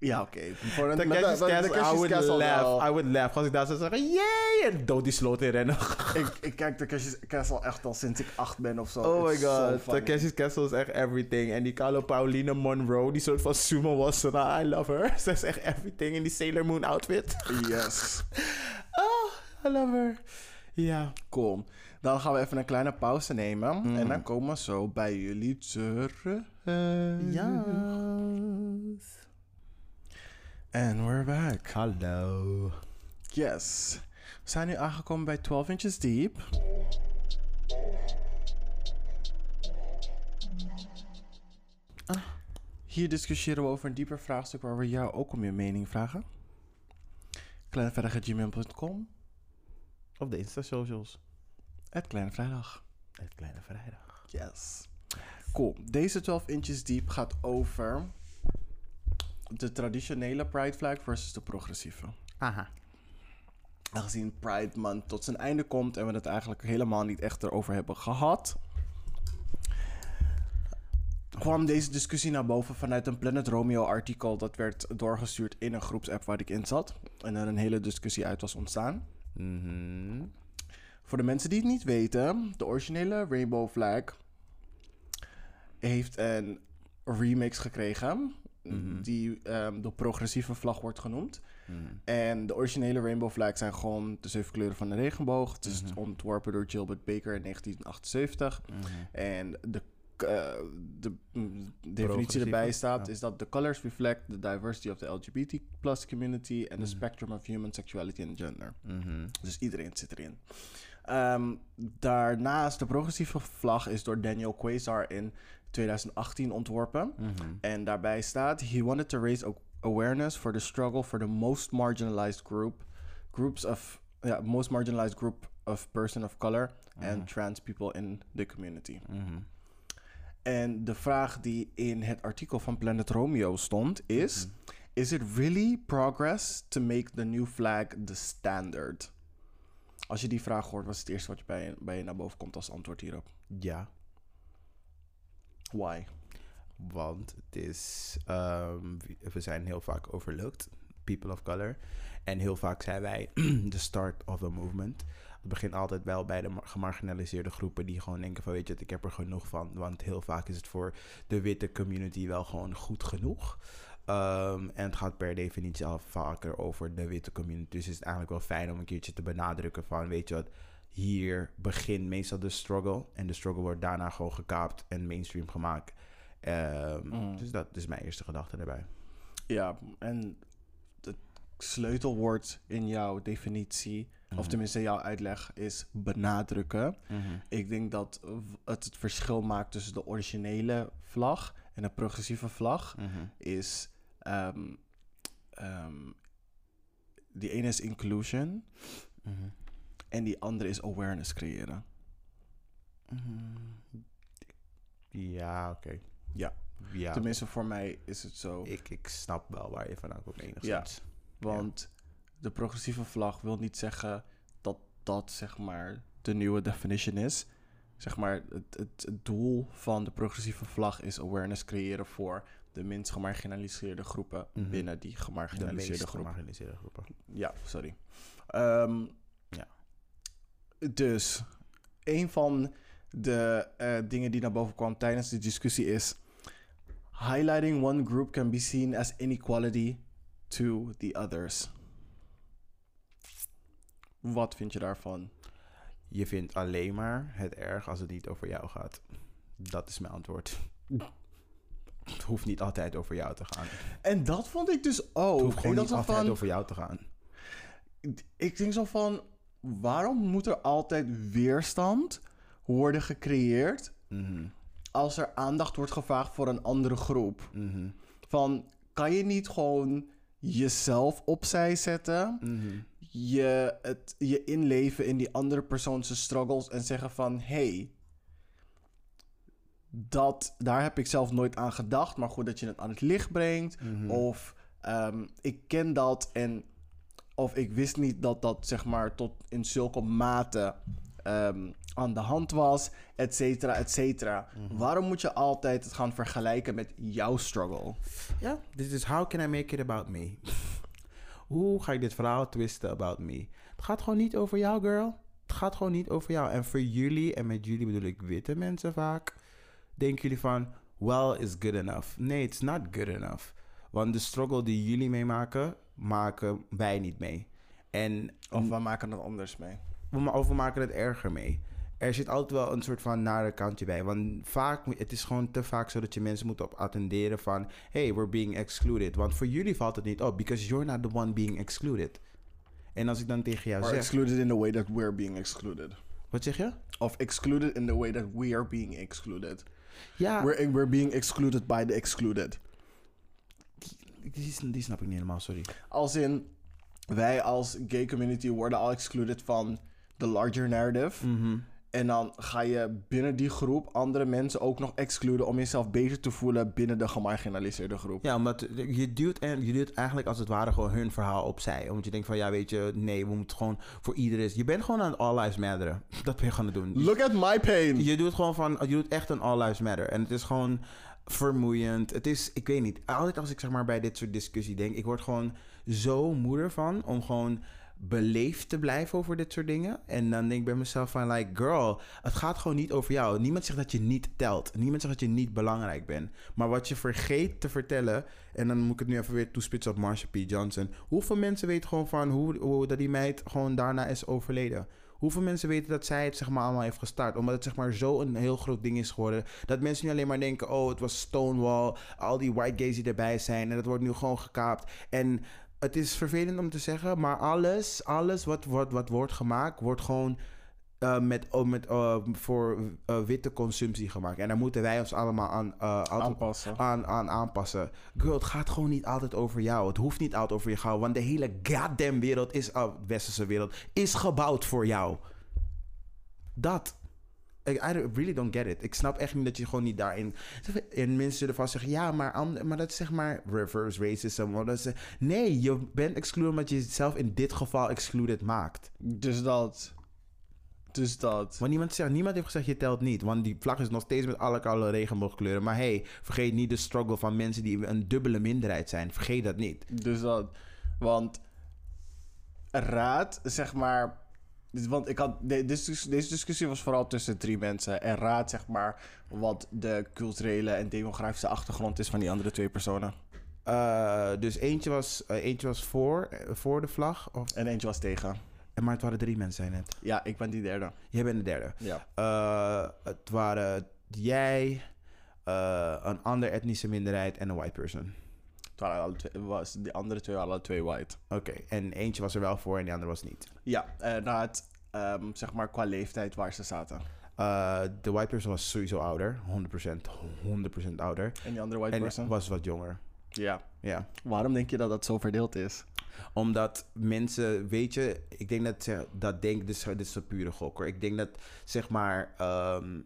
ja, oké. Voor een Takeshi's I would laugh. wel. I would laugh. Als ik daar zou zeggen, yay! En dood die sloot in rennen. [LAUGHS] ik, ik kijk Takeshi's Castle echt al sinds ik acht ben of zo. Oh my It's so god, funny. Takeshi's Castle is echt everything. En die Carlo Paulina Monroe, die soort van sumo was, I love her. [LAUGHS] Ze is echt everything in die Sailor Moon outfit. Yes. Oh, [LAUGHS] I love her. Ja. Cool. Dan gaan we even een kleine pauze nemen. Mhm. En dan komen we zo bij jullie terug. Ja. En we're back. Hallo. Yes. We zijn nu aangekomen bij 12 Inches Deep. Ah. Hier discussiëren we over een dieper vraagstuk waar we jou ook om je mening vragen. Kleinevrijdag.gmail.com Of de Insta-socials. Het Kleine Vrijdag. Het Kleine Vrijdag. Yes. Cool. Deze 12 Inches Deep gaat over de traditionele Pride flag versus de progressieve. Aha. Aangezien Pride Month tot zijn einde komt en we het eigenlijk helemaal niet echt erover hebben gehad, kwam deze discussie naar boven vanuit een Planet Romeo artikel dat werd doorgestuurd in een groepsapp waar ik in zat. En er een hele discussie uit was ontstaan. Mhm. Voor de mensen die het niet weten, de originele Rainbow Flag heeft een remix gekregen. Mhm. Die ehm, de progressieve vlag wordt genoemd. Mhm. En de originele Rainbow Flag zijn gewoon de zeven kleuren van de regenboog. Het is Mhm. ontworpen door Gilbert Baker in 1978. Mhm. En de, eh, de mm, definitie erbij staat ja. is dat the colors reflect the diversity of the LGBT plus community and the spectrum of human sexuality and gender. Dus iedereen zit erin. Ehm, daarnaast, de progressieve vlag is door Daniel Quasar in 2018 ontworpen. Mhm. En daarbij staat: He wanted to raise awareness for the struggle for the most marginalized group, groups of, yeah, most marginalized group of person of color Mhm. and trans people in the community. Mhm. En de vraag die in het artikel van Planet Romeo stond is: Mhm. Is it really progress to make the new flag the standard? Als je die vraag hoort, wat is het eerste wat je bij je, bij je naar boven komt als antwoord hierop? Ja. Why? Want het is, ehm, we zijn heel vaak overlooked, people of color. En heel vaak zijn wij [CLEARS THROAT] de start of a movement. Het begint altijd wel bij de mar- gemarginaliseerde groepen die gewoon denken van weet je ik heb er genoeg van. Want heel vaak is het voor de witte community wel gewoon goed genoeg. Ehm, en het gaat per definitie al vaker over de witte community. Dus is het eigenlijk wel fijn om een keertje te benadrukken van weet je wat, hier begint meestal de struggle. En de struggle wordt daarna gewoon gekaapt en mainstream gemaakt. Ehm, Mm. Dus dat is mijn eerste gedachte daarbij. Ja, en het sleutelwoord in jouw definitie, of Mhm. tenminste jouw uitleg, is benadrukken. Ik denk dat het het verschil maakt tussen de originele vlag en de progressieve vlag Mhm. is. ehm, ehm, die ene is inclusion Mhm. En die andere is awareness creëren. Mhm. Ja, oké. Ja. Ja, Tenminste, voor mij is het zo. ik, ik snap wel waar je vandaan komt enigszins. Want de progressieve vlag wil niet zeggen dat dat zeg maar de nieuwe definition is. Zeg maar, het, het, het doel van de progressieve vlag is awareness creëren voor de minst gemarginaliseerde groepen Mhm. binnen die De gemarginaliseerde meest groepen. gemarginaliseerde groepen. Ja, sorry. Ja. Dus een van de eh, dingen die naar boven kwam tijdens de discussie is: highlighting one group can be seen as inequality to the others. Wat vind je daarvan? Je vindt alleen maar het erg als het niet over jou gaat. Dat is mijn antwoord. Het hoeft niet altijd over jou te gaan. En dat vond ik dus ook. Het hoeft gewoon niet altijd van, over jou te gaan. ik denk zo van: waarom moet er altijd weerstand worden gecreëerd Mhm, als er aandacht wordt gevraagd voor een andere groep? mhm, Van kan je niet gewoon jezelf opzij zetten, mhm. je, het, je inleven in die andere persoonse struggles en zeggen van hey, dat, daar heb ik zelf nooit aan gedacht, maar goed dat je het aan het licht brengt. Of ehm, ik ken dat en of ik wist niet dat dat zeg maar tot in zulke mate ehm, aan de hand was, et cetera, et cetera. Mhm. Waarom moet je altijd het gaan vergelijken met jouw struggle? Ja, dit is how can I make it about me? [LAUGHS] Hoe ga ik dit verhaal twisten about me? Het gaat gewoon niet over jou, girl. Het gaat gewoon niet over jou. En voor jullie, en met jullie bedoel ik witte mensen vaak, denken jullie van, well is good enough. Nee, it's not good enough. Want de struggle die jullie meemaken, maken wij niet mee. En Of we maken het anders mee. we, of we maken het erger mee. Er zit altijd wel een soort van nare kantje bij. Want vaak, het is gewoon te vaak zo dat je mensen moet op attenderen van... Hey, we're being excluded. Want voor jullie valt het niet op. Because you're not the one being excluded. En als ik dan tegen jou Or zeg... excluded in the way that we're being excluded. Wat zeg je? Of excluded in the way that we are being excluded. Ja, We're, we're being excluded by the excluded. Die, die snap ik niet helemaal, sorry. Als in, wij als gay community worden al excluded van the larger narrative. Mhm. En dan ga je binnen die groep andere mensen ook nog excluden om jezelf beter te voelen binnen de gemarginaliseerde groep. Ja, omdat je duwt, en, je duwt eigenlijk als het ware gewoon hun verhaal opzij. Omdat je denkt van, ja, weet je, nee, we moeten gewoon voor iedereen... Je bent gewoon aan het all lives matteren. [LAUGHS] Dat ben je gaan doen. Look at my pain. Je doet gewoon van, je doet echt een all lives matter. En het is gewoon vermoeiend. Het is, ik weet niet, altijd als ik zeg maar bij dit soort discussie denk, ik word gewoon zo moe ervan om gewoon beleefd te blijven over dit soort dingen. En dan denk ik bij mezelf van, like, girl, het gaat gewoon niet over jou. Niemand zegt dat je niet telt. Niemand zegt dat je niet belangrijk bent. Maar wat je vergeet te vertellen, en dan moet ik het nu even weer toespitsen op Marsha P. Johnson. Hoeveel mensen weten gewoon van hoe, hoe dat die meid gewoon daarna is overleden? Hoeveel mensen weten dat zij het zeg maar allemaal heeft gestart? Omdat het zeg maar zo een heel groot ding is geworden. Dat mensen nu alleen maar denken, oh het was Stonewall. Al die white gays die erbij zijn. En dat wordt nu gewoon gekaapt. En het is vervelend om te zeggen, maar alles, alles wat, wat, wat wordt gemaakt, wordt gewoon eh, met, oh, met, eh, voor eh, witte consumptie gemaakt. En daar moeten wij ons allemaal aan, Aanpassen. aan, aan aanpassen. Girl, het gaat gewoon niet altijd over jou. Het hoeft niet altijd over je gaan. Want de hele goddamn wereld is, uh, westerse wereld, is gebouwd voor jou. Dat. I, I really don't get it. Ik snap echt niet dat je gewoon niet daarin... En mensen zullen vast zeggen... Ja, maar, maar dat is zeg maar reverse racism. want dat is- nee, je bent excluded omdat je jezelf in dit geval excluded maakt. Dus dat. Dus dat. Want niemand, zegt, niemand heeft gezegd je telt niet. Want die vlag is nog steeds met alle koude regenboogkleuren. Maar hey, vergeet niet de struggle van mensen die een dubbele minderheid zijn. Vergeet dat niet. Dus dat. Want raad, zeg maar. Want ik had. de- Deze, deze discussie was vooral tussen drie mensen. En raad, zeg maar. Wat de culturele en demografische achtergrond is van die andere twee personen. Eh, dus eentje was, eh, eentje was voor, eh, voor de vlag. Of, En eentje was tegen. En maar het waren drie mensen, zei je net. Ja, ik ben die derde. Jij bent de derde. Ja. Eh, het waren jij, eh, een andere etnische minderheid en een white person. Het waren alle twee, was, die andere twee waren alle twee white. Oké, en eentje was er wel voor en die andere was niet. Ja, en na het, ehm, zeg maar, qua leeftijd waar ze zaten. De white person was sowieso ouder. 100%, 100% ouder. En die andere white En person? was wat jonger. Ja. Ja. Waarom denk je dat dat zo verdeeld is? Omdat mensen, weet je, ik denk dat ze dat denk, dit is, dit is een pure gok hoor. Ik denk dat zeg maar ehm,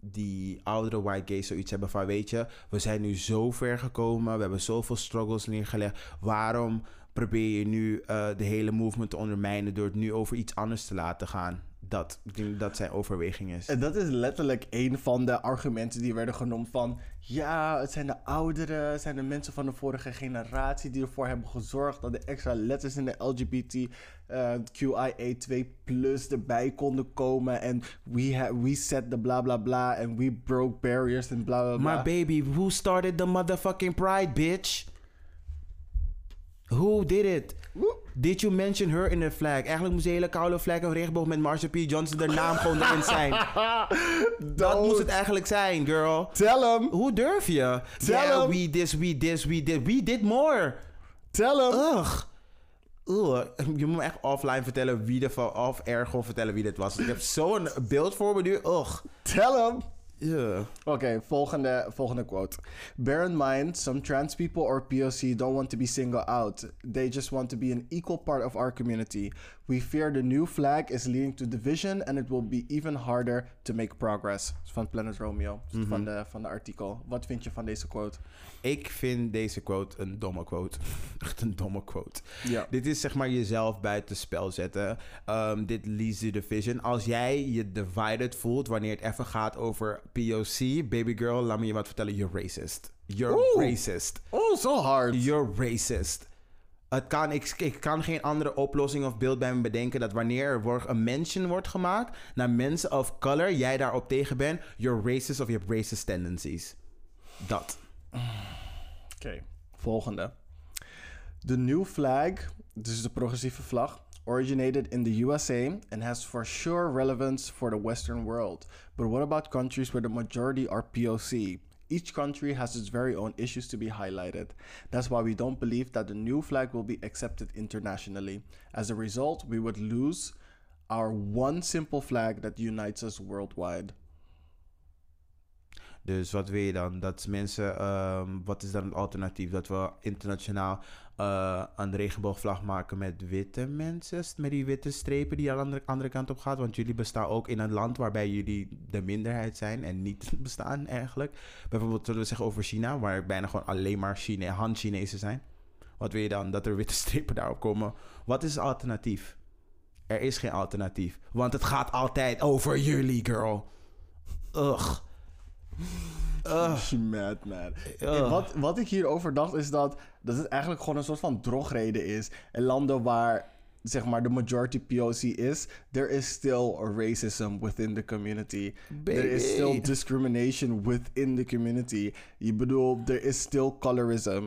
die oudere white gays zoiets hebben van, weet je, we zijn nu zo ver gekomen, we hebben zoveel struggles neergelegd. Waarom probeer je nu eh, de hele movement te ondermijnen door het nu over iets anders te laten gaan? Dat, ik denk dat zijn overweging is. En dat is letterlijk een van de argumenten die werden genoemd van... Ja, het zijn de ouderen, het zijn de mensen van de vorige generatie... die ervoor hebben gezorgd dat de extra letters in de LGBT... eh, QIA2 plus erbij konden komen. En we, ha- we set the bla bla bla. En we broke barriers en bla bla bla. Maar baby, who started the motherfucking pride, bitch? Who did it? Did you mention her in the flag? Eigenlijk moest de hele koude flag een regenboog met Marsha P. Johnson de naam gewoon erin zijn. [LAUGHS] Dat moest het eigenlijk zijn, girl. Tell hem! Hoe durf je? Tell yeah, him. we this, we this, we did. We did more. Tell hem! Ugh. Ugh. Je moet me echt offline vertellen wie er van off-air gewoon vertellen wie dit was. Ik heb zo'n beeld voor me nu. Ugh. Tell hem! Yeah. Oké, volgende, volgende quote. Bear in mind, some trans people or POC don't want to be singled out. They just want to be an equal part of our community. We fear the new flag is leading to division and it will be even harder to make progress. Van Planet Romeo, is van, de, van de artikel. Wat vind je van deze quote? Ik vind deze quote een domme quote. [LAUGHS] Echt een domme quote. Ja. Dit is zeg maar jezelf buitenspel zetten. Ehm, dit leads to division. Als jij je divided voelt wanneer het even gaat over POC, baby girl, laat me je wat vertellen. You're racist. You're Oeh. racist. Oh, zo hard. You're racist. Het kan, ik, ik kan geen andere oplossing of beeld bij me bedenken dat wanneer er wordt, een mention wordt gemaakt naar mensen of color, jij daarop tegen bent, you're racist of je hebt racist tendencies. Dat. Oké, volgende. The new flag, dus de progressieve vlag, originated in the USA and has for sure relevance for the Western world. But what about countries where the majority are POC? Each country has its very own issues to be highlighted. That's why we don't believe that the new flag will be accepted internationally. As a result, we would lose our one simple flag that unites us worldwide. Dus wat wil je dan? Dat mensen, ehm, wat is dan het alternatief? Dat we internationaal eh, een regenboogvlag maken met witte mensen, met die witte strepen die aan de andere, kant op gaat. Want jullie bestaan ook in een land waarbij jullie de minderheid zijn en niet [LAUGHS] bestaan eigenlijk. Bijvoorbeeld zullen we zeggen over China, waar bijna gewoon alleen maar Chine, Han-Chinezen zijn. Wat wil je dan? Dat er witte [LAUGHS] strepen daarop komen. Wat is het alternatief? Er is geen alternatief. Want het gaat altijd over jullie, girl. Ugh. Ugh. Mad, man. Ugh. Wat, wat ik hierover dacht is dat, dat het eigenlijk gewoon een soort van drogreden is. In landen waar zeg maar de majority POC is, there is still racism within the community. There is still discrimination within the community. Je bedoelt, there is still colorism.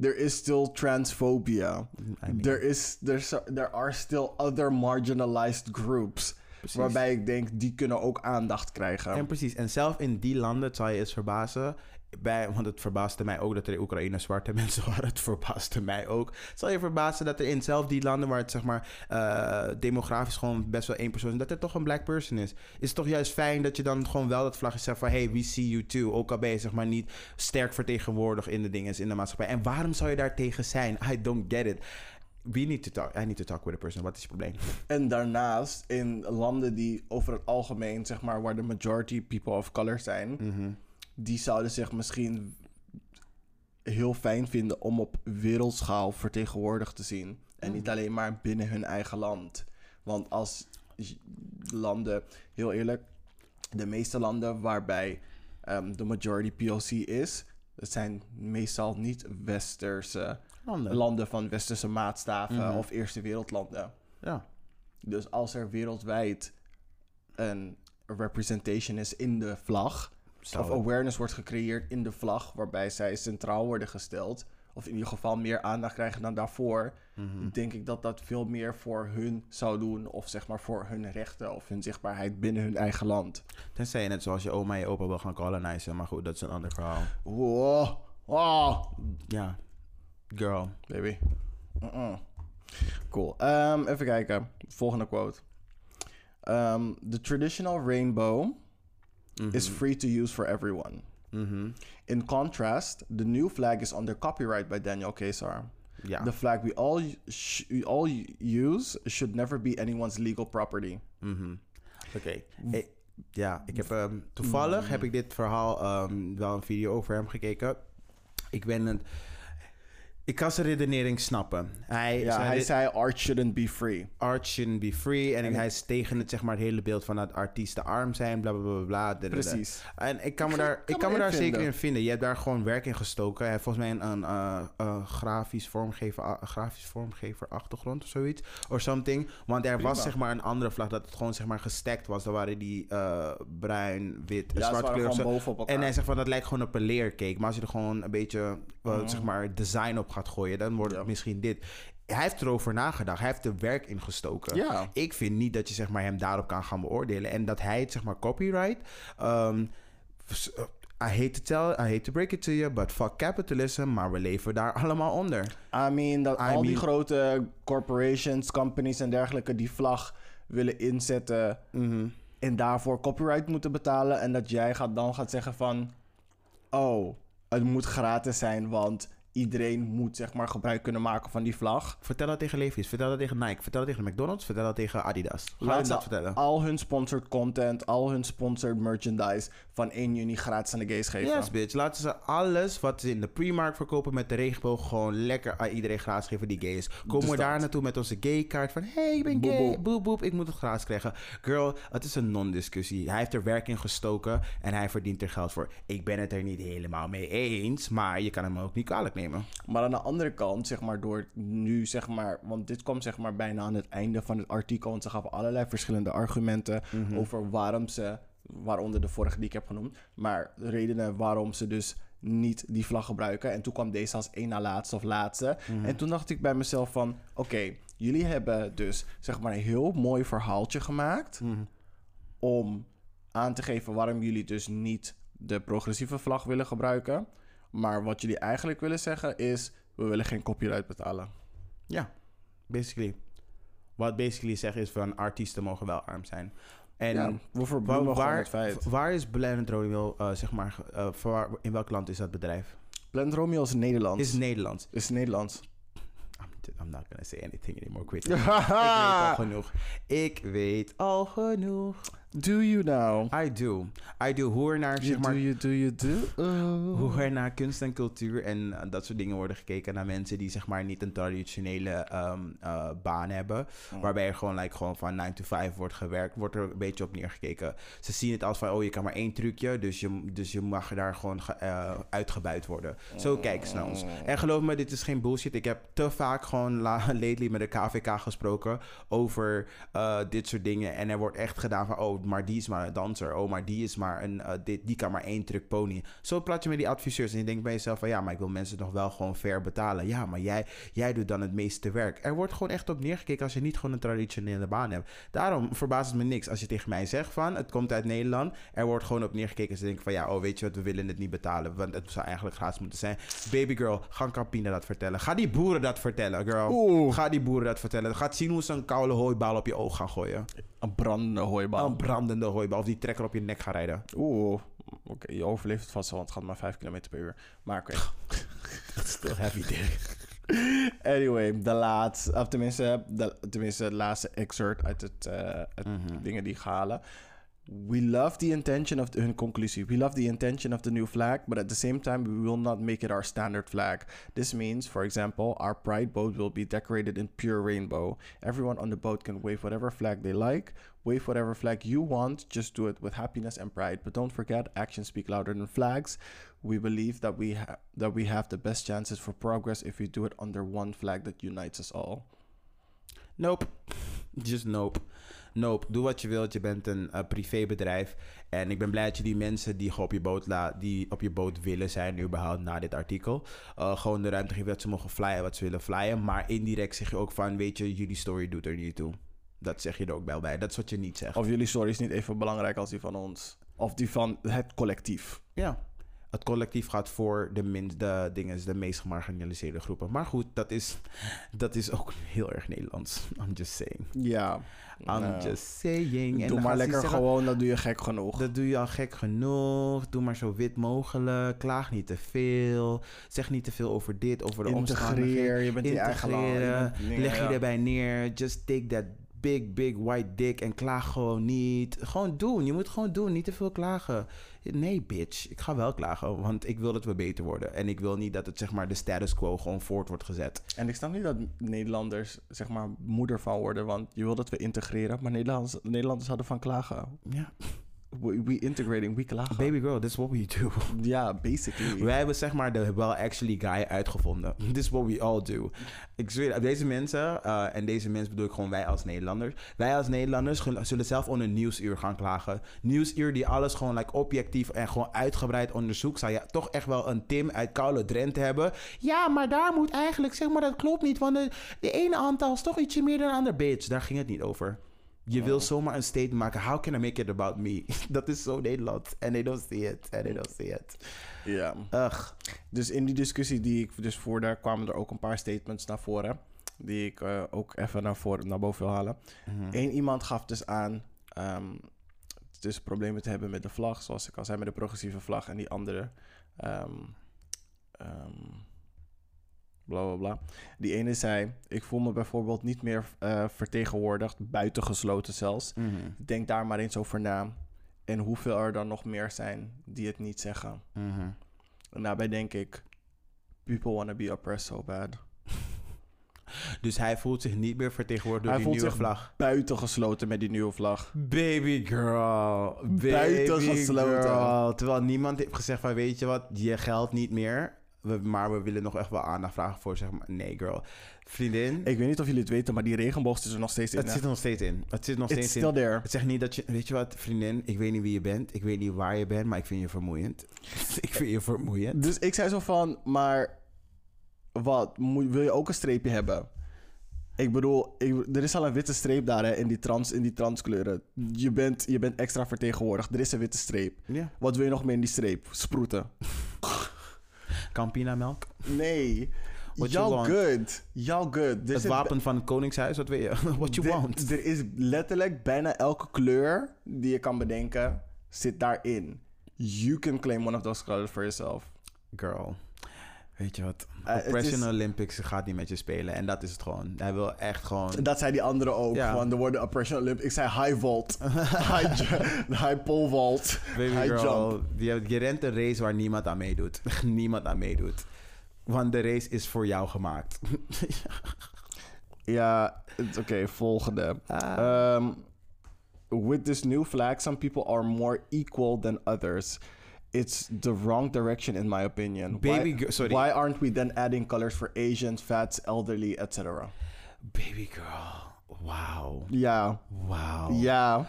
There is still transphobia. I mean- there is there are still other marginalized groups. Precies. Waarbij ik denk, die kunnen ook aandacht krijgen. En precies, en zelf in die landen het zal je eens verbazen. Bij, want het verbaasde mij ook dat er in Oekraïne zwarte [LAUGHS] mensen waren. Het verbaasde mij ook. Het zal je verbazen dat er in zelf die landen waar het zeg maar eh, demografisch gewoon best wel één persoon is, dat er toch een black person is. Is het toch juist fijn dat je dan gewoon wel dat vlagje zegt van hey, we see you too. Ook al ben je zeg maar niet sterk vertegenwoordigd in de dingen in de maatschappij. En waarom zou je daar tegen zijn? I don't get it. We need to talk. I need to talk with a person. Wat is je probleem? En daarnaast, in landen die over het algemeen, zeg maar, waar de majority people of color zijn, die zouden zich misschien heel fijn vinden om op wereldschaal vertegenwoordigd te zien. En niet alleen maar binnen hun eigen land. Want als landen, heel eerlijk, de meeste landen waarbij ehm, de majority PLC is, dat zijn meestal niet westerse Landen. landen van westerse maatstaven Mhm. of eerste wereldlanden. Ja. Dus als er wereldwijd een representation is in de vlag, Zou of awareness wordt gecreëerd in de vlag, waarbij zij centraal worden gesteld, of in ieder geval meer aandacht krijgen dan daarvoor, Mhm. denk ik dat dat veel meer voor hun zou doen, of zeg maar voor hun rechten of hun zichtbaarheid binnen hun eigen land. Tenzij je net zoals je oma en je opa wil gaan colonizen. Maar goed, dat is een ander verhaal. Wow, oh, Ja. Girl. baby. Cool. Ehm, even kijken. Volgende quote. Um, the traditional rainbow is free to use for everyone. Mhm. In contrast, the new flag is under copyright by Daniel Kesar. Ja. The flag we all sh- we all use should never be anyone's legal property. Mhm. Oké. Eh, Ja, ik heb ehm, toevallig heb ik dit verhaal wel een video over hem gekeken. Ik ben het. Ik kan zijn redenering snappen. Hij, Ja, zijn hij zei art shouldn't be free. art shouldn't be free. En, hij is tegen het, zeg maar, het hele beeld van dat artiesten arm zijn, bla bla bla bla. Precies. En ik kan me Ik daar, kan ik kan me daar zeker in vinden. Je hebt daar gewoon werk in gestoken. Hij heeft volgens mij een, een, eh, grafisch vormgever, grafisch vormgever achtergrond of zoiets. Or something. Want er was zeg maar een andere vlag dat het gewoon zeg maar gestakt was. Dan waren die eh, bruin, wit en Ja, zwart kleur of. En hij zegt van dat lijkt gewoon op een leercake. Maar als je er gewoon een beetje eh, Mhm. zeg maar design op gaat gooien, dan wordt het Ja. misschien dit. Hij heeft erover nagedacht. Hij heeft er werk in gestoken. Ja. Ik vind niet dat je zeg maar, hem daarop kan gaan beoordelen. En dat hij het zeg maar copyright. eh, I hate to tell, I hate to break it to you, but fuck capitalism. Maar we leven daar [LAUGHS] allemaal onder. I mean, dat I al die grote corporations, companies en dergelijke die vlag willen inzetten Mhm. en daarvoor copyright moeten betalen. En dat jij gaat, dan gaat zeggen van, oh, het moet gratis zijn, want iedereen moet zeg maar gebruik kunnen maken van die vlag. Vertel dat tegen Levi's, vertel dat tegen Nike, vertel dat tegen McDonald's, vertel dat tegen Adidas. Ga Laat dat vertellen. al hun sponsored content, al hun sponsored merchandise van 1 juni gratis aan de gays geven. Yes, bitch. Laten ze alles wat ze in de pre-markt verkopen met de regenboog gewoon lekker aan iedereen gratis geven die gay is. Komen Dus we daar naartoe met onze gay kaart van hey, ik ben gay, boep. boep boep, ik moet het gratis krijgen. Girl, het is een non-discussie. Hij heeft er werk in gestoken en hij verdient er geld voor. Ik ben het er niet helemaal mee eens, maar je kan hem ook niet kwalijk nemen. Maar aan de andere kant, zeg maar, door nu, zeg maar, want dit kwam zeg maar bijna aan het einde van het artikel. Want ze gaven allerlei verschillende argumenten Mhm. over waarom ze, waaronder de vorige die ik heb genoemd, maar de redenen waarom ze dus niet die vlag gebruiken. En toen kwam deze als één na laatste of laatste. Mhm. En toen dacht ik bij mezelf van, oké, jullie hebben dus zeg maar een heel mooi verhaaltje gemaakt Mhm. om aan te geven waarom jullie dus niet de progressieve vlag willen gebruiken. Maar wat jullie eigenlijk willen zeggen is: we willen geen copyright betalen. Ja, basically. Wat basically zegt is van artiesten mogen wel arm zijn. En ja, we Waar, waar, feit. waar is Blend Romeo, eh, zeg maar, uh, waar, in welk land is dat bedrijf? Blend Romeo is Nederlands. Is Nederlands. is Nederlands. I'm, I'm not gonna say anything anymore. Ik weet, [LAUGHS] ik weet al genoeg. Ik weet al genoeg. Do you now? I do. I do. Hoe er naar, zeg maar, do, you do, you do. [LAUGHS] Oh. hoe er naar kunst en cultuur en eh, dat soort dingen worden gekeken naar mensen die zeg maar niet een traditionele ehm, eh, baan hebben. Waarbij er gewoon, like, gewoon van 9 to 5 wordt gewerkt, wordt er een beetje op neergekeken. Ze zien het als van, oh je kan maar één trucje, dus je, dus je mag daar gewoon ge- eh, uitgebuit worden. Zo kijken ze naar ons. En geloof me, dit is geen bullshit. Ik heb te vaak gewoon la- [LAUGHS] lately met de KVK gesproken over dit soort dingen. En er wordt echt gedaan van, oh, maar die is maar een danser. Oh, maar die is maar een, eh, dit, die kan maar één truc pony. Zo plat je met die adviseurs en je denkt bij jezelf van, ja, maar ik wil mensen nog wel gewoon fair betalen. Ja, maar jij, jij doet dan het meeste werk. Er wordt gewoon echt op neergekeken als je niet gewoon een traditionele baan hebt. Daarom verbaast het me niks als je tegen mij zegt van, het komt uit Nederland. Er wordt gewoon op neergekeken. Ze denken van, ja, oh, weet je wat, we willen het niet betalen. Want het zou eigenlijk gratis moeten zijn. Baby girl, ga Campina dat vertellen. Ga die boeren dat vertellen, girl. Oeh. Ga die boeren dat vertellen. Ga zien hoe ze een koude hooibaal op je oog gaan gooien. Een brandende hooibaal. Een brandende hooibaal. Of die trekker op je nek gaan rijden. Oeh. Oké, je overleeft het vast wel, want het gaat maar 5 km per uur. Maar oké. [LAUGHS] Still heavy, dick. [LAUGHS] Anyway, de laatste, of tenminste, de, tenminste, laatste excerpt uit het, eh, het Mhm. dingen die ik halen. We love the intention of the, hun conclusie. We love the intention of the new flag, but at the same time, we will not make it our standard flag. This means, for example, our pride boat will be decorated in pure rainbow. Everyone on the boat can wave whatever flag they like. Wave whatever flag you want. Just do it with happiness and pride. But don't forget, actions speak louder than flags. We believe that we ha- that we have the best chances for progress if we do it under one flag that unites us all. Nope. [LAUGHS] Just nope. Nope. Doe wat je wilt. Je bent een eh, privébedrijf. En ik ben blij dat je die mensen die op je boot, la die op je boot willen zijn, überhaupt na dit artikel, eh, gewoon de ruimte geven dat ze mogen flyen wat ze willen flyen. Maar indirect zeg je ook van, weet je, jullie story doet er niet toe. Dat zeg je er ook wel bij. Dat is wat je niet zegt. Of jullie story is niet even belangrijk als die van ons. Of die van het collectief. Ja. Het collectief gaat voor de, min, de, dingen, de meest gemarginaliseerde groepen. Maar goed, dat is, dat is ook [LAUGHS] heel erg Nederlands. I'm just saying. Ja. I'm just saying. En Doe maar lekker zeggen, gewoon, dat doe je gek genoeg. Dat doe je al gek genoeg. Doe maar zo wit mogelijk. Klaag niet te veel. Zeg niet te veel over dit, over de omstandigheden. Integreer, je bent je je Integreren. bent dingen, Leg je erbij neer. Just take that big, big white dick en klaag gewoon niet. Gewoon doen. Je moet gewoon doen. Niet te veel klagen. Nee, bitch. Ik ga wel klagen, want ik wil dat we beter worden. En ik wil niet dat het, zeg maar, de status quo gewoon voort wordt gezet. En ik snap niet dat Nederlanders, zeg maar, moeder van worden. Want je wil dat we integreren. Maar Nederlanders, Nederlanders hadden van klagen. Ja. We, we integrating, we klagen. Baby girl, this is what we do. [LAUGHS] Ja, basically. Wij hebben zeg maar de well actually guy uitgevonden. [LAUGHS] This is what we all do. Ik zweer, deze mensen, uh, en deze mensen bedoel ik gewoon wij als Nederlanders. Wij als Nederlanders zullen zelf onder Nieuwsuur gaan klagen. Nieuwsuur die alles gewoon like, objectief en gewoon uitgebreid onderzoekt. Zou je toch echt wel een Tim uit Koude Drenthe hebben. Ja, maar daar moet eigenlijk, zeg maar, dat klopt niet. Want de, de ene aantal is toch ietsje meer dan de ander. Bitch, daar ging het niet over. Je wil zomaar een statement maken. How can I make it about me? [LAUGHS] dat is zo Nederland. En they don't see it. En they don't see it. Ja. Ugh. Dus in die discussie die ik dus voerde, kwamen er ook een paar statements naar voren. Die ik uh, ook even naar, voren, naar boven wil halen. Mhm. Eén iemand gaf dus aan um, dus problemen te hebben met de vlag, zoals ik al zei, met de progressieve vlag. En die andere, um, um, bla bla bla. Die ene zei: Ik voel me bijvoorbeeld niet meer uh, vertegenwoordigd, buitengesloten zelfs. Mm -hmm. Denk daar maar eens over na. En hoeveel er dan nog meer zijn die het niet zeggen. Mm -hmm. En daarbij denk ik: People want to be oppressed so bad. [LAUGHS] Dus hij voelt zich niet meer vertegenwoordigd door hij die nieuwe voelt zich vlag. buitengesloten met die nieuwe vlag. Baby girl. Baby Buitengesloten. girl. Terwijl niemand heeft gezegd van weet je wat, je geldt niet meer. We, maar we willen nog echt wel aandacht vragen voor zeg maar. Nee girl. Vriendin. Ik weet niet of jullie het weten, maar die regenboog zit er nog steeds in. Het hè? zit er nog steeds in. Het zit nog It's steeds still in. there. Het zegt niet dat je... Weet je wat, vriendin? Ik weet niet wie je bent. Ik weet niet waar je bent, maar ik vind je vermoeiend. [LAUGHS] ik vind je vermoeiend. Dus ik zei zo van, maar wat? Moet, wil je ook een streepje hebben? Ik bedoel, ik, er is al een witte streep daar hè, in, die trans, in die transkleuren. Je bent, je bent extra vertegenwoordigd. Er is een witte streep. Ja. Wat wil je nog meer in die streep? Sproeten. [LAUGHS] Campina melk. Nee. What Y'all good. Y'all good. Er Het wapen van het koningshuis, wat wil je? [LAUGHS] What you want? Er is letterlijk bijna elke kleur die je kan bedenken, zit daarin. You can claim one of those colors for yourself. Girl. Weet je wat? Eh, Oppression Olympics gaat niet met je spelen. En dat is het gewoon. Hij wil echt gewoon... Dat zei die andere ook. Ja. Gewoon, er worden oppression Olympics. Ik zei high vault. [LAUGHS] high, high pole vault. Baby high girl, jump. je, je rent een race waar niemand aan meedoet. [LAUGHS] niemand aan meedoet. Want de race is voor jou gemaakt. [LAUGHS] Ja, oké, volgende. Ah. Um, with this new flag, some people are more equal than others. It's the wrong direction, in my opinion. Baby girl- sorry. Why aren't we then adding colors for Asians, fats, elderly, etc.? Baby girl. Wauw. Ja, Wauw. ja.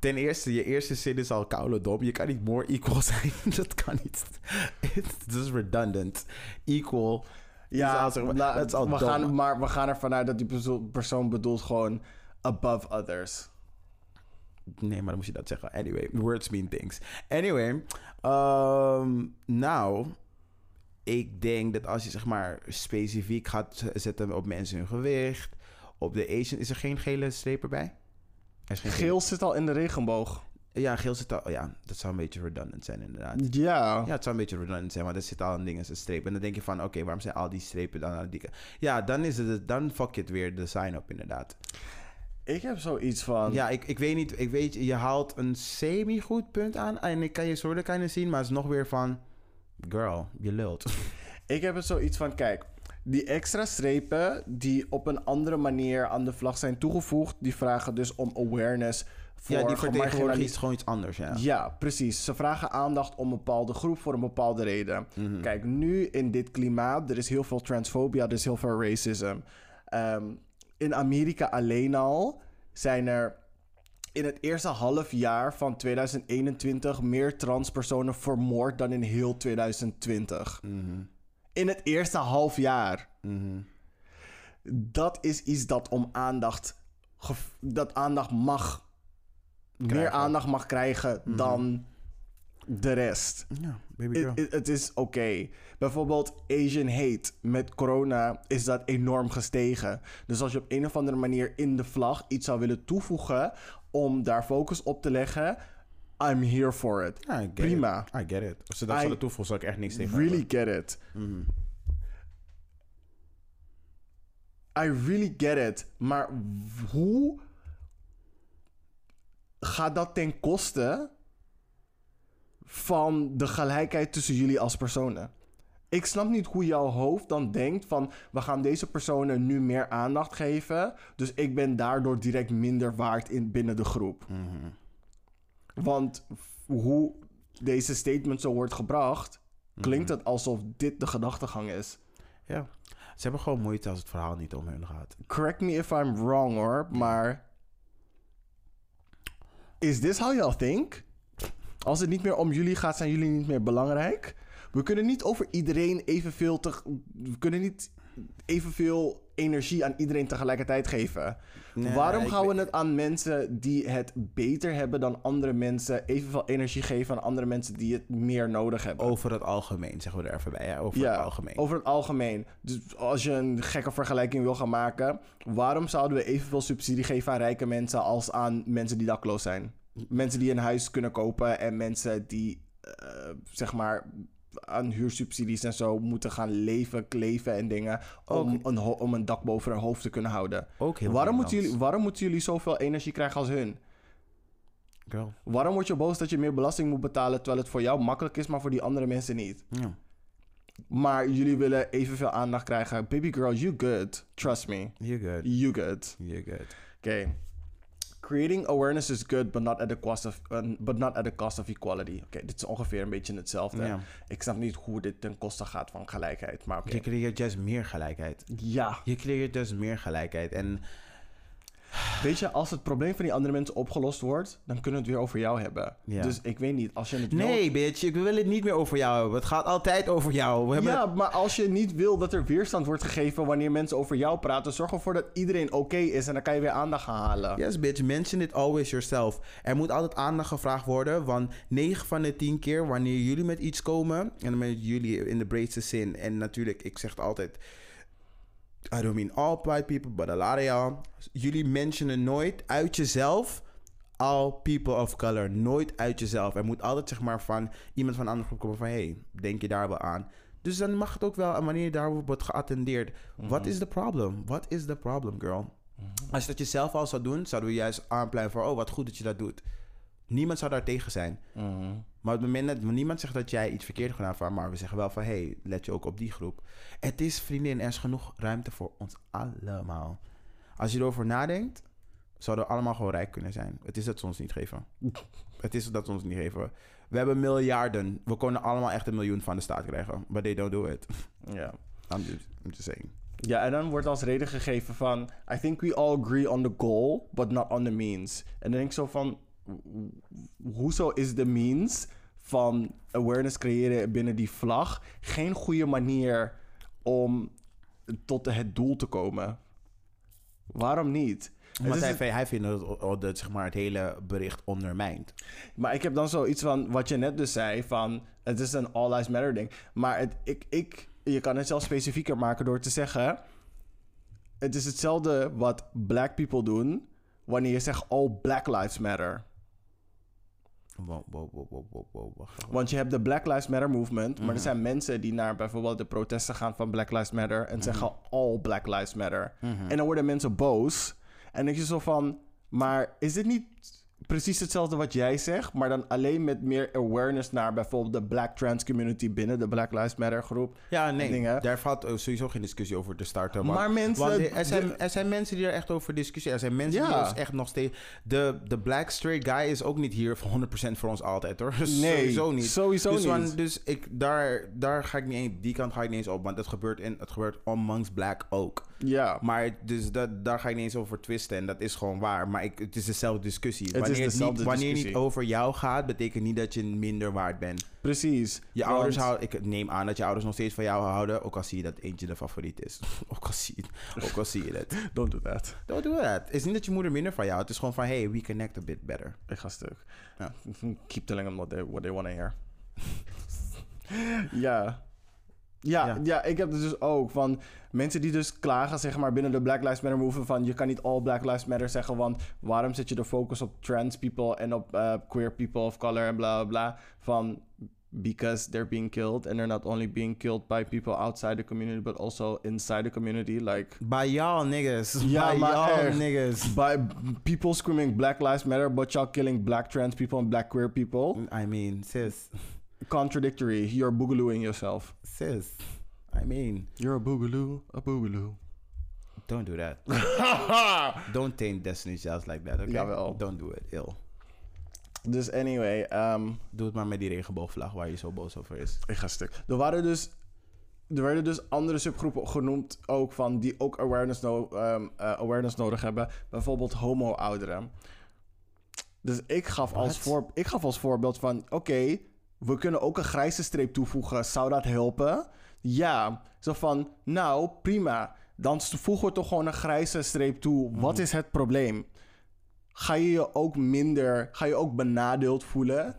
Ten eerste, je eerste zin is al koude dom. Je kan niet more equal [LAUGHS] zijn. dat kan niet. Het is redundant. Equal. Ja, is al- la- dat is al we dom. gaan, maar we gaan ervan uit dat die perso- persoon bedoelt gewoon above others. Nee, maar dan moest je dat zeggen. Anyway, words mean things. Anyway, ehm, nou, ik denk dat als je zeg maar specifiek gaat zetten op mensen hun gewicht, op de Asian, is er geen gele streep erbij? Er is geen Geel zit al in de regenboog. Ja, geel zit al. Ja, dat zou een beetje redundant zijn inderdaad. Ja. Ja, het zou een beetje redundant zijn, want er zit al een ding als een streep. En dan denk je van, oké, waarom zijn al die strepen dan aan die? Ja, dan is het, dan fuck je het weer de sign op inderdaad. Ik heb zoiets van... Ja, ik, ik weet niet. Ik weet, je haalt een semi-goed punt aan. En ik kan je soorten kunnen zien, maar het is nog weer van... Girl, je lult. Ik heb het zoiets van, kijk, die extra strepen die op een andere manier aan de vlag zijn toegevoegd, die vragen dus om awareness voor ja, die is gewoon iets anders, ja. Ja, precies. Ze vragen aandacht om een bepaalde groep voor een bepaalde reden. Mhm. Kijk, nu in dit klimaat, er is heel veel transfobia, er is heel veel racism. Ehm, in Amerika alleen al zijn er in het eerste half jaar van 2021 meer transpersonen vermoord dan in heel 2020. Mhm. In het eerste half jaar. Mhm. Dat is iets dat om aandacht, dat aandacht mag, meer Krijgen. aandacht mag krijgen Mhm. dan de rest. Ja, baby Het- girl. Het het is oké. Bijvoorbeeld Asian hate. Met corona is dat enorm gestegen. Dus als je op een of andere manier in de vlag iets zou willen toevoegen om daar focus op te leggen, I'm here for it. Ja, I Prima. it. I get it. Als ze dat I zouden toevoegen, zou ik echt niks tegen Really get it. Mhm. I really get it. Maar hoe gaat dat ten koste van de gelijkheid tussen jullie als personen? Ik snap niet hoe jouw hoofd dan denkt van we gaan deze personen nu meer aandacht geven, dus ik ben daardoor direct minder waard in binnen de groep. Want hoe deze statement zo wordt gebracht, klinkt het alsof dit de gedachtegang is. Ja. Ze hebben gewoon moeite als het verhaal niet om hun gaat. Correct me if I'm wrong hoor, maar. Is this how y'all think? Als het niet meer om jullie gaat, zijn jullie niet meer belangrijk? We kunnen niet over iedereen evenveel te. We kunnen niet evenveel energie aan iedereen tegelijkertijd geven. Nee, Waarom gaan we het aan mensen die het beter hebben dan andere mensen evenveel energie geven aan andere mensen die het meer nodig hebben? Over het algemeen, zeggen we er even bij. Hè? Over het algemeen. Over het algemeen. Dus als je een gekke vergelijking wil gaan maken, waarom zouden we evenveel subsidie geven aan rijke mensen als aan mensen die dakloos zijn? Mensen die een huis kunnen kopen en mensen die, eh, zeg maar, aan huursubsidies en zo moeten gaan leven, kleven en dingen om, een, om een dak boven hun hoofd te kunnen houden. Heel Waarom moeten, jullie, waarom moeten jullie zoveel energie krijgen als hun? Girl. Waarom word je boos dat je meer belasting moet betalen terwijl het voor jou makkelijk is, maar voor die andere mensen niet? Ja. Maar jullie willen evenveel aandacht krijgen. Baby girl, you good. Trust me. You're good. You good. You're good. Oké. Creating awareness is good, but not at the cost of, uh, but not at the cost of equality. Oké, dit is ongeveer een beetje hetzelfde. Ja. Ik snap niet hoe dit ten koste gaat van gelijkheid, maar. Je creëert juist meer gelijkheid. Ja. Je creëert dus meer gelijkheid. En Weet je, als het probleem van die andere mensen opgelost wordt, dan kunnen we het weer over jou hebben. Ja. Dus ik weet niet, als je het wil- nee, bitch, ik wil het niet meer over jou hebben. Het gaat altijd over jou. We hebben Ja, maar als je niet wil dat er weerstand wordt gegeven wanneer mensen over jou praten, zorg ervoor dat iedereen oké is en dan kan je weer aandacht gaan halen. Yes, bitch. Mention it always yourself. Er moet altijd aandacht gevraagd worden. Want 9 van de 10 keer wanneer jullie met iets komen. En dan met jullie in de breedste zin. En natuurlijk, ik zeg het altijd. I don't mean all white people, but a lot of y'all. Jullie mentionen nooit uit jezelf. All people of color. Nooit uit jezelf. Er moet altijd zeg maar van iemand van een andere groep komen van... Hey, denk je daar wel aan? Dus dan mag het ook wel, en wanneer je daarop wordt geattendeerd... Wat is de problem? Wat is de problem, girl? Als je dat jezelf al zou doen, zouden we juist aanpleiten voor... oh, wat goed dat je dat doet. Niemand zou daar tegen zijn. Maar op het moment dat niemand zegt dat jij iets verkeerd hebt gedaan... van, maar we zeggen wel van... hey, let je ook op die groep. Het is, vriendin, er is genoeg ruimte voor ons allemaal. Als je erover nadenkt... zouden we allemaal gewoon rijk kunnen zijn. Het is dat ze ons niet geven. [LAUGHS] Het is dat ze ons niet geven. We hebben miljarden. We kunnen allemaal echt een miljoen van de staat krijgen. But they don't do it. Ja. I'm just, I'm just saying. Ja, en dan wordt als reden gegeven van... I think we all agree on the goal, but not on the means. En dan denk ik zo van... Hoezo is de means van awareness creëren binnen die vlag... geen goede manier om tot het doel te komen? Waarom niet? Want hij, het- hij vindt dat het, dat, zeg maar, het hele bericht ondermijnt. Maar ik heb dan zoiets van wat je net dus zei: van het is een all lives matter ding. Maar het, ik, ik, je kan het zelfs specifieker maken door te zeggen: het is hetzelfde wat black people doen wanneer je zegt all black lives matter. Wow, wow, wow, wow, wow, wow. wacht even. Want je hebt de Black Lives Matter movement, maar Mhm. er zijn mensen die naar bijvoorbeeld de protesten gaan van Black Lives Matter en zeggen all Black Lives Matter. Mhm. En dan worden mensen boos. En dan denk je zo van, maar is dit niet precies hetzelfde wat jij zegt, maar dan alleen met meer awareness naar bijvoorbeeld de Black trans community binnen de Black Lives Matter groep? Ja, nee, dingen. daar valt sowieso geen discussie over te starten. Maar mensen- want er, zijn, de- er zijn mensen die er echt over discussiëren. Er zijn mensen die ons echt nog steeds... De, de black straight guy is ook niet hier voor 100% voor ons altijd, hoor. [LAUGHS] Nee, sowieso niet. sowieso dus niet. dus ik, daar, daar ga ik niet eens... Die kant ga ik niet eens op, want het gebeurt, in, het gebeurt amongst black ook. Ja, Maar dus dat, daar ga ik niet eens over twisten. En dat is gewoon waar. Maar ik, het is dezelfde discussie. Het is wanneer, dezelfde niet, wanneer discussie. niet over jou gaat, betekent niet dat je minder waard bent. precies. Je Want- ouders houden... Ik neem aan dat je ouders nog steeds van jou houden. Ook al zie je dat eentje de favoriet is. [LAUGHS] ook, al zie je, ook al zie je dat. [LAUGHS] Don't do that. Don't do that. Het is niet dat je moeder minder van jou. Het is gewoon van... Hey, we connect a bit better. Ik ga stuk. Ja. [LAUGHS] Keep telling them what they, what they want to hear. ja. Ja, Ja. ja. ik heb het dus ook van mensen die dus klagen, zeg maar, binnen de Black Lives Matter movement van je kan niet all Black Lives Matter zeggen, want waarom zet je de focus op trans people en op eh, queer people of color en bla bla bla. Van because they're being killed and they're not only being killed by people outside the community but also inside the community like By y'all niggas. [LAUGHS] By y'all niggas. by people screaming black lives matter but y'all killing black trans people and black queer people I mean, sis. Contradictory you're boogalooing yourself Sis. I mean, you're a boogaloo a boogaloo don't do that. [LAUGHS] don't taint Destiny's Child like that, okay? Jawel. Don't do it. Ill. dus anyway um, Doe het maar met die regenboogvlag waar je zo boos over is. Ik ga stuk. Er waren dus. Er werden dus andere subgroepen genoemd ook van die ook awareness, no, ehm, eh, awareness nodig hebben. Bijvoorbeeld homo-ouderen. Dus ik gaf, als, voor, ik gaf als voorbeeld van... Oké, we kunnen ook een grijze streep toevoegen. Zou dat helpen? Ja. Zo van, nou, prima. Dan voegen we toch gewoon een grijze streep toe. Wat is het probleem? Ga je je ook minder... Ga je ook benadeeld voelen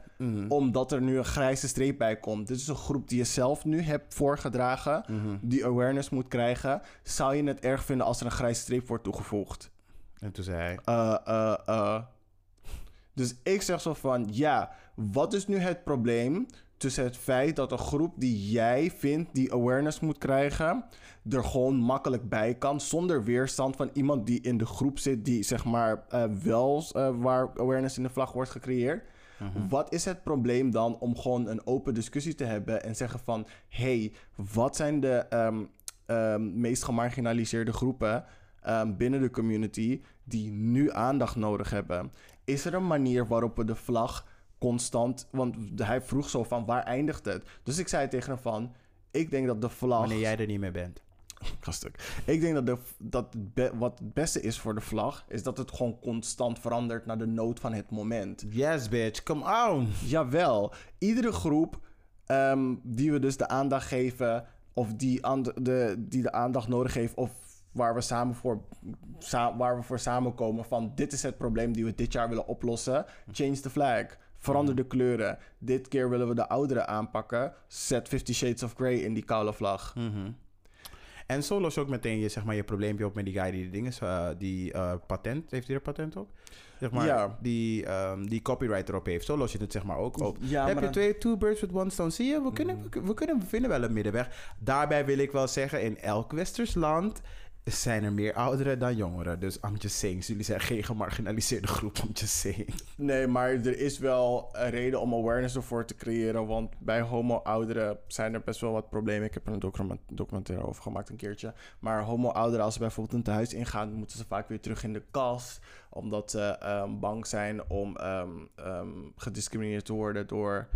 omdat er nu een grijze streep bij komt. Dit is een groep die je zelf nu hebt voorgedragen, die awareness moet krijgen. Zou je het erg vinden als er een grijze streep wordt toegevoegd? En toen zei hij... Eh, eh, eh. Dus ik zeg zo van, ja, wat is nu het probleem tussen het feit dat een groep die jij vindt die awareness moet krijgen, er gewoon makkelijk bij kan, zonder weerstand van iemand die in de groep zit, die zeg maar eh, wel eh, waar awareness in de vlag wordt gecreëerd. Wat is het probleem dan om gewoon een open discussie te hebben en zeggen van, hey, wat zijn de ehm, ehm, meest gemarginaliseerde groepen ehm, binnen de community die nu aandacht nodig hebben? Is er een manier waarop we de vlag constant, want hij vroeg zo van waar eindigt het? Dus ik zei tegen hem van, ik denk dat de vlag. Wanneer jij er niet meer bent. [LAUGHS] Ga stuk. Ik denk dat, de, dat be- wat het beste is voor de vlag, is dat het gewoon constant verandert naar de nood van het moment. Yes, bitch. Come on. Jawel, iedere groep ehm, die we dus de aandacht geven, of die, aan de, de, die de aandacht nodig heeft, of waar we, samen voor, sa- waar we voor samenkomen van dit is het probleem die we dit jaar willen oplossen, change the flag. Verander de kleuren. Dit keer willen we de ouderen aanpakken. Zet Fifty Shades of Grey in die koude vlag. Mhm. En zo los je ook meteen je, zeg maar, je probleempje op met die guy die de dingen, eh, die eh, patent, heeft hij er patent op? Zeg maar, Ja. die, ehm, die copyright erop heeft. Zo los je het zeg maar ook op. Ja, Heb je twee, two birds with one stone? Zie je, we kunnen, we, we kunnen, we vinden wel een middenweg. Daarbij wil ik wel zeggen, in elk westers land zijn er meer ouderen dan jongeren. Dus I'm just saying, jullie zijn geen gemarginaliseerde groep, I'm just saying. Nee, maar er is wel een reden om awareness ervoor te creëren. Want bij homo-ouderen zijn er best wel wat problemen. Ik heb er een document, documentaire over gemaakt een keertje. Maar homo-ouderen, als ze bijvoorbeeld een tehuis ingaan, moeten ze vaak weer terug in de kast. Omdat ze ehm, bang zijn om ehm, ehm, gediscrimineerd te worden door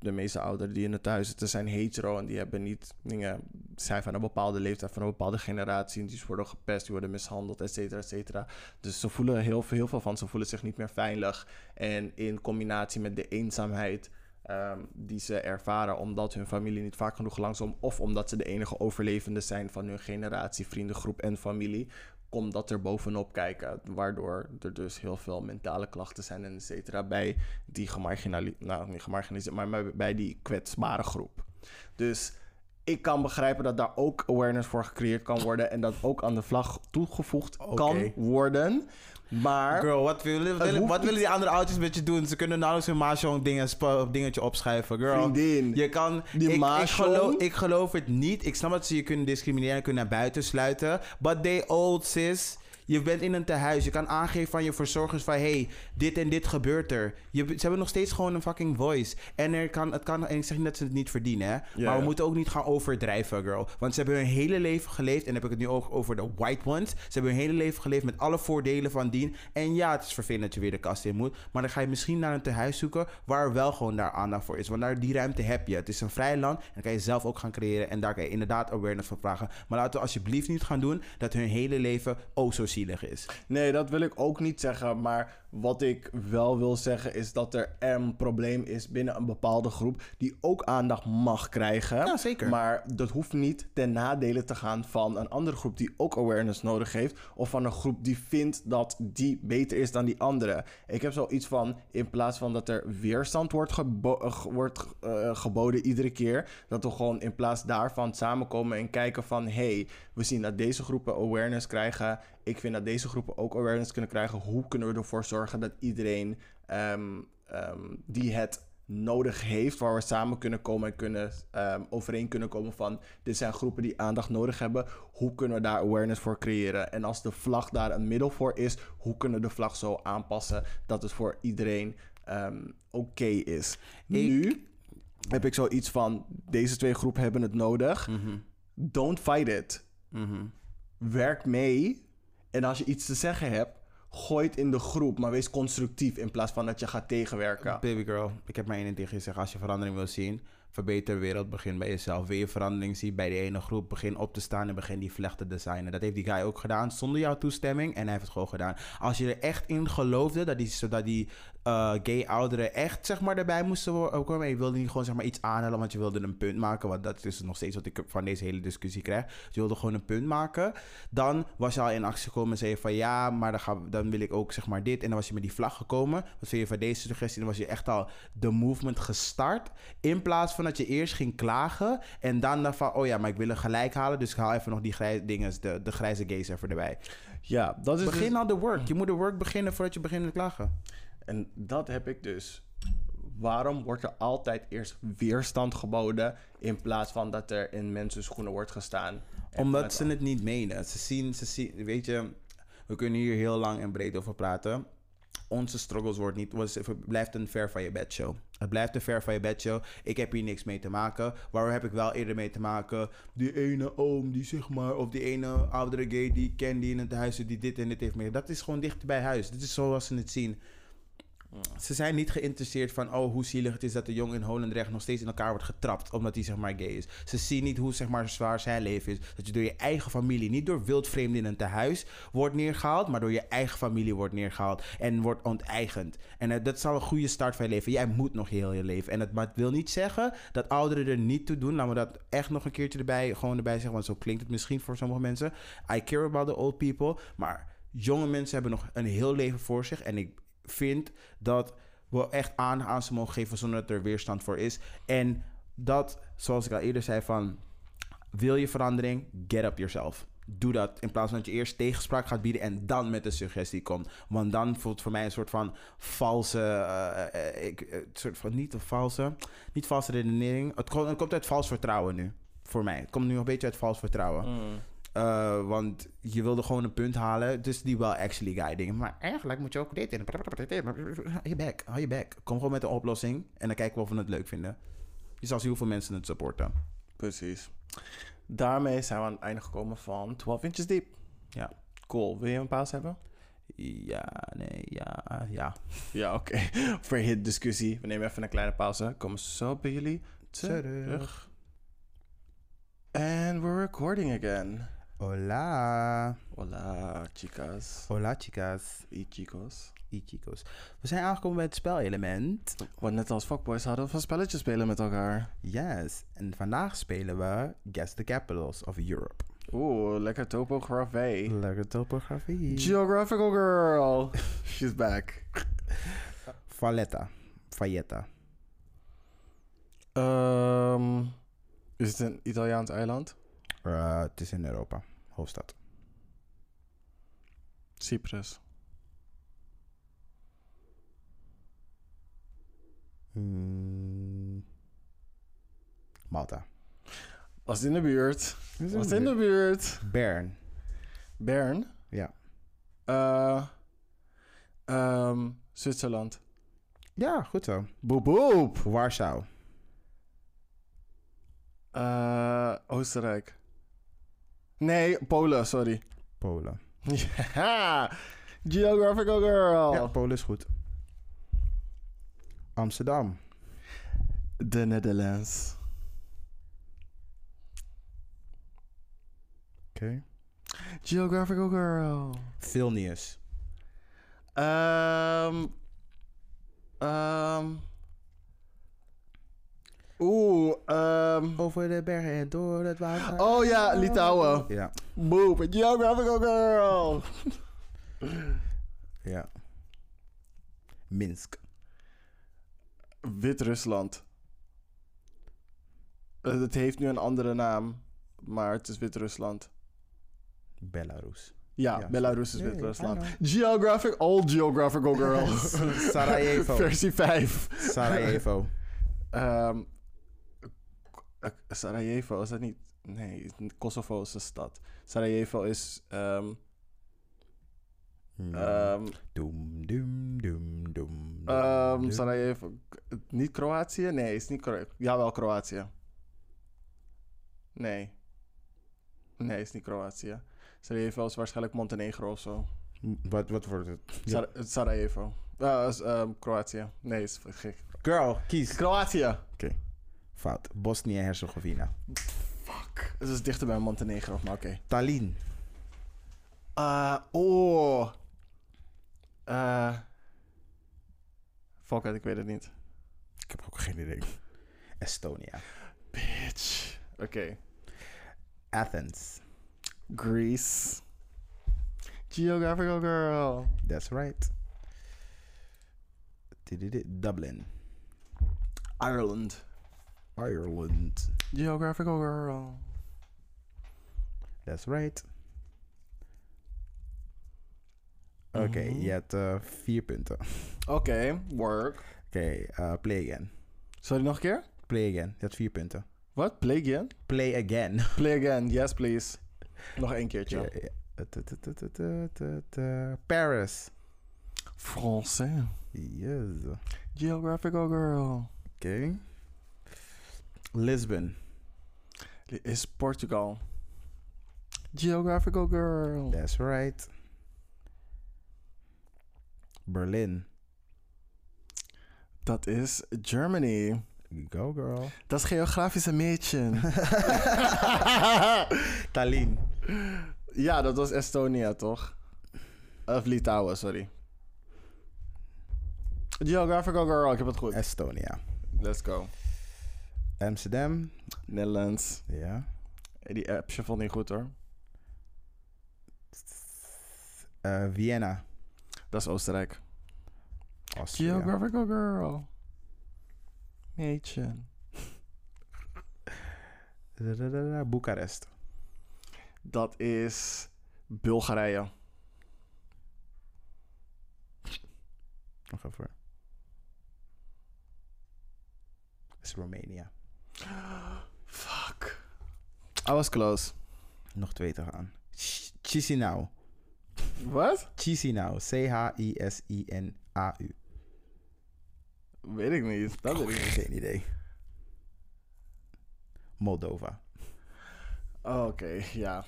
de meeste ouderen die in het thuis zitten zijn hetero en die hebben niet dingen, zijn van een bepaalde leeftijd, van een bepaalde generatie, en die worden gepest, die worden mishandeld, et cetera, et cetera. Dus ze voelen heel, veel- heel veel van, ze voelen zich niet meer veilig. En in combinatie met de eenzaamheid ehm, die ze ervaren, omdat hun familie niet vaak genoeg langzaam, of omdat ze de enige overlevenden zijn van hun generatie, vriendengroep en familie, komt dat er bovenop kijken. Waardoor er dus heel veel mentale klachten zijn en et cetera bij die gemarginaliseerde, nou niet gemarginaliseerd, maar bij die kwetsbare groep. Dus ik kan begrijpen dat daar ook awareness voor gecreëerd kan worden en dat ook aan de vlag toegevoegd kan worden. Maar Girl, wat willen, willen- hoeft wat niet. willen die andere oudjes met je doen? Ze kunnen nauwelijks hun mahjong dingen, dingetje opschrijven. Girl, Vriendin, je kan... die ik, ik, geloof, ik geloof het niet. Ik snap dat ze je kunnen discrimineren en kunnen naar buiten sluiten. But they old, sis. Je bent in een tehuis. Je kan aangeven van je verzorgers van... hey, dit en dit gebeurt er. Je, ze hebben nog steeds gewoon een fucking voice. En er kan, het kan... En ik zeg niet dat ze het niet verdienen, hè. maar we moeten ook niet gaan overdrijven, girl. Want ze hebben hun hele leven geleefd... en dan heb ik het nu ook over de white ones. Ze hebben hun hele leven geleefd met alle voordelen van dien. En ja, het is vervelend dat je weer de kast in moet. Maar dan ga je misschien naar een tehuis zoeken... waar wel gewoon daar aandacht voor is. Want daar, die ruimte heb je. Het is een vrij land. En dan kan je zelf ook gaan creëren. En daar kan je inderdaad awareness van vragen. Maar laten we alsjeblieft niet gaan doen... dat hun hele leven oh zo zielig is. Nee, dat wil ik ook niet zeggen. Maar wat ik wel wil zeggen is dat er een probleem is binnen een bepaalde groep die ook aandacht mag krijgen. Ja, zeker. Maar dat hoeft niet ten nadele te gaan van een andere groep die ook awareness nodig heeft. Of van een groep die vindt dat die beter is dan die andere. Ik heb zoiets van, in plaats van dat er weerstand wordt, gebo- wordt eh, geboden iedere keer. Dat we gewoon in plaats daarvan samenkomen en kijken van... hey, we zien dat deze groepen awareness krijgen. Ik vind dat deze groepen ook awareness kunnen krijgen. Hoe kunnen we ervoor zorgen dat iedereen ehm, ehm, die het nodig heeft, waar we samen kunnen komen en kunnen ehm, overeen kunnen komen van dit zijn groepen die aandacht nodig hebben. Hoe kunnen we daar awareness voor creëren? En als de vlag daar een middel voor is, hoe kunnen we de vlag zo aanpassen dat het voor iedereen oké is? Nu heb ik zoiets van deze twee groepen hebben het nodig. Don't fight it. Werk mee. En als je iets te zeggen hebt, gooi het in de groep, maar wees constructief in plaats van dat je gaat tegenwerken. Baby girl, ik heb maar één tegen je gezegd. Als je verandering wil zien, verbeter de wereld, begin bij jezelf. Wil je verandering zien bij die ene groep, begin op te staan en begin die vlecht te designen. Dat heeft die guy ook gedaan, zonder jouw toestemming. En hij heeft het gewoon gedaan. Als je er echt in geloofde dat die, zodat die eh, gay ouderen echt zeg maar erbij moesten wo- komen. En je wilde niet gewoon zeg maar iets aanhalen, want je wilde een punt maken. Want dat is nog steeds wat ik van deze hele discussie krijg. Dus je wilde gewoon een punt maken. Dan was je al in actie gekomen en zei je van ja, maar dan, gaan we- dan wil ik ook zeg maar dit. En dan was je met die vlag gekomen. Wat vind je van deze suggestie? Dan was je echt al de movement gestart. In plaats van dat je eerst ging klagen. En dan dacht van, oh ja, maar ik wil een gelijk halen. Dus ik haal even nog die grij- dingen, de, de grijze gays even erbij. Ja, dat is dus- Begin al de work. Je moet de work beginnen voordat je begint te klagen. En dat heb ik dus. Waarom wordt er altijd eerst weerstand geboden in plaats van dat er in mensen schoenen wordt gestaan? Omdat ze het niet menen. Ze zien, ze zien, weet je, we kunnen hier heel lang en breed over praten. Onze struggles wordt niet, was, het blijft een ver van je bed show. Het blijft een ver van je bed show. Ik heb hier niks mee te maken. Waar heb ik wel eerder mee te maken? Die ene oom die zeg maar, of die ene oudere gay die ik ken die in het huis zit, die dit en dit heeft mee. Dat is gewoon dicht bij huis. Dit is zoals ze het zien. Ze zijn niet geïnteresseerd van, oh, hoe zielig het is dat de jongen in Holendrecht nog steeds in elkaar wordt getrapt, omdat hij zeg maar gay is. Ze zien niet hoe zeg maar zwaar zijn leven is. Dat je door je eigen familie, niet door wildvreemden in een tehuis wordt neergehaald, maar door je eigen familie wordt neergehaald en wordt onteigend. En eh, dat zal een goede start van je leven. Jij moet nog heel je leven. En maar het wil niet zeggen dat ouderen er niet toe doen. Laten we dat echt nog een keertje erbij, gewoon erbij zeggen, want zo klinkt het misschien voor sommige mensen. I care about the old people, maar jonge mensen hebben nog een heel leven voor zich. En ik vind dat we echt aan aan ze mogen geven zonder dat er weerstand voor is. En dat, zoals ik al eerder zei, van wil je verandering, get up yourself. Doe dat in plaats van dat je eerst tegenspraak gaat bieden en dan met een suggestie komt. Want dan voelt voor mij een soort van valse, eh, eh, ik, eh, soort van niet valse, niet valse redenering. Het, komt- het komt uit vals vertrouwen nu, voor mij. Het komt nu een beetje uit vals vertrouwen. Mm. Eh, want je wilde gewoon een punt halen. Dus die wel actually guy dingen. Maar eigenlijk moet je ook dit in. Hou je back. Hou je back. Kom gewoon met een oplossing. En dan kijken we of we het leuk vinden. Je zal zien hoeveel mensen het supporten. Precies. Daarmee zijn we aan het einde gekomen van 12 inches deep. Ja. Cool. Wil je een pauze hebben? Ja, nee, ja, ja. Ja, oké. [LAUGHS] Verhit discussie. We nemen even een kleine pauze. Komen zo bij jullie terug. Terug. And we're recording again. Hola. Hola, chicas. Hola, chicas. Y chicos. Y chicos. We zijn aangekomen bij het spelelement. Want net als fuckboys hadden we van spelletjes spelen met elkaar. Yes. En vandaag spelen we Guess the Capitals of Europe. Oeh, lekker topografie. Lekker topografie. Geographical girl. [LAUGHS] She's back. Valletta. Valletta. Ehm, is het een Italiaans eiland? Eh, het is in Europa. Hoofdstad. Cyprus. Mm. Malta. Was in de buurt. Was in de buurt. Bern. Bern. Ja. Eh, ehm, Zwitserland. Ja, goed zo. Boep boep. Warschau. Eh, Oostenrijk. Nee, Polen, sorry. Polen. Ja, geographical girl. Ja, Polen is goed. Amsterdam. De Netherlands. Oké. Geographical girl. Vilnius. Ehm. Ehm. Oeh, ehm. Over de bergen en door het water. Oh ja, Litouwen. Ja. Boep, geographical girl. Ja. Minsk. Wit-Rusland. Eh, Het heeft nu een andere naam, maar het is Wit-Rusland. Belarus. Ja, Ja, Belarus is Wit-Rusland. Geographic, all geographical [LAUGHS] girls. Sarajevo. Versie 5. Sarajevo. Ehm, eh, Sarajevo, is dat niet? Nee, Kosovo is een stad. Sarajevo is. Hmm. ehm, Doem, doem, doem, doem. ehm. Sarajevo. Niet Kroatië? Nee, is niet Kroatië. Jawel, Kroatië. Nee. Nee, is niet Kroatië. Sarajevo is waarschijnlijk Montenegro of zo. Wat, wat wordt het? Sar- Sarajevo. Is, Kroatië. Nee, is gek. Girl, kies. Kroatië. Fout. Bosnië-Herzegovina. Fuck. Het is dichter bij Montenegro, maar oké. Tallinn. Uh, oh. Uh, fuck it, ik weet het niet. Ik heb ook geen idee. Estonia. Bitch. Oké. Athens. Greece. Geographical girl. That's right. Dublin. Ireland. Ireland. Geographical girl. That's right. Oké, Mhm. je hebt eh, vier punten. Oké, Oké, work. eh, play again. Sorry, nog een keer? Play again. Je hebt vier punten. Wat? Play again? Play again. [LAUGHS] Play again, yes please. Nog één keertje. Ja, ja. Paris. Français. Yes. Oké. Geographical girl. Lisbon. Is Portugal. Geographical girl. That's right. Berlin. Dat is Germany. Go girl. Dat is geografische meetje. [LAUGHS] Tallinn. ja, dat was Estonia, toch? Of Litouwen, sorry. Geographical girl, ik heb het goed. Estonia. Let's go. Amsterdam. Netherlands. Ja. Hey, Die appje vond niet goed hoor. Eh, Vienna. Dat is Oostenrijk. Austria. Geographical girl. Meetje. Boekarest. Dat is Bulgarije. Nog even. is Romania. Fuck. I was close. Nog twee te gaan. Ch- Chisinau. Wat? Chisinau. C-H-I-S-I-N-A-U. Weet ik niet. Dat weet ik niet. Geen idee. Moldova. Oh, Oké, ja.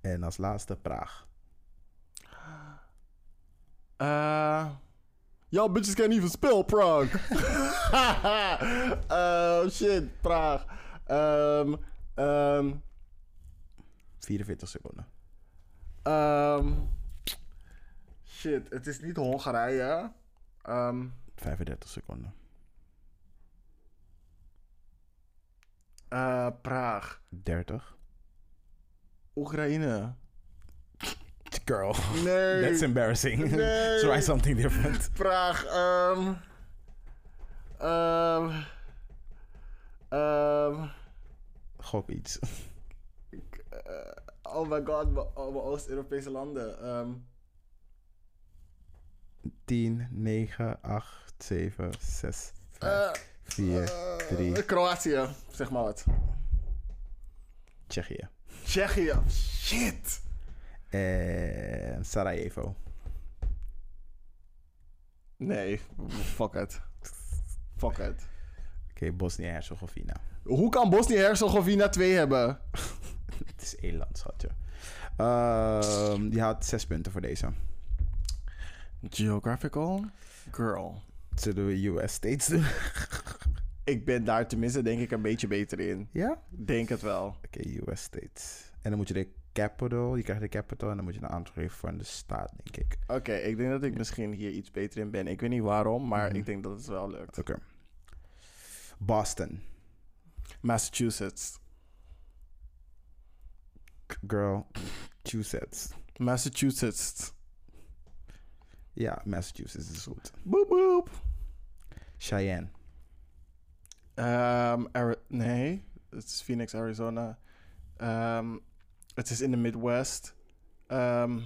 En als laatste Praag. Uh, Y'all bitches can't even spell Prague. [LAUGHS] [LAUGHS] oh shit, Praag. Um, um, 44 seconden. um, shit, het is niet Hongarije. Um, 35 seconden. uh, Praag. 30. Oekraïne. Girl. Nee. [LAUGHS] That's embarrassing. Nee. [LAUGHS] Try something different. Praag. Um, um, um, Gok iets. Uh, oh my god, mijn oh, mijn Oost-Europese landen. Um, 10, 9, 8, 7, 6, 5, uh, 4, uh, 3. Kroatië, zeg maar wat. Tsjechië. Tsjechië. Shit. En Sarajevo. Nee, fuck it. Fuck it. Oké, Bosnië-Herzegovina. Hoe kan Bosnië-Herzegovina 2 hebben? [LAUGHS] Het is één land, schatje. Ehm die had zes punten voor deze. Geographical girl. Zullen we US States doen? [LAUGHS] Ik ben daar tenminste denk ik een beetje beter in. ja? Denk het wel. Oké, US States. En dan moet je de capital, je krijgt de capital en dan moet je een aantal geven van de staat, denk ik. Oké, ik denk dat ik misschien hier iets beter in ben. Ik weet niet waarom, maar Mhm. ik denk dat het wel lukt. Oké. Boston. Massachusetts. Girl. Massachusetts. Massachusetts. Ja, Massachusetts is goed. Boep boep. Cheyenne. Ehm, Ari- nee, het is Phoenix, Arizona. Ehm, Het is in de Midwest. Ehm,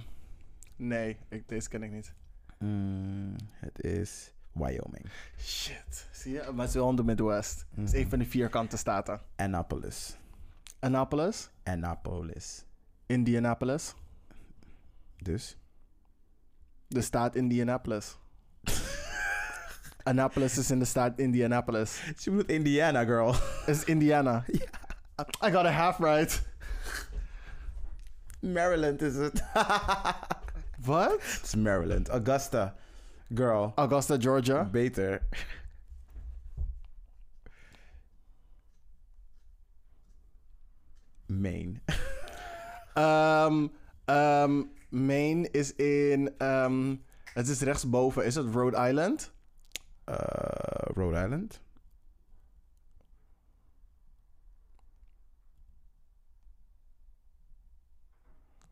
nee, ik, deze ken ik niet. Mm, het is Wyoming. Shit. Zie je? Maar het is wel in de Midwest. Het is Mhm. een van de vierkante staten. Annapolis. Annapolis. Annapolis. Indianapolis. Dus? De staat Indianapolis. [LAUGHS] Annapolis is in de staat Indianapolis. Ze bedoelt Indiana, girl. Is Indiana. [LAUGHS] I got a half right. Maryland is het. [LAUGHS] Wat? Het is Maryland. Augusta. Girl. Augusta, Georgia. Beter. Maine. [LAUGHS] Ehm, Maine is in... ehm, het is rechtsboven. Is het Rhode Island? Uh, Rhode Island.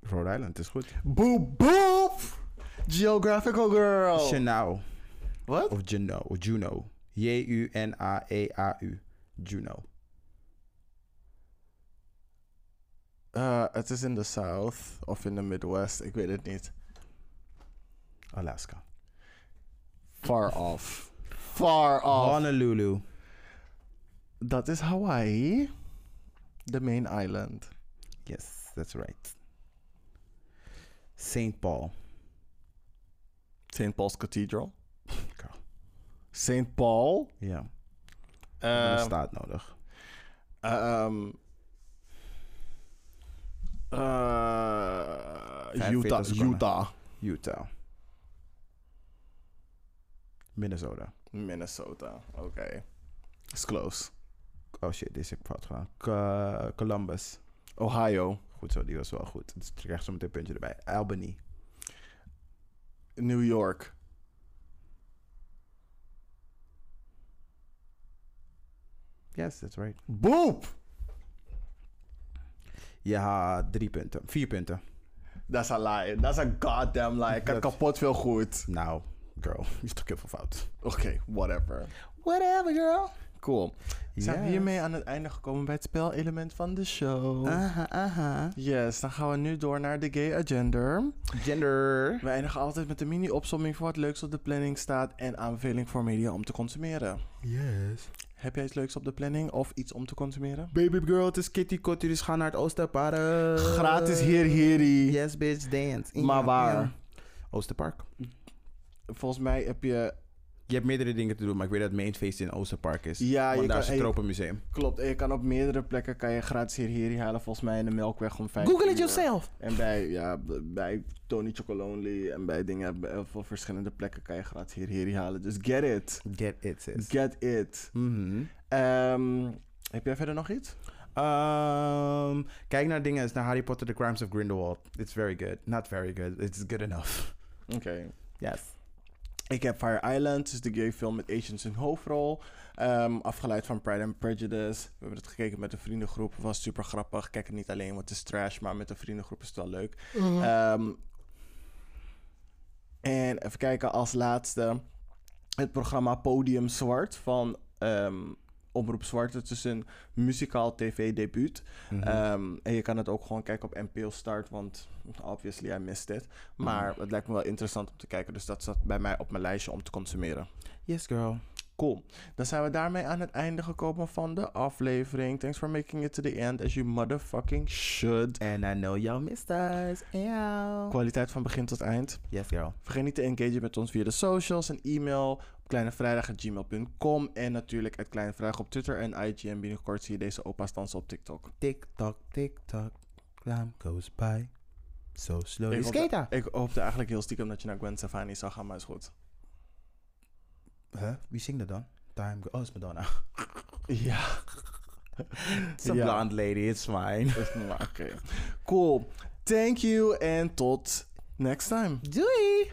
Rhode Island is goed. Boop, boop! Geographical girl. Juneau. Wat? Of Juno. Of Juno. J-U-N-A-E-A-U. Juno. Eh, het is in de South of in de Midwest. Ik weet het niet. Alaska. Far off. Far off. Honolulu. Dat is Hawaii. The main island. Yes, that's right. St. Paul. St. Paul's Cathedral. [LAUGHS] St. Paul. Ja. Ehm, een staat nodig. 45 Utah. Utah. Utah. Minnesota. Minnesota. Oké. It's close. Oh shit, deze heb ik fout gedaan. Co- Columbus. Ohio. Goed zo, die was wel goed. Dus ik krijg zo meteen een puntje erbij. Albany. New York. Yes, that's right. Boop! Ja, drie punten. Vier punten. That's a lie. That's a goddamn lie. Ik had Dat- kapot veel goed. Nou, girl, je is toch heel veel fout. Oké, whatever. Whatever, girl. Cool. Zijn we Yes. hiermee aan het einde gekomen bij het spelelement van de show? Aha, aha. Yes, dan gaan we nu door naar de gay agenda. Gender. We eindigen altijd met een mini-opsomming voor wat leuks op de planning staat en aanbeveling voor media om te consumeren. Yes. Heb jij iets leuks op de planning of iets om te consumeren? Baby girl, het is Kitty Kotti, dus ga naar het Oosterpark. Gratis hier, hierie. Yes, bitch, dance. Maar waar? ja. Oosterpark. Volgens mij heb je... Je hebt meerdere dingen te doen, maar ik weet dat het mainfeest in Oosterpark is. Ja, Want je daar kan- is het Tropenmuseum. Klopt, en je kan op meerdere plekken kan je gratis hier, hierie halen. Volgens mij in de Melkweg om 5 Google it yourself. En bij, ja, bij Tony Chocolonely en bij dingen, bij heel veel verschillende plekken kan je gratis hier, hierie halen. Dus get it. Get it, sis. Get it. Mhm. Ehm, heb jij verder nog iets? Ehm, kijk naar dingen als naar Harry Potter The Crimes of Grindelwald. It's very good. Not very good. It's good enough. Oké. Yes. Ik heb Fire Island, dus de gay film met Asians in hoofdrol. Ehm, afgeleid van Pride and Prejudice. We hebben het gekeken met een vriendengroep. Het was super grappig. Kijk het niet alleen, want het is trash, maar met een vriendengroep is het wel leuk. Ehm, en even kijken als laatste. Het programma Podium Zwart van ehm, Omroep Zwart. Het is een muzikaal tv-debuut. Mhm. Ehm, en je kan het ook gewoon kijken op NPO Start, want obviously I missed it. Maar het lijkt me wel interessant om te kijken, dus dat staat bij mij op mijn lijstje om te consumeren. yes, girl. Cool. Dan zijn we daarmee aan het einde gekomen van de aflevering. Thanks for making it to the end, as you motherfucking should. And I know y'all missed us. Ew. Kwaliteit van begin tot eind. Yes, girl. Vergeet niet te engagen met ons via de socials en e-mail kleinevrijdag.gmail.com en natuurlijk het Kleine Vrijdag op Twitter en IG en binnenkort zie je deze opa's dansen op TikTok. Tick tock. Time goes by. So slowly. Ik hoopte, ik hoopte eigenlijk heel stiekem dat je naar Gwen Stefani zou gaan, maar is goed. Huh? Wie zingt dat dan? Time go- Oh, is Madonna. [LAUGHS] Ja. [LAUGHS] It's a Ja. blonde lady. It's fine. Oké. Cool. Thank you en tot next time. Doei!